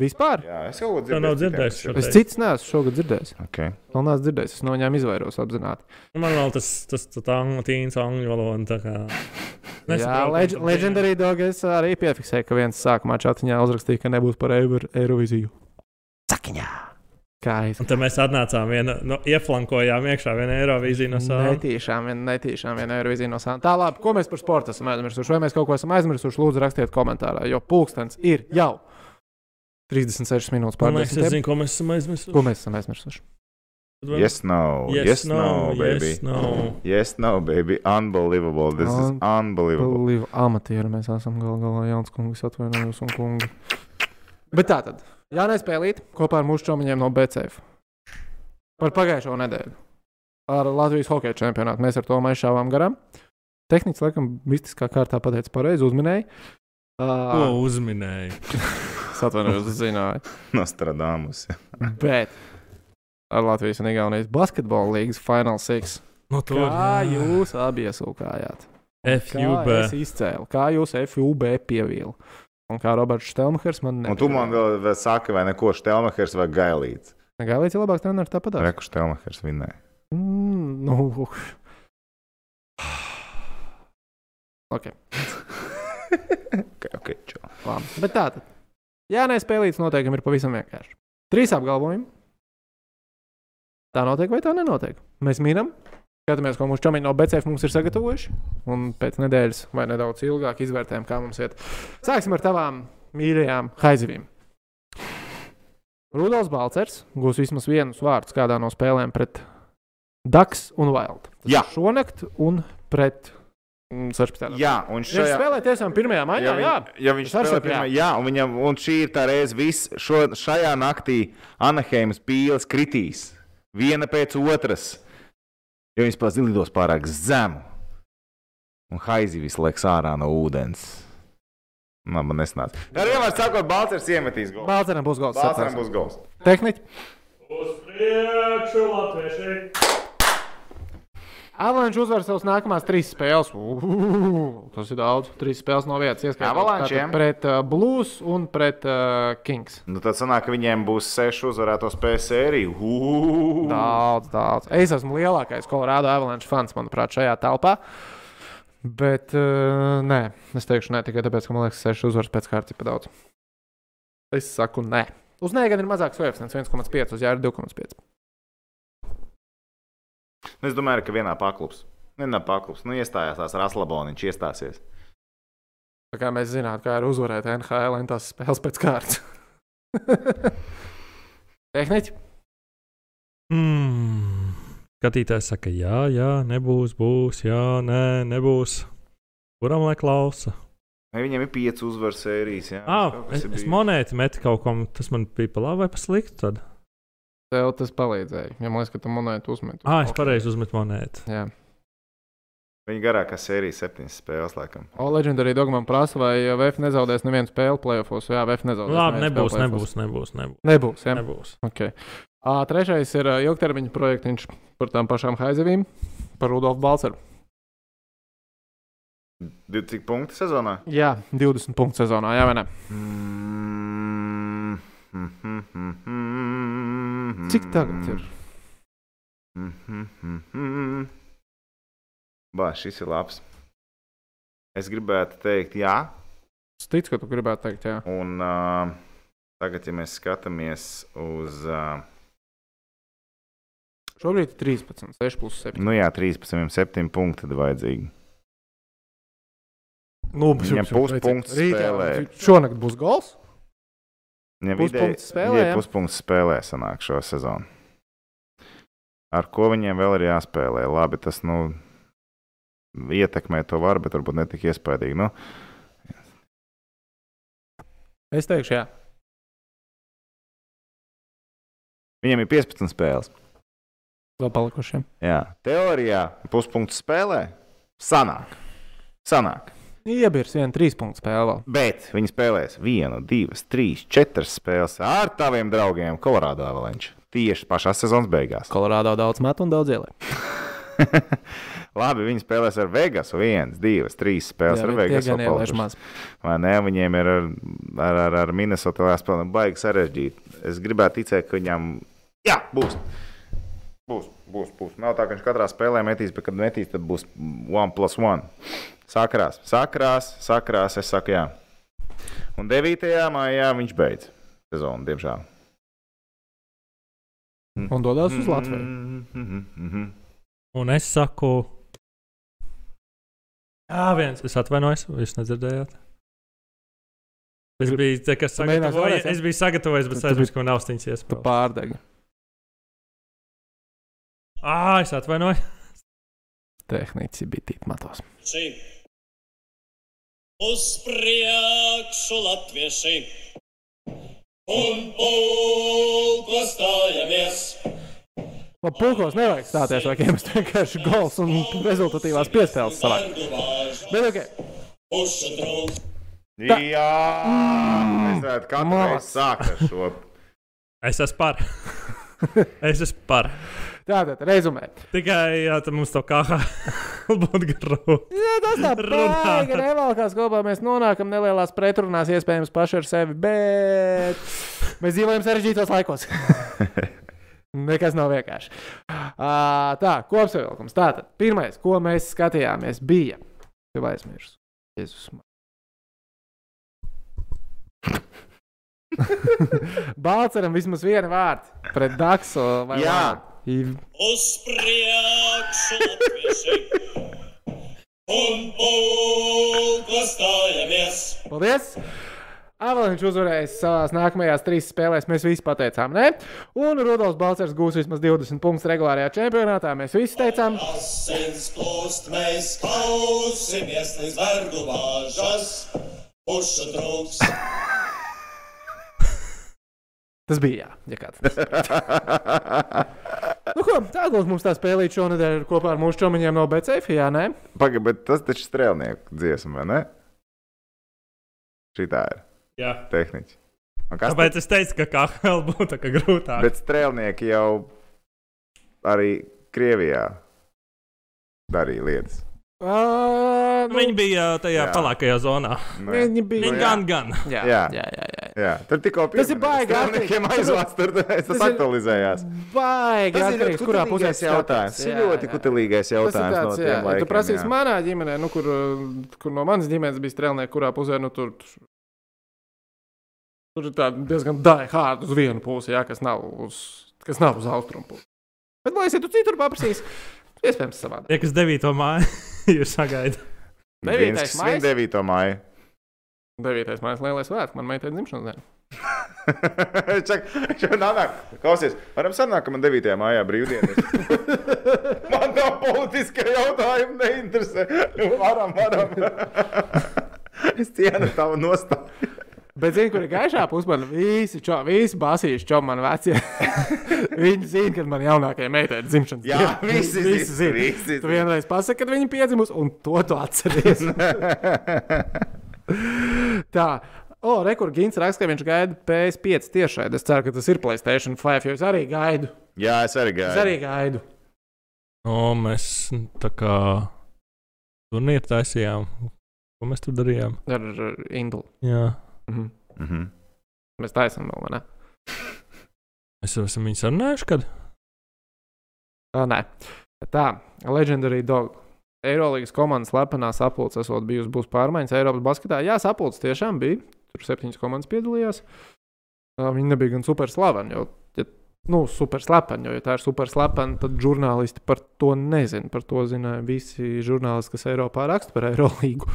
Vispār? Jā, es jau Tā nav dzirdējis Es cits neesmu šogad dzirdējis. Okay. Vēl neesmu dzirdējis. Es no viņiem izvairos apzināti. Nu, Man vēl tas, tas, tas angļu, valoda. tā Jā, nesaprotam, leg tad legendary dog es arī piefiksēju, ka viens sākumā čatiņā uzrakstīja, ka nebūs par Eiro- Eirovīziju. Sakiņā! Kā es. Un tad mēs atnācām, viena, no, ieflankojām iekšā vienu Eirovīziju no sāla. Netīšām, vien, netīšām viena Eirovīzija no sāna. Tā labi, ko mēs par sportu esam aizmirsuši? Vai mēs kaut ko esam aizmirsuši? Lūdzu, rakstiet komentārā, jo pulkstenis ir jau 36 minūtes Man pār liekas, es 10. zinu, ko mēs esam aizmirsuši. Ko mēs esam aizmirsuši? Yes, no. Yes, yes no, baby. Yes, no. Yes, no, baby. Unbelievable. This is unbelievable. Unbelievable. Amatieri mēs esam gal galā jauns kungs, atvainojos un kungi. Bet tā tad, Jānis Pēlīt kopā ar mūsu čomiņiem no BCF par pagājušo nedēļu ar Latvijas hokeja čempionātu. Mēs ar to aizšāvām garām. Tehniski, laikam, mistiskā kārtā pateica pareizi, uzminēja. Ko Uh, uzminēji? es atvainojos, zināju. Nostradamus. Bet ar Latvijas un Igaunijas basketbola līnijas Final Six. No tur Kā jūs abi iesūkājāt? Kā FUB. es izcēlu? Kā jūs FUB pievīlu? Un kā Roberts Štelmachers man Un tu man vēl, vēl saki, vai neko Štelmachers vai Gailīts. Gailīts ir labāks treneris tāpat. Reku Štelmachers vinēja. Mm, nu, ok, okay, okay, čau. labi. Bet tā tad. Jā, nespēlīts noteikumi ir pavisam vienkārši. Trīs apgalvojumi. Tā notiek vai tā nenotiek? Mēs mīlam, skatāmies, ko mūsu čomiņi no BCF mums ir sagatavojuši. Un pēc nedēļas vai nedaudz ilgāk izvērtējam, kā mums iet. Sāksim ar tavām mīļajām haizivīm. Rudolf Balcers gūs vismaz vienus vārdus kādā no spēlēm pret Daks un Wild. Šonakt un pret 16. Jā, un Viņš šajā. spēlē tiešām pirmajā maiņā. Ja, Jā, viņ, ja viņš Es arī spēlē saku, jā. pirmā, jā, un, viņam, un šī ir tā reize, viss šo, šajā naktī Anaheimas pīles kritīs viena pēc otras, jo viņas pats lidos pārāk zemu. Un haizi visu laiku ārā no ūdens. Man, man nesnāca. Ar vienu vārdu sakot, Balčers iemetīs golu. Balceram būs gols. Balčeram būs gols. Tehniski. Uz priekšu, latvieši! Avalanche uzvar savas nākamās trīs spēles. Uhu, tas ir daudz. Trīs spēles no vietas. jā. Pret uh, Blues un pret uh, Kings. Nu, tad sanāk, ka viņiem būs seši uzvarēto spēļu sēriju. Uhuhu. Daudz, daudz. Es esmu lielākais Colorado Avalanche fans, manuprāt, šajā telpā. Bet, uh, nē, es teikšu, nē, tikai tāpēc, ka man liekas, seši uzvaras pēc kārtas ir pa daudz. Es saku, nē. Uz nē, gan ir mazāks koeficients 1,5, uz jā, ir 2,5. Nu, Es domāju, ka vienā paklubs. Vienā paklubs. Nu, iestājās tās Raslaboniņš, iestāsies. Tā kā mēs zinām, kā ir uzvarēt NHL un tās spēles pēc kārtas. Tehniski? Mm. Skatītājs saka, jā, jā, nebūs, būs, jā, nē, nebūs. Kuram lai klausa? Vai viņiem ir pieci uzvaru sērijas? Jā, Ah, kas es, es monētu metu kaut kam, tas man bija pa labi vai pa sliktu. Tad. Tev tas palīdzēja. Ja man liekas, ka tu monētu uzmet. Ah, es pareizi uzmetu monētu. Jā. Viņa garākā sērija septiņas spēles, laikam. O, Legendary Dog man prasa, vai VF nezaudēs nevienu spēli playoffs. Jā, VF nezaudēs. Labi, nebūs, nebūs, nebūs, nebūs. Nebūs, jā. nebūs. Okay. Ā, trešais ir ā, ilgtermiņa projektiņš par tām pašām haizivīm, par Rudolfu Balceru. Cik punkti sezonā? Jā, 20 punktu sezonā, jā, vai ne? Mm. Cik tagad ir? Bā, šis ir labs. Es gribētu teikt, jā. Es ticu, ka tu gribētu teikt, jā. Un uh, tagad, ja mēs skatāmies uz. Uh, Šobrīd ir 13, 6 plus 7. nu jā, 13, 7 punkti tad vajadzīgi. Nu, Viņam puspunkts spēlē. Šonakt būs gols. Viņam Puspunkts spēlē, jā, puspunkts spēlē sanāk šo sezonu. Ar ko viņiem vēl ir jāspēlē? Labi, tas nu, ietekmē to var, bet varbūt ne tik iespaidīgi. Nu, Es teikšu, jā. viņiem ir 15 spēles. Vēl palikušiem. Jā, teorijā puspunkts spēlē. Sanāk. Sanāk. Iebirs viena trīs punktu spēle vēl. Bet viņi spēlēs vienu, divas, trīs, četras spēles ar taviem draugiem Colorado Avalanche. Tieši pašā sezonas beigās. Kolorādo daudz met un daudz ielē. Labi, viņi spēlēs ar Vegasu. Viens, divas, trīs spēles Jā, ar Vegasu. Vai ne? Viņiem ir ar, ar, ar, ar Minnesota jāspēlē baigi sarežģīti. Es gribētu ticēt, ka viņam jā, būs. Būs, būs, būs. Nav tā, ka viņš katrā spēlē metīs, bet kad metīs, tad būs one plus one. Sakrās, sakrās, sakrās. Es saku, jā. Un 9. maijā viņš beidz sezonu, diemžēl. Un dodas uz Latviju. Mm -hmm. Un es saku, jā, viens, es atvainojos, jūs nedzirdējāt. Es biju, te, kas sagatavojies, es biju sagatavojis, bet es aizmirsu, ka man nav stiņas Tu iespējas. pārdegi. Ah, es atvainoju. Tehnici bija tīk matos. Šī. Uz priekšu latvieši un pulko stājamies. Labi, pulkos nevajag stāties, vai jums vienkārši gols un rezultatīvās piespēles savāk. Bet, ok, trūks. Jā, es redzu, ka katrs Mās. sāk ar šo. Es esmu par. es esmu par. tātad, rezumē. Tikai jā, tad mums to kā būtu grūti. Jā, tas tā baigi nevalkās kopā. Mēs nonākam nelielās pretrunās, iespējams, paši ar sevi, bet mēs dzīvojam sarežģītos laikos. Nekas nav vienkārši. Uh, tā, kopsavilkums. Tātad, pirmais, ko mēs skatījāmies, bija. Tev aizmirsu. Jēzus. Balceram vismaz viena vārda pret Daksu. Jā. vārdu. I- Uz priekšu un pulko stājamies. Paldies! Avalanche uzvarēs savā nākamajās trīs spēlēs. Mēs visi pateicām, ne? Un Rudolfs Balčers gūs vismaz 20 punktus regulārajā čempionātā. Mēs visi teicām, Asins plūst, mēs kausimies līdz vergu bāžas. Pušu trūks. Tas bija jā, ja kāds. nu, ko, tāda lūk, mums tā spēlīt šonadēļ kopā ar mūsu čomiņiem no BCF, jā, nē? Pagaid, bet tas taču strēlnieku dziesma, vai ne? Šī tā ir Jā. Kas Tāpēc es teicu, ka kā vēl būtu tā kā grūtāk. Bet strēlnieki jau arī Krievijā darīja lietas. Uh, nu, Viņi bija tajā Jā. pelēkajā zonā. Nu, Viņi bija. Viņi gan, gan. Jā, Jā. jā, jā. jā. Jā, tur tikko Tas ir baigi atkarīgs. aizvāc, tur tas aktualizējās. Baigi, Tas ir ļoti kurā pusē jautājums. Tas ir ļoti kutelīgais jautājums no tāds, jā, tiem ja tu laikiem. prasīsi jā. manā ģimenē, nu, kur, kur no manas ģimenes bija strēlnieki, kurā pusē nu, tur, tur ir diezgan daļhārda uz vienu pusi, jā, kas nav uz, kas nav uz austrumu pusi. Bet, lai es tu citur paprasīsi, iespējams, savādāk. Tie, kas 9. māja, jūs sagaidat. Devītais Viens, kas svin maijs? 9. māju. 9. mājas lielais svētks, man meitai dzimšanas diena. Čak, čak, nā, nā. Klausies, varam sanākt, ka man 9. mājā brīvdienas. man tā politiskie jautājumi neinteresē. Varam, varam. es cienu tavu nostāju. Bet, zini, kur ir gaišā pusmana? Visi, čo, visi basīši, čo man vecie. viņi zina, kad man jaunākajai meitai ir dzimšanas Jā, diena. visi visi zina, visi Tu vienreiz pasaki, kad viņa piedzimusi, un to tu atceries. Tā. O, oh, rekur Gins raksta, ka viņš gaida PS5 tiešai. Es ceru, ka tas ir Playstation 5, jo es arī gaidu. Jā, es arī Es gāju. arī gaidu. O, mēs tā kā turnīru taisījām. Ko mēs tur darījām? Ar ar Indulu. Jā. Mhm. Mhm. Mēs taisām vēl, vai ne? Mēs jau esam viņu sarunājuši, kad? Tā, nē. Tā, Legendary Dog. Eirolandes komandas slepenā sapulcē esot bijusi būs pārmaiņas Eiropas basketā. Jā, sapulcē tiešām bija. Tur septiņas komandas piedalījās. Uh, Viņi nebija gan super slaveni, jo, ja, nu, super slepeni, jo, ja tā ir super slepeni, tad žurnālisti par to nezina. Par to zināja visi žurnālisti, kas Eiropā raksta par Eirolīgu.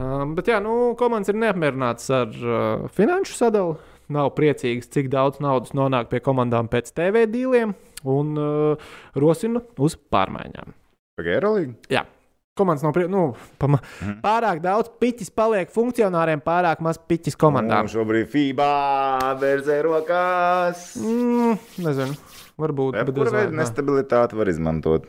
Um, bet, jā, nu, komandas ir neapmierinātas ar uh, finanšu sadalu. Nav priecīgas, cik daudz naudas nonāk pie komandām pēc TV dīliem un uh, rosina uz pārmaiņām. Pagaid, Eirolīga? Komandas nav prie... nu, pama... Mhm. pārāk daudz piķis paliek funkcionāriem, pārāk maz piķis komandām. Un šobrīd FIBA bērzē rokās. Mm, nezinu, varbūt. veida nē. nestabilitāti var izmantot?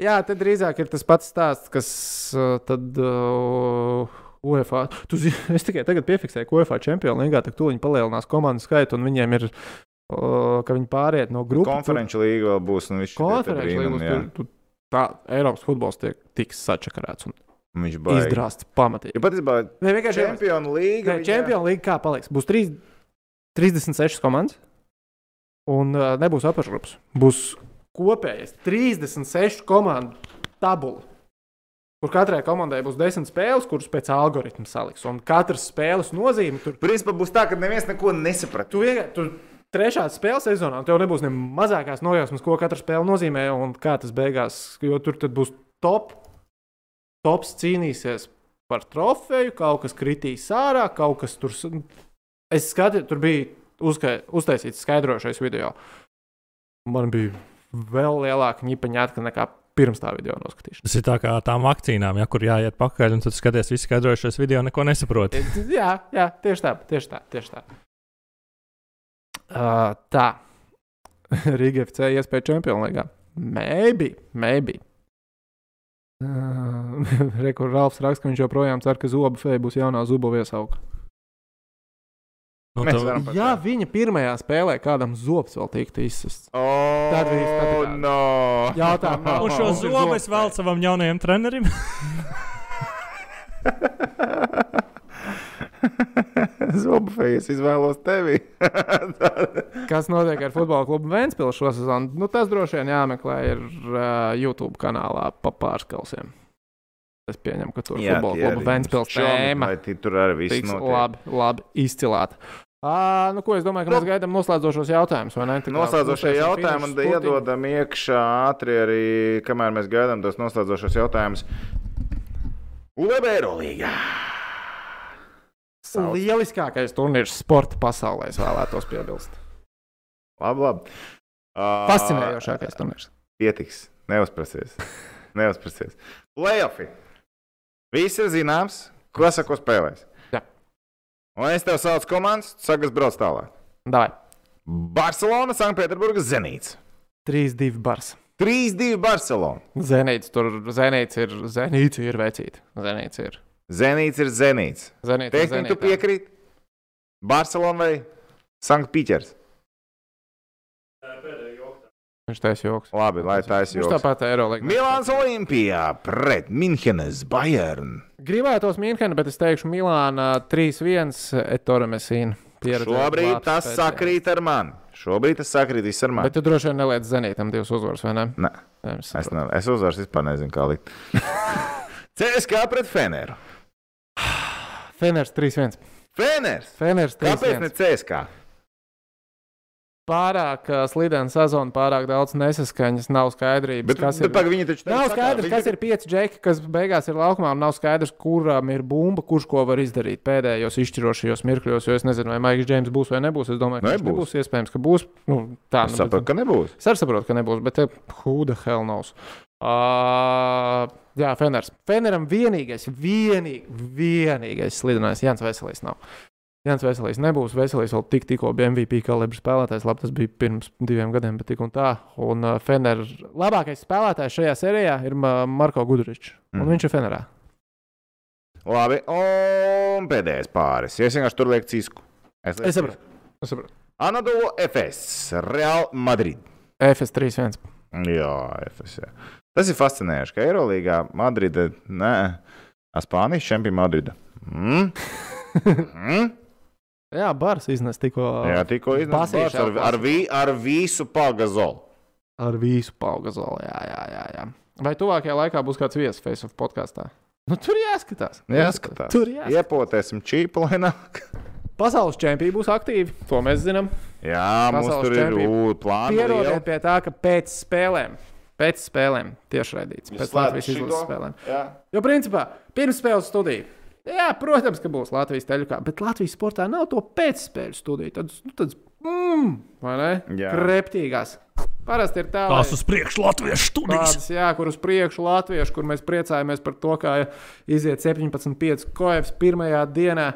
Jā, te drīzāk ir tas pats stāsts, kas uh, tad. Uh, UEFA. Tu zini, es tikai tagad piefiksēju, ka UEFA čempionu līgā tā tūlīt palielinās komandu skaitu, un viņiem ir, uh, ka viņi pāriet no grupas. Konferenču līga vēl būs. Un viņš Konferenču līgos, tur, tur tā Eiropas futbols tiek tiks sačakarēts un Viņš baigi. izdrāsts pamatīgi. Ja patiesībā Ne, vienkārši čempionu līga. Nē, Čempionu līga kā paliks? Būs 3, 36 komandas, un uh, nebūs apakšgrupas. Būs kopējais 36 komandu tabula. Kur katrai komandai būs 10 spēles, kuras pēc algoritma saliks. Un katras spēles nozīme tur Principā būs tā, ka neviens neko nesaprat. Tu vienkārši tur trešā spēles sezonā, tev nebūs ne mazākās nojausmas, ko katra spēle nozīmē un kā tas beigās. Jo tur būs top. Tops cīnīsies par trofeju, kaut kas kritīs ārā, kaut kas tur. Es skatos, tur bija uzkai, uztaisīts skaidrošais video. Man bija vēl lielāka ņipaņētka nekā pirms tā video noskatīšanas. Tas ir tā kā tām vakcīnām, ja kur jāiet pakaļ, un tad skaties, visi skaidrojušies video, neko nesaproti. Jā, jā, tieši tā, tieši tā. Tieši tā. Uh, tā. Riga FC iespēja Champions League. Maybe, maybe. Uh, Rekur Ralfs raksta, ka viņš joprojām cer, ka zobu feja būs jaunā zubu iesauka. Nu, Mēs varam Ja to. viņa pirmajā spēlē kādam zobs vēl tiktu izsists, Oh, Tad viss, tā. no. Jautājums nav. Un šo zobu es vēl savam jaunajam trenerim. Zobfejs izvēlos tevi. kas notiek ar futbola klubu Vēnspils šo sezonu, nu, tas droši vien jāmeklē ir uh, YouTube kanālā pa pārskalsiem. Es pieņemu, ka tur ir futbola klubu Vēnspils tēma. Vai ti tur arī viss notiek? labi, labi izcilāt. À, nu, ko es domāju, ka mēs gaidām noslēdzošos jautājumus, vai ne? Tā Noslēdzošie jautājumi un iedodam iekšā ātri arī, kamēr mēs gaidām tos noslēdzošos jautājumus. Lebe Eirolīgā! Sauc. Lieliskākais turnīrs sporta pasaulē, es vēlētos piebilst. Labi, labi. Uh, Fascinējošākais turnīrs. Pietiks, neuzprasies. neuzprasies. Playoffs. Viss ir zināms, ko sako spēlēs. Un es tev saucu komandas, sagas brauc tālāk. Davai. Barcelona, Sanktpēterburgas Zenīts. 3-2 bars. 3-2 Barcelona. Zenīts tur, Zenīts ir, Zenīts ir vecīt. Zenīts ir. Zenīts ir Zenīts. Zenīts Zenītā. piekrīti? Barcelona vai Sanktpēters? Viņš taisa joks. Labi, lai Viņš jau. tāpat Eirolandā. Milāns Olimpijā pret Minhenes Bayern. Gribētos Mīnhena, bet es teikšu Milāna 3-1 Ettore Messina. Šobrīd tas sakrīt ar mani. Šobrīd tas sakrīt viss ar Bet mani. tu droši vien neliec Zenītam divas uzvaras, vai ne? Nē, Jā, es es, ne, es uzvaru, vispār nezinu, kā likt. CSK pret Feneru. Feners 3-1. Feners! Feners Kāpēc 3-1. ne CSK? Pārāk uh, slidena sezona, pārāk daudz nesaskaņas, nav skaidrības. Bet, kas bet ir, viņi taču nav saka, skaidrs, viņi- kas ir pieci džeki, kas beigās ir laukumā, un nav skaidrs, kuram ir bumba, kurš ko var izdarīt pēdējos izšķirošajos mirkļos. Jo es nezinu, vai Maiks Džeims būs vai nebūs. Es domāju, ka Nebūs. nebūs. Iespējams, ka būs. Nu, tā Es nu, saprotu, ka nebūs. Es arī saprotu, ka nebūs, bet who the hell knows? Uh, jā, Feners. Feneram vienīgais, vienīg, vienīgais slidenais Jans Veselīs nav. Jans Veselīs nebūs. Veselīs vēl tik, tikko bija MVP kalibra spēlētājs. Labi, tas bija pirms diviem gadiem, bet tik un tā. Un uh, Fener labākais spēlētājs šajā sērijā ir Ma- Marko Gudričs. Un Mhm. viņš ir Fenerā. Labi, un pēdējais pāris. Es vienkārši tur lieku cisku. Es, Es saprotu. Es saprotu. Anadolu FS, Real Madrid. FS 3-1. Jā, FS. Jā. Tas ir fascinējoši, ka Eirolandā Madride, nē, Spānijas čempions Madride. Mm? Mm? Jā, Bārs iznes tikko. Jā, tikko iznāca Basīšu ar, ar, vi, ar visu pagazolu. Ar visu paugazolu. Jā, jā, jā, jā. Vai tuvākajā laikā būs kāds viesis Facebook podkāstā? Nu, tur jāskatās. Jāskatās. Tur jāskatās. Iepotēsim čīpu, lai nāk. Pasaules čempioni būs aktīvi. To mēs zinām. Jā, mums Pasaules tur ir čempioni. ū, plāni. Pierodiet pie tā, ka pēc spēlēm, pēc spēlēm tiešraidīts. Pēc Latvijas izlases spēlēm. Jā. Jo, principā, pirms spēles studija. Jā, protams, ka būs Latvijas teļukā, bet Latvijas sportā nav to pēcspēļu studiju. Tad, nu, tad, mm, vai ne? Jā. Kreptīgās. Parasti ir tā, lai- Tās uz priekšu latviešu studijas. Tādas, jā, kur uz priekšu latviešu, kur mēs priecājamies par to, kā iziet 17,5 koevis pirmajā dienā,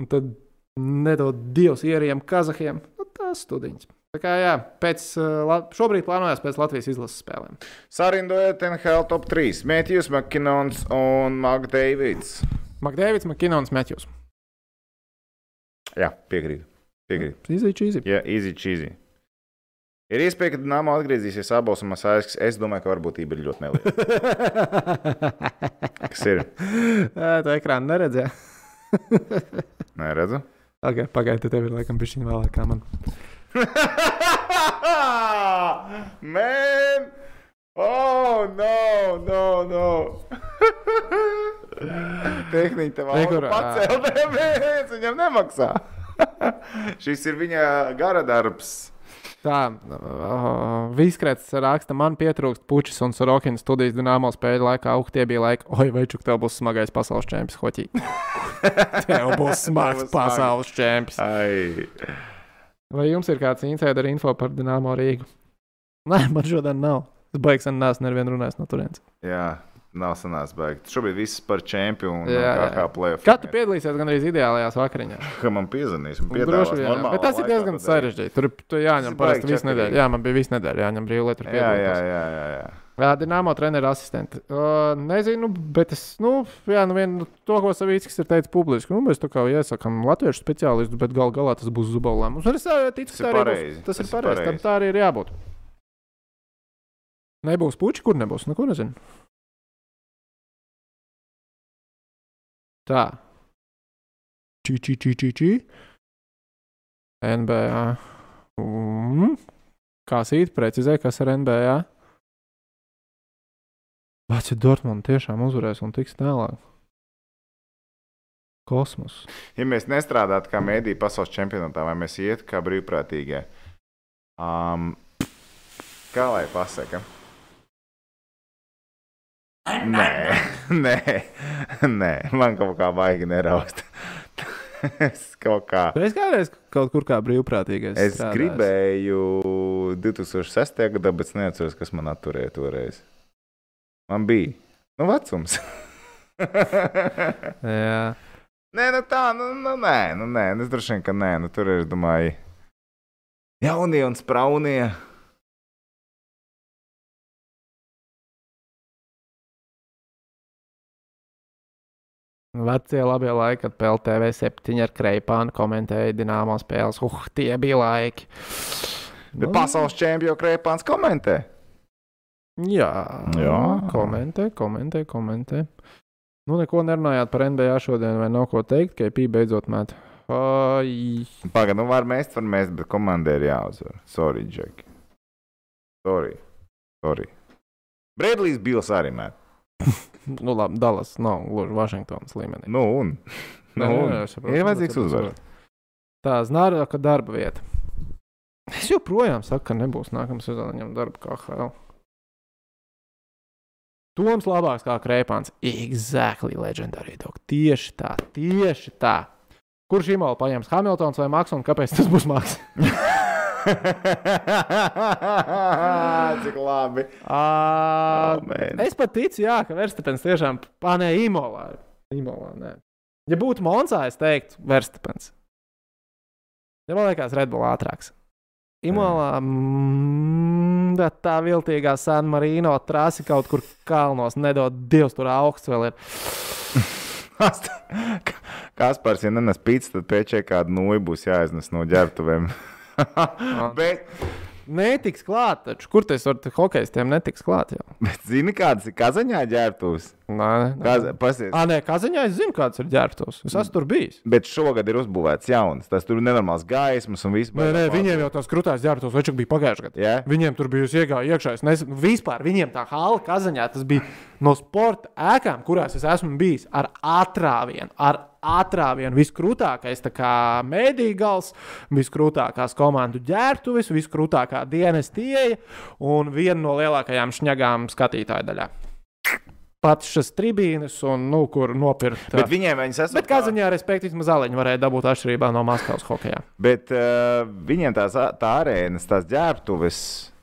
un tad nedod dievs ieriem kazahiem. Nu, tās studiņas. Tā kā jā, pēc, La- šobrīd plānojas pēc Latvijas izlases spēlēm. Sarindojiet NHL top 3. Mētjus, Makinons un Magdeivids. Makdēvids, Makinons, Metjus. Jā, piekrītu. Piekrītu. Izīči, izīči. Jā, easy cheesy. Ir iespēja, ka Nāma atgriezīsies abos Masāļs. Es domāju, ka varbūtība ir ļoti neliela. Kas ir? Tā ekrāna neredzēja. Nē, redzu. Okay, Pagaidiet, tev ir laikam bišķiņ vēlāk kā man. Man! Oh, no, no, no! Tehniski tev Re, kur, auga pacēl, neviens viņam nemaksā. Šis ir viņa gara darbs. Tā, uh, Viskrēts raksta, man pietrūkst puķis un Sorokina studijas dināmo spēļu laikā. Uh, tie bija laiki, oi, večuk, tev būs smagais pasaules čempions hoķī. tev būs smags pasaules čempions. Ai. Vai jums ir kāds insider info par Dienāmo Rīgu? Nē, man šodien nav. Es baigs, un neesmu nevienu runājis no turienes. Jā, nav sanācis baigi. Šobrīd viss par čempionu. Jā, Jā, kā, kā plēsoņu. Kā tu piedalīsies gan arī ideālajās vakariņās? Ka man piezvanīs Droši piedāvās normālā Bet tas ir diezgan sarežģīti. Tur tur jāņem parasti visu nedēļu. Jā, man bija visu nedēļu jāņem brīvā lietu. Jā, jā, jā, jā, jā. Dienāmo treneru asistenti. Uh, nezinu, bet es, nu, jā, nu, vien, to, ko Savīckis ir teicis publiski, nu, mēs tā kā iesakām latviešu speciālistu, bet gal galā tas būs zubalēm. Un es ticu, Tas ka ir tā arī pareizi. būs. Tas, Tas ir pareizi. Tam pareizi. tā arī ir jābūt. Nebūs puķi, kur nebūs. Neko nezinu. Čī, čī. NBA. Mm. Kā sīt, precizē, kas ar NBA? Vācija Dortmund tiešām uzvarēs un tiks tālāk. Kosmos. Ja mēs nestrādātu kā mēdīņu pasaules čempionātā, vai mēs ietu kā brīvprātīgie, um, kā lai pasaka? Nē, nē, nē, man kaut kā baigi neraust. es kaut kā. Tu esi kādreiz kaut kur kā brīvprātīgais. Es strādājis? gribēju 2006. gadā, bet es neatceros, kas man atturēja toreiz. Man bija nu, vecums. Jā. Nē, nu tā, nu, nu nē, nu nē, nu, es droši vien, ka nē, nu tur ir, es domāju, jaunie un spraunie. Vecie labie laiki, kad PLTV 7 ar kreipānu komentēja dināmā spēles. Uh, tie bija laiki. Bet pasaules čempionu krēpāns komentē. Jā, Jā. komentē, komentē, komentē. Nu, neko nerunājāt par NBA šodien, vai nav ko teikt, ka IP beidzot met. Ai, Pagaid, nu var mēst, var mēst, bet komandai ir jāuzvar. Sorry, Džek. Sorry. Sorry. Bredlijs Bils arī met. nu labi, Dallas nav gluži Vašingtonas līmenī. Nu un? Nu, un. nē, es saprotu, Ir vajadzīgs saprotu, uzvar. saprotu. Tā znāra, ka darba vieta. Es joprojām saku, ka nebūs nākamā sezona viņam darba kā HL. Toms labāks kā Kreipāns. Exactly legendary dog. Tieši tā, tieši tā. Kurš imāli paņems Hamiltons vai Maks un kāpēc tas būs Maks? Cik labi. Ā, Oh, es pat ticu, jā, ka Verstapens tiešām panē imolā. Imolā, nē. Ja būtu Monsā, es teiktu Verstapens. Ja man liekas, Red Bull ātrāks. Imolā mm, tā viltīgā San Marino trasi kaut kur kalnos nedod Dievs, tur augsts vēl ir. Kaspars, ja nenes pīcis, tad pēkšņi kāda nūja būs jāiznes no ģērbtuvēm. bet, Netiks klāt, taču kur tas var hokeistiem netiks klāt jau? bet zini, kādas ir kazaņā ģērbtuves? Nē, nē. Pasies. Ā, nē, Kazaņā es zinu, kāds ir ģērbtos. Es esmu tur bijis. Bet šogad ir uzbūvēts jauns. Tas tur ir nenormāls gaismas un viss. Nē, nē, viņiem jau tās krūtās ģērbtos, vai čak bija pagājušajā gadā. Jā? Viņiem tur bija iegāja iekšā. Es nezinu, vispār viņiem tā hala kazaņā tas bija no sporta ēkām, kurās es esmu bijis ar atrāvienu. Ar atrāvienu viskrūtākais mēdīņu gals, viskrūtākās komandu ģērbtuves, viskrūtākā dienas tieja un viena no lielākajām šņagām skatītāju daļā. Pats šis tribīnes, un, nu, kur nopirkt. Bet viņiem viņas esmu. Bet kazaņā, respektīvi, mazāliņi varēja dabūt atšķirībā no Maskavas hokeja. Bet uh, viņiem tās tā arēnas, tās ģērbtuves,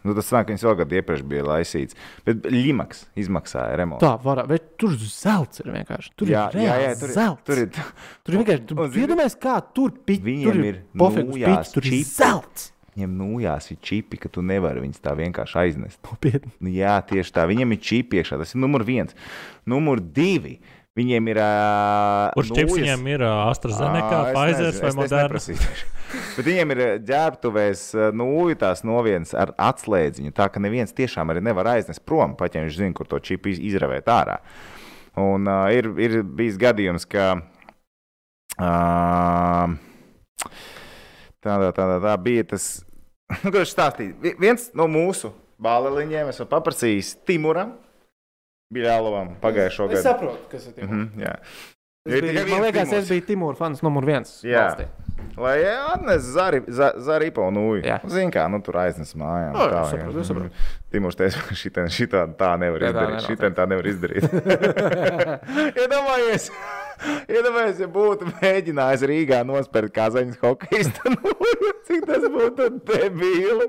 nu, tas nāk, viņas vēl gadu iepriekš bija laisīts. Bet Limaks izmaksāja remontu. Tā var būt. Tur zelts ir vienkārši. Tur jā, ir jā, jā, tur, zelts. tur ir. Tur vienkārši tur iedomājies, kā tur piķi. Viņiem tur ir pofīgs nūjās piķis, tur ir zelts. Viņiem nūjās ir čipi, ka tu nevari viņus tā vienkārši aiznest. Nopietni. Nu, jā, tieši tā. Viņiem ir čipi iekšā. Tas ir numur viens. Numur divi. Viņiem ir. Uh, Kurš čips viņiem ir uh, AstraZeneca, es Pfizer vai Moderna? Bet viņiem ir ģērbtuvēs nūju tās no vienas ar atslēdziņu, tā ka neviens tiešām arī nevar aiznest prom, pat ja viņš zina, kur to čipu iz- izravēt ārā. Un uh, ir, ir bijis gadījums, ka uh, tādā, tādā, tā bija tas, nu, viņš stāstīja. Vi- Viens no mūsu bāliņiem esmu paprasījis Timuram. Biļālovam pagājušo Es gadu. saprotu, kas ir. Mhm, jā. Es Ir biju, tikai man liekas, Timurs. es biju Timūra fans numur viens. Jā. valstī. Lai atnes Zaripa un Uju. Jā. Zini, kā, nu tur aiznes mājām. Jā, tā, es saprotu, es saprotu. Timurs teica, šitā, šitā tā nevar Jā, tā izdarīt. nenotiek. Šitā tā nevar izdarīt. Iedomājies, iedomājies, ja būtu mēģinājis Rīgā nospērt kazaņas hokeja. Cik tas būtu debīli?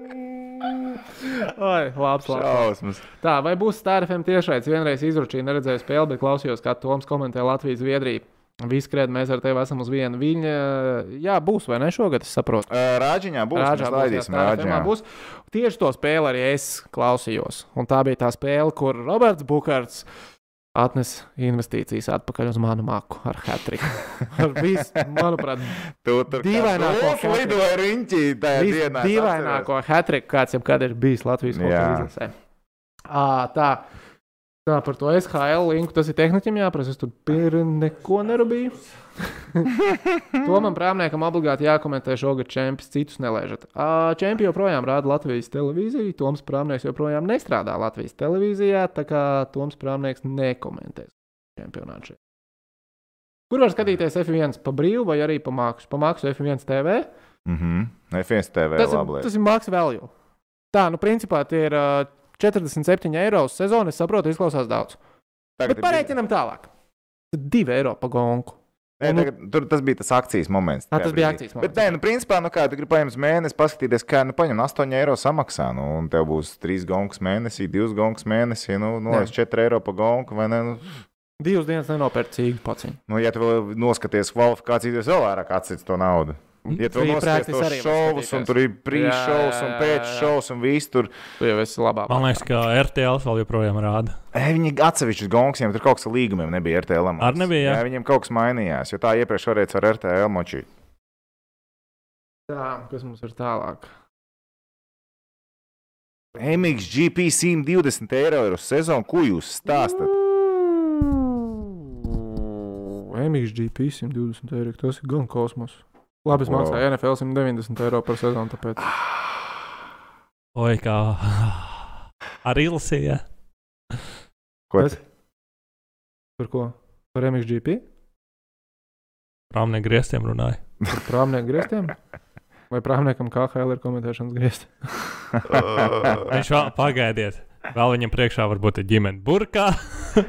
Oi, labs, labs. Tā, vai būs Stārfiem tiešraidē? Vienreiz izručīju, neredzēju spēli, bet klausījos, kā Toms komentē Latvijas Zviedriju. Visi skrēja, mēs ar tevi esam uz viena viņa. Jā, būs vai ne šogad, es saprotu. Rāģiņā būs. Mēs būs, jā, Rāģiņā. Būs. Tieši to spēli arī es klausījos. Un tā bija tā spēle, kur Roberts Bukārts atnes investīcijas atpakaļ uz manu maku ar hatriku. Ar visu, manuprāt, Dīvaināko lidoja riņķī tajā dienā. dīvaināko hatriku, kāds jebkad ir bijis Latvijas. Ā, Tā. Tā par to SHL linku tas ir tehniķim jāprasa. Es tur pir neko nerūpēju. to man prāmniekam obligāti jākomentē šogad čempions, citus nelaižat. Čempions joprojām rāda Latvijas televīziju. Toms Prāmnieks joprojām nestrādā Latvijas televīzijā, tā kā Toms Prāmnieks nekomentēs čempionātu šeit. Kur var skatīties F1 pa brīvu vai arī pa mākslu? Pa mākslu F1 TV. Mhm. F1 TV Tas ir, labi. tas ir mākslinieks value. Tā, nu, principā tie ir ā, 47 eiro uz sezonu. Es saprotu, izklausās daudz. Tagad Bet pareiķinam tālāk. 2 eiro pa gonku. Nē, nu- tagad, tur tas bija tas akcijas moments. Ā, tajā tas bija brīdī. akcijas Bet, moments. nē, nu, principā, nu, kā tu gribi paņemt mēnesi, paskatīties, kā, nu, paņem 8 eiro samaksā, nu, un tev būs 3 gonkas mēnesī, 2 gonkas mēnesī, nu, no Jā. 4 eiro pa gonku, vai ne? Nu, Divas dienas nenopērk cīņu paciņu. nu, ja tu vēl noskaties kvalifikāciju, tad vēl vairāk atsits to naudu. Ja tu noskaties tos šovus, un tur ir pre-šovs un pēc-šovs un viss tur. Tu jau esi labāk. Man liekas, ka RTL vēl joprojām rāda. Ei, Viņi atsevišķi gonksiem, tur kaut kas ar līgumiem nebija RTL. man Ar nebija, jā. jā. Viņiem kaut kas mainījās, jo tā iepriekš varēja ar RTL močīt. Tā, kas mums ir tālāk? MXGP 120 eiro ir uz sezonu, ko jūs stāstat? MXGP 120 eiro. Tas ir gan kosmos. Labi, es Wow. maksāju NFL 190 eiro par sezonu. Tāpēc. Oi, kā arī lasīja. Ko Kas? Par ko? Par MXGP? Prāmnieku griestiem runāja. Par prāmnieku grieztiem? Vai prāmniekam KHL ir komentēšanas griezti? Viņš vēl pagaidiet. Vēl viņam priekšā varbūt ir ģimene burkā,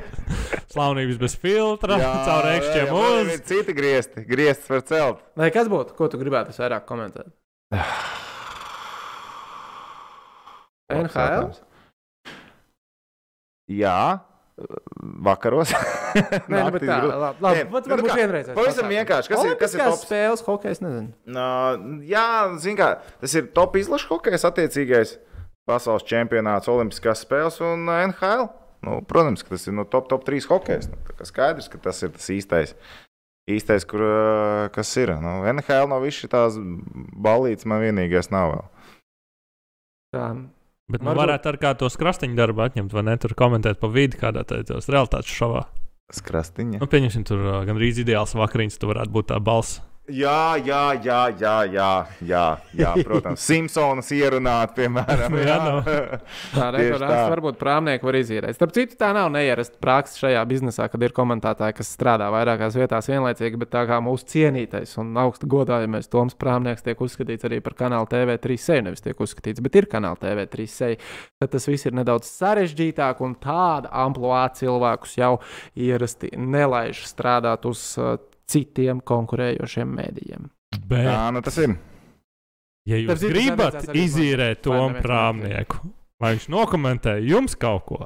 slavenības bez filtra, caur ekšķiem uz. Citi griezti, griezti var celt. Vai kas būtu? Ko tu gribētu vairāk komentēt? NHL? Jā, vakaros. Nē, nu, bet tā, labi. labi. Nē, Vat nu, varbūt vienreiz. pavisam vienkārši, kas ir- kas ir tops? spēles, hokejs, nezinu. Uh, jā, zin kā, tas ir top izlaša hokejs attiecīgais. Pasaules čempionāts, Olimpiskās spēles un uh, NHL. Nu, protams, ka tas ir no top, top 3 hokejs. Nu, skaidrs, ka tas ir tas īstais. Īstais, kur, uh, kas ir. Nu, NHL no visas tās balītas man vienīgais nav vēl. Tā. Bet nu, Varbūt- varētu ar kā tos krastiņu darbu atņemt, vai ne? Tur komentēt pa vidu kādā tādos realitātes šovā. Skrastiņa. Nu, pieņemsim, tur uh, gandrīz ideāls vakariņas, tu varētu būt tā balss. Jā, jā, jā, jā, jā, jā, jā protams. Simpsons ierunāt, piemēram. Jā, nu. Tā tā. varbūt prāmnieki var izīrēt. Starp citu, tā nav neierasta praksa šajā biznesā, kad ir komentētāji, kas strādā vairākās vietās vienlaicīgi, bet tā kā mūsu cienītais un augstu godājamais Toms Prāmnieks tiek uzskatīts arī par kanālu TV3 seju, nevis tiek uzskatīts, bet ir kanāla TV3 seja, tad tas viss ir nedaudz sarežģītāk un tāda amplitūda cilvēkus jau ierasti nelaiž strādāt uz uh, citiem konkurējošiem mēdījiem. Bet, Jā, nu tas ir. ja jūs citu, gribat izīrēt to prāmnieku, vai viņš nokomentē jums kaut ko,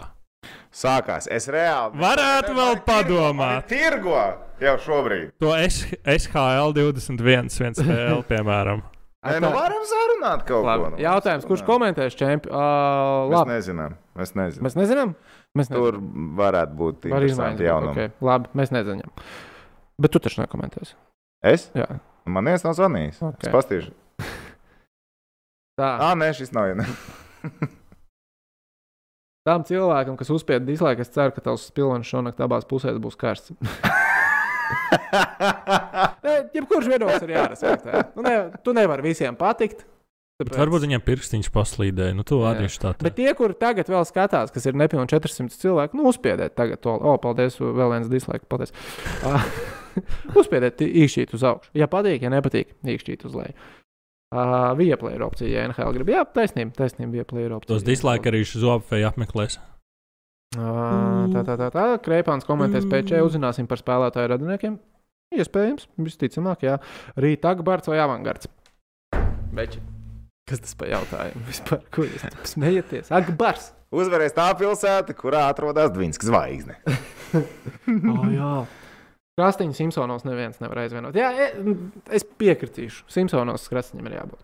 Sākās. Es reāli. Varētu vēl padomāt. Tirgo jau šobrīd. to SHL 21, viens spēle, piemēram. Nē, nu varam sarunāt kaut ko. Labi, nu, jautājums, kurš sarunāt. komentēs čempionu? Uh, Mēs labi, nezinām. Mēs nezinām. mēs nezinām. Mēs nezinām. Tur varētu būt interesanti jaunumi. Okay. Labi, mēs nezinām. Bet tu taču nekomentēsi. Es? Jā. Man viens nav zvanījis. Ok. Es pastīšu. Tā. Ah, nē, šis nav. Ja Tam cilvēkam, kas uzspiež dislike, es ceru, ka tavs spilvens šonakt abās pusēs būs karsts. Nē, jebkurš viedoklis ir jārespektē. Nu, ne, tu nevari visiem patikt. Bet varbūt viņam pirkstiņš paslīdēja. Nu, to Jā. atzīšu tā. Bet tie, kuri tagad vēl skatās, kas ir nepilnīgi 400 cilvēki, nu, uzspiediet tagad to. O, paldies, vēl viens dislike. Paldies. Uzspiediet īkšķīt uz augšu. Ja patīk, ja nepatīk, īkšķīt uz leju. Uh, Vieplayer opcija, ja NHL grib. Jā, taisnība, taisnība, vieplayer opcija. Tos dislike arī zobfeju apmeklēs. Uh, tā, tā, tā, tā. Kreipāns komentēs pēc šī uzzināsim par spēlētāju radiniekiem. Iespējams, visticamāk, jā. Rīt Akbards vai Avangards. Beči. Kas tas par jautājumu vispār? Ko jūs? Ak, bars! Uzvarēs tā pilsēta, kurā atrodas Dvīnska zvaigzne. Oh, jā. Krastiņu Simpsonos neviens nevar aizvienot. Jā, e- es piekritīšu. Simpsonos krastiņam ir jābūt.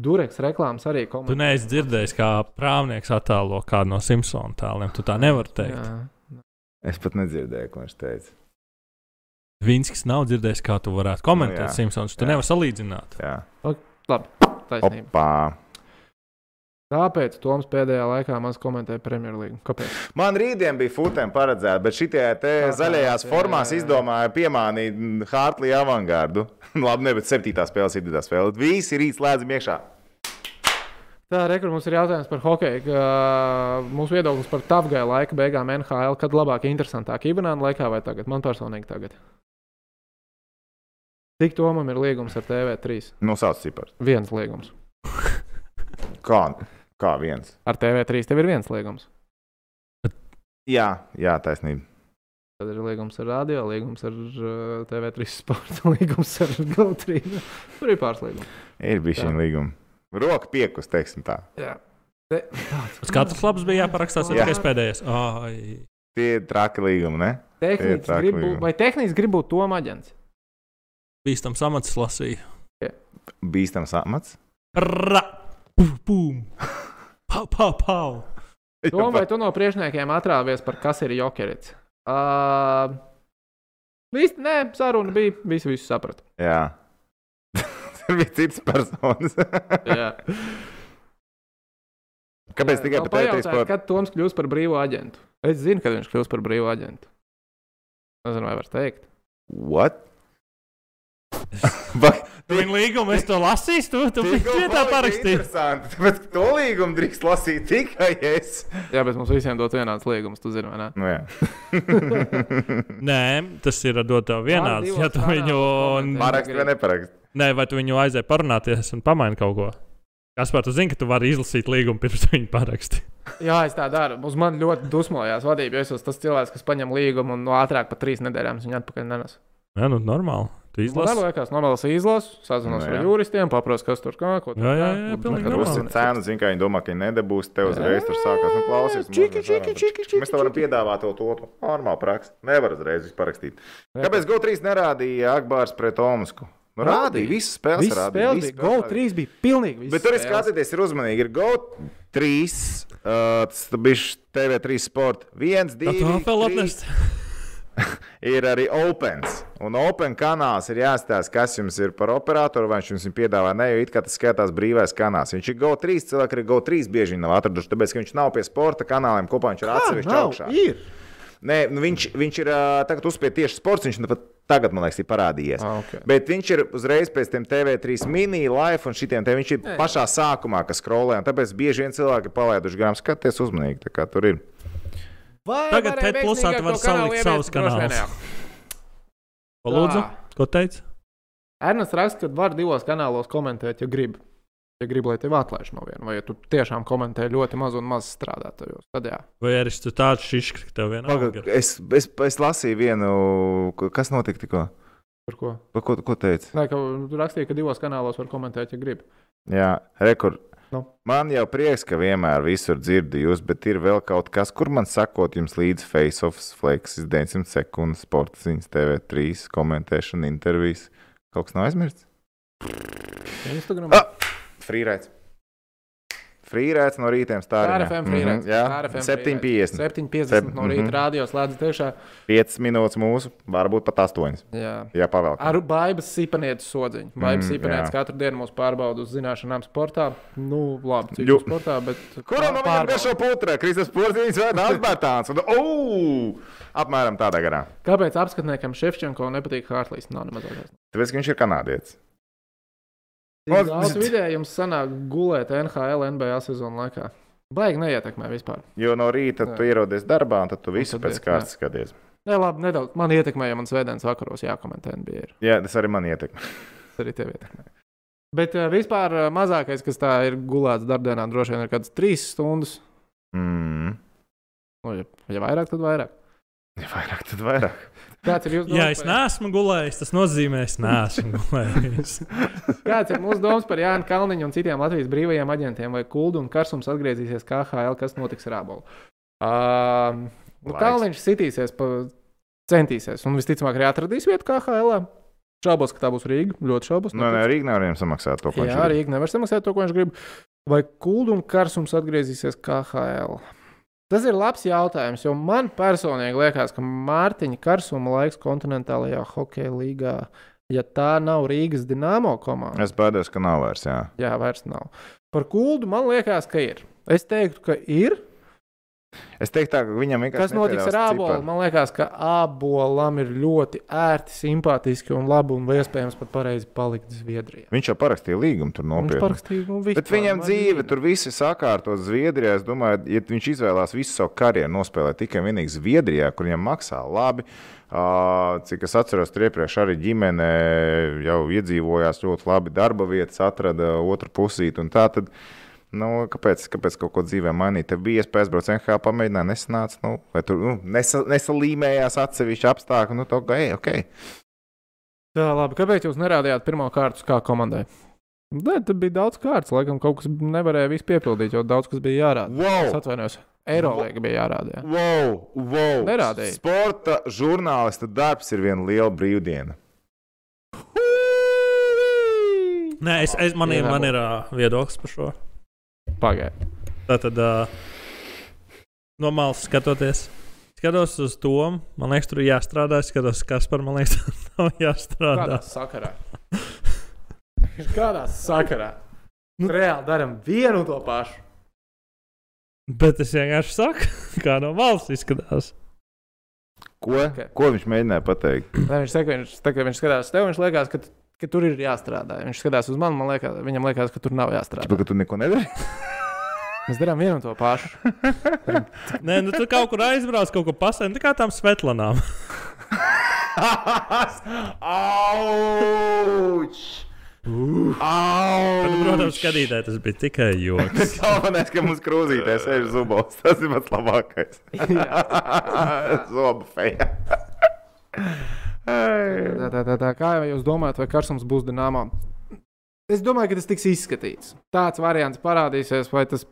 Dureks reklāmas arī Tu komentē. neesi dzirdējis, kā prāvnieks attēlo kādu no Simpsonu tēliem. Tu tā nevari teikt. Jā. Es pat nedzirdēju, ko viņš teica. Vinskis nav dzirdējis, kā tu varētu komentēt Nu, jā. Simpsons. Tu Jā. nevari salīdzināt. Jā, Taisnība. opā. Tāpēc Toms pēdējā laikā maz komentēja Premjerlīgu. Kāpēc? Man rītdien bija futēm paredzēta, bet šitie te Tā, tā, zaļajās jā, formās jā, jā. izdomāja piemānīt mm, Hartley avangardu. Labi, ne, bet septītā spēle, septītā spēle. Visi rīt slēdzam iekšā. Tā, rekur, mums ir jautājums par hokeju. Mūsu viedoklis par Tafgai laika beigām NHL, kad labāk, interesantāk, Ivanāna laikā vai tagad? Man personīgi tagad. Cik Tomam ir līgums ar TV3? Nosauc cipars. Viens līgums. Kā, kā viens? Ar TV3 tev ir viens līgums. Jā, jā, taisnība. Tad ir līgums ar radio, līgums ar uh, TV3 sporta, līgums ar GOTRI. Tur ir pāris līgumi. Ir bijis šī līguma. Roka piekus, teiksim tā. Jā. Te, Uz katras lapas bija jāparakstās Jā. tikai pēdējais. Ai. Tie ir traki līgumi, ne? tehniski gribu, līgumi. vai tehniski gribu būt Toma aģents? Bīstams amats lasīja. Bīstams amats. Ra! Pum! pum. Pau, pau, pau! Tom, vai tu no priekšniekiem atrāvies par kas ir jokerits? Uh, Viss, nē, saruna bija. Visi visu saprata. Jā. Tur bija cits personis. Jā. Kāpēc tikai Vēl par tēti pajautāt, Kad Toms kļūs par brīvu aģentu? Es zinu, kad viņš kļūs par brīvu aģentu. Nezinu, vai var teikt. What? Viņa līgumu, es to lasīju, tu, viņa vietā parakstīji. Interesanti. Tāpēc to līgumu drīkst lasīt tikai es. Jā, bet mums visiem dot vienāds līgums, tu zini, vai ne? Nu, jā. Nē, tas ir dot tev vienāds. Ja tu viņu, Parakst vai neparakst? nē, vai tu viņu aizēji parunāties un pamaini kaut ko? Kas par to zina, ka tu vari izlasīt līgumu pirms tu viņu paraksti? Jā, es tā daru. Uz mani ļoti dusmojās vadība. jo Es esmu tas cilvēks, kas paņem līgumu un no ātrāk par trīs nedēļām es viņu atpakaļ nenesu. Jā, nu normāli. Izlasu. Nu, Man liekas, normāls izlases, sazināties no, nu, ar juristiem, paprasti, kas tur kā ko tādu. Jā, jā, pilnīgi. Tur uzsver cenu, zina, ka viņi domā, ka viņi nedabūs te uzreiz. Tur sākās, nu, klausies, čiki, čiki, čiki, čiki, mēs tev varam piedāvāt to otru. Normāli praksa. Nevar uzreiz visu parakstīt. Kāpēc GO3 nerādīja Akbārs pret Omasku? Nu, rādīja, visas spēles visas rādīja. Spēles bija GO3, bija pilnīgi viss. Bet tur ir skatīties, ir uzmanīgi. Ir GO3, uh, tas bija TV3 sports. 1, 2, 3. ir arī Opens. Un Open kanāls ir jāstāsta, kas jums ir par operatoru, vai viņš jums ir piedāvājis. Ne, jo it kā tas skatās brīvais kanāls. Viņš ir GO3, cilvēki arī GO3 bieži nav atraduši, tāpēc, ka viņš nav pie sporta kanāliem kopā, viņš ir atsevišķi augšā. Ir. Nē, nu viņš, viņš ir tagad uzspēj tieši sports, viņš pat tagad, man liekas, ir parādījies. Ah, ok. Bet viņš ir uzreiz pēc tam TV3 mini, live un šitiem viņš ir pašā sākumā, kas skrolē. Tāpēc bieži vien cilvēki palaiduši garām. Skaties uzmanīgi, tā kā tur ir. Vai Tagad te plusā tu vari salikt savus kanālus. jā. Lūdzu, ko teici? Ernests raksta, ka var divos kanālos komentēt, ja grib. Ja grib, lai tevi atlaiž no viena, vai ja tu tiešām komentē ļoti maz un maz strādātajos, tad jā. Vai arī tu tāds šišks, ka tev vienā Pagad, es, es, es lasīju vienu, kas notika tikko. Par ko? Par Ko, ko teici? Nē, ka tu rakstīji, ka divos kanālos var komentēt, ja grib. Jā, rekur. Nu. Man jau prieks, ka vienmēr visur dzirdu jūs, bet ir vēl kaut kas, kur man sakot jums līdzi face-offs, flexes, 900 sekundes, sports ziņas, TV3, komentēšana, intervijas. Kaut kas nav aizmirsts? Instagram. Ah! Frīrēts. Frīrēts no rītiem stāvā. RFM frīrēts. Jā, RFM 7,50. 7,50 no rīta Mhm. rādio slēdz tiešā. 5 minūtes mūsu, varbūt pat 8. Jā. Jā, pavēl. Ar baigās sipanietu sodziņu. Baigās Mm, sipanietis katru dienu mūs pārbauda uz zināšanām sportā. Nu, labi, cik Ļu- sportā, bet. Kuram no viņiem garšo putra? Kristus Porziņš vai Nācis Bērtāns? Un! Apmēram tādā garā. Kāpēc apskatniekam Šefčenko nepatīk Hārtlīs? Nav nemaz. Tāpēc, ka viņš ir kanādietis. Cik O, daudz bet- vidēji jums sanāk gulēt NHL, NBA sezonu laikā? Baigi neietekmē vispār. Jo no rīta Jā. tu ierodies darbā, un tad tu visu tad pēc kārtas skaties. Nē, labi, nedaudz. Man ietekmē, ja man svētdienas vakaros jākomentē NBA. ir. Jā, tas arī man ietekmē. Tas arī tev ietekmē. Bet uh, vispār uh, mazākais, kas tā ir gulēts darbdienā, droši vien ir kāds trīs stundas. Mm. Nu, ja, ja vairāk, tad vairāk. Ja vairāk, tad vairāk. Kāds ir jūsu Ja domas? es par- neesmu gulējis, tas nozīmē, es neesmu gulējis. Kāds ir mūsu domas par Jānu Kalniņu un citiem Latvijas brīvajiem aģentiem? Vai kuldu un karsums atgriezīsies KHL, kas notiks ar abolu? Uh, nu. Kalniņš sitīsies, pa, centīsies un visticamāk arī atradīs vietu KHL. Šaubos, ka tā būs Rīga. Ļoti šaubos. Nu, nē, Rīga nevar samaksāt to, ko viņš Jā, grib. Rīga nevar samaksāt to, ko viņš grib. Vai kuldu un karsums atgriezīsies KHL? Tas ir labs jautājums, jo man personīgi liekas, ka Mārtiņa karsuma laiks kontinentālajā hokeja līgā, ja tā nav Rīgas dīnāmo komanda, Es baidos, ka nav vairs. Jā. jā, vairs nav. Par kuldu man liekas, ka ir. Es teiktu, ka ir. Es teiktu, tā, ka viņam vienkārši Kas notiks ar abolu? ciparu. Man liekas, ka abolam ir ļoti ērti, simpātiski un labi, un iespējams pat pareizi palikt Zviedrijā. Viņš jau parakstīja līgumu tur Viņš nopietni. parakstīja, nu, vispār, Bet viņam dzīve ir- tur viss ir sakārtots Zviedrijā. Es domāju, ja viņš izvēlās visu savu karjeru nospēlēt tikai un vienīgi Zviedrijā, kur viņam maksā labi. Uh, cik es atceros, tur iepriekš arī ģimene jau iedzīvojās ļoti labi, darba vietas, atrada otru pusīti. Nu, kāpēc, kāpēc kaut ko dzīvē mainīt? Tev bija iespēja aizbraukt NHL, pamēģināt, nesanāca. Nu, vai tur nu, nesa, nesalīmējās atsevišķi apstākļi. Nu, to gāja, ok. Tā, labi. Kāpēc jūs nerādījāt pirmo kārtu kā komandai? Nē, tur bija daudz kārtas. Laikam kaut kas nevarēja visu piepildīt, jo daudz kas bija jārāda. Es Wow! atvainojos. Eirolīga bija jārāda. jā. Wow, wow. Nerādīja. Sporta žurnālista darbs ir viena liela brīvdiena. Nē, es, es, man, man ir uh, viedoklis par šo. Pagaidiet. Tātad, uh, no malas skatoties, skatos uz to, man liekas, tur ir jāstrādā. Es skatos, kas par man liekas, tur nav jāstrādā. Kādā sakarā? Kādā sakarā? Nu, reāli darām vienu un to pašu. Bet es vienkārši saku, kā no malas izskatās. Ko, Ok. okay. ko viņš mēģināja pateikt? Nē, viņš saka, viņš, tā, viņš skatās uz tevi, viņš liekas, ka, ka tur ir jāstrādā. Viņš skatās uz mani, man liekas, viņam liekas, ka tur nav jāstrādā. Tāpēc, ka tu neko nedari. Mēs darām vienu un to pašu. Nē, nu tu kaut kur aizbrauc, kaut ko pasēdi, tā kā tām svetlanām. Auč! Bet, nu, protams, skatītāji tas bija tikai joks. Galvenais, ka mums krūzītē sēž zubos. Tas ir pats labākais. Zobu feja. Tā, tā, tā, tā. Kā jūs domājat, vai karsums būs dināmā? Es domāju, ka tas tiks izskatīts. Tāds variants parādīsies, vai tas.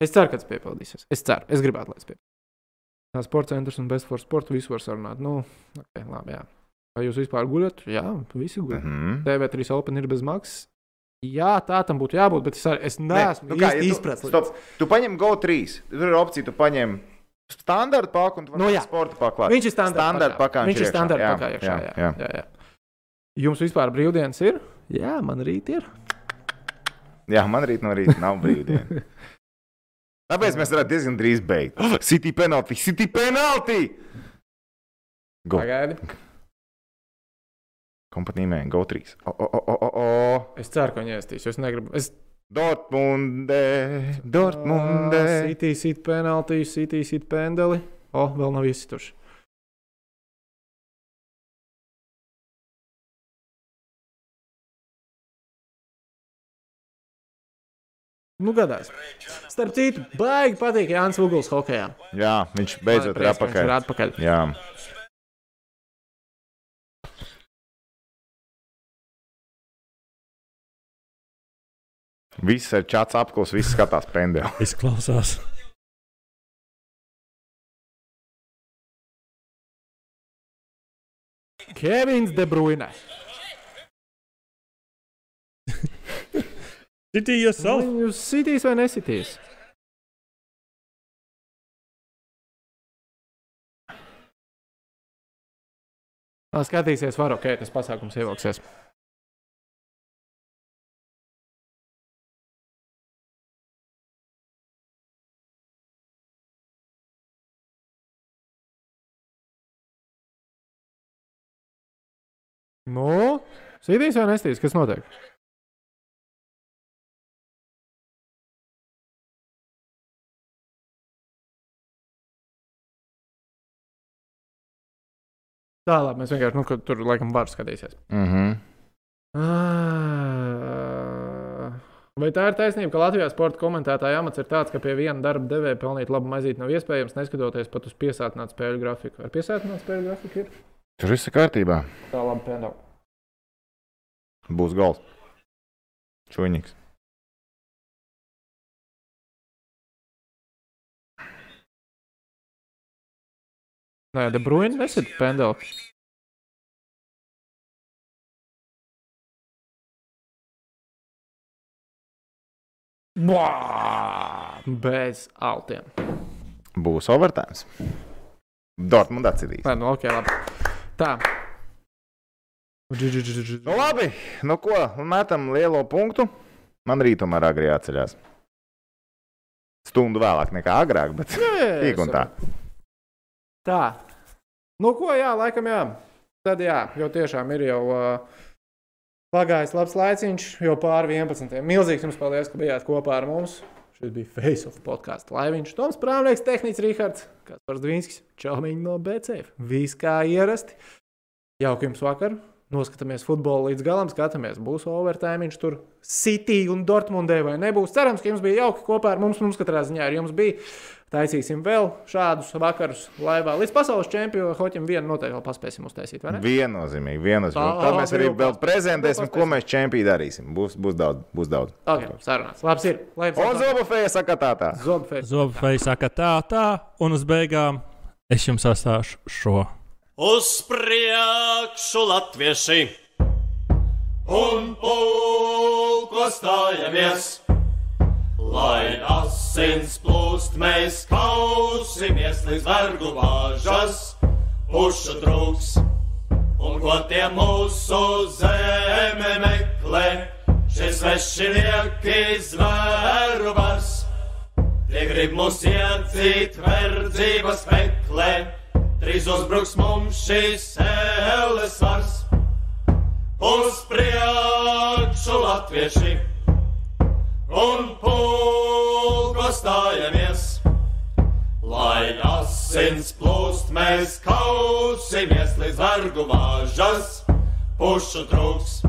Es ceru, ka tas piepildīsies. Es ceru, es gribētu, lai tas piepildīsies. Tā sporta centrs un best for sportu visu var sarunāt. Nu, okay, labi, jā. Vai jūs vispār guļat? Jā, visi guļat. Mhm. TV3 Open ir bez maksas. Jā, tā tam būtu jābūt, bet es, arī, es neesmu nu nu, kā, ja tu- izpratis. stop. Tu paņem GO3. Tur ir opcija, tu paņem standarta paku un tu Nu vari jā. sporta paku. klāt. Viņš ir standarta Standarta pakā Viņš ir standarta Jā, pakā iekšā. jā, Jā, jā. Jā, jā. Jums vispār brīvdienas ir? Jā, man rīt ir. Jā, man rīt no rīta nav brīvdiena. Tāpēc mēs varētu diezgan drīz beigt. City penalty, City penalty! Go. Pagaidi. Kompanijā Go 3. O, o, o, o, o. Es ceru, ka viņi iestīs. jo Es negribu. Es Dortmunde, Dortmunde. City sit penalty, City sit pendeli. O, vēl nav izsituši. Nu, gadās. Starp citu, baigi patīk Jānis Uguls hokeja. Jā, viņš beidzot ir atpakaļ. Ir atpakaļ. Jā. Viss ir čats apklos, viss skatās pendeli. Izklausās. Kevins De Bruyne. City yourself. Jūs sitīs vai nesitīs? Skatīsies, var ok, tas pasākums ievilksies. Sitīs vai nestīs? Kas notiek? Tā, labi, mēs vienkārši, nu, tur laikam var skatīties. Mhm. Uh, Vai tā ir taisnība, ka Latvijā sporta komentētāja amats ir tāds, ka pie viena darba devēja pelnīt labu maizīti nav iespējams, neskatoties pat uz piesātinātu spēļu grafiku? Ar piesātinātu spēļu grafiku ir Tur viss ir kārtībā. tā labi pendela. Būs gols. Čuņīgs. Nē, De Bruyne nesit pendela. Bā! Bez altiem. Būs overtime. Dortmund atcidīs. Nē, nu ok, labi. Tā. Nu, labi, nu ko, metam lielo punktu. Man rīt tomēr agri jāceļās. Stundu vēlāk nekā agrāk, bet tik un tā. Tā. Nu, ko, jā, laikam, jā. Tad, jā, jau tiešām ir jau uh, pagājis labs laiciņš, jau pāri 11. Milzīgs jums paldies, ka bijāt kopā ar mums. Šis bija Face of podkāstu laiviņš. Toms Prāvnieks, Tehnicis Rihards, Kaspars Dvīnskis, Čaumiņš no BCF. Viss kā ierasti. Jauki jums vakar. Noskatāmies futbolu līdz galam, skatāmies, būs overtime, tur City un Dortmundē vai nebūs. Cerams, ka jums bija jauki kopā ar mums. Mums katrā ziņā ar jums bija. Taisīsim vēl šādus vakarus laivā. Līdz pasaules čempionam hoķim vienu noteikti vēl paspēsim uztaisīt, vai ne? Viennozīmīgi, viennozīmīgi. Tā, Tad mēs arī vēl prezentēsim, ko mēs čempioni darīsim. Būs, būs daudz. Būs daudz. Ok, sarunāts. Labs ir. Lai O, Zobafēja saka tā tā. Zobfei saka tā, tā, un uz beigām es jums atstāšu šo. Uz priekšu latvieši un pulko stājamies. Lai asins plūst, mēs kausimies līdz vergu bāžas, pušu trūks. Un ko tie mūsu zeme meklē, šie svešinieki zvēru vars. Tie grib mūs iedzīt verdzības meklē, drīz uzbruks mums šīs ēles vars. Uz priekšu latvieši un pulko stājamies. Lai asins plūst, mēs kausimies līdz vergu vāžas, pušu trūks.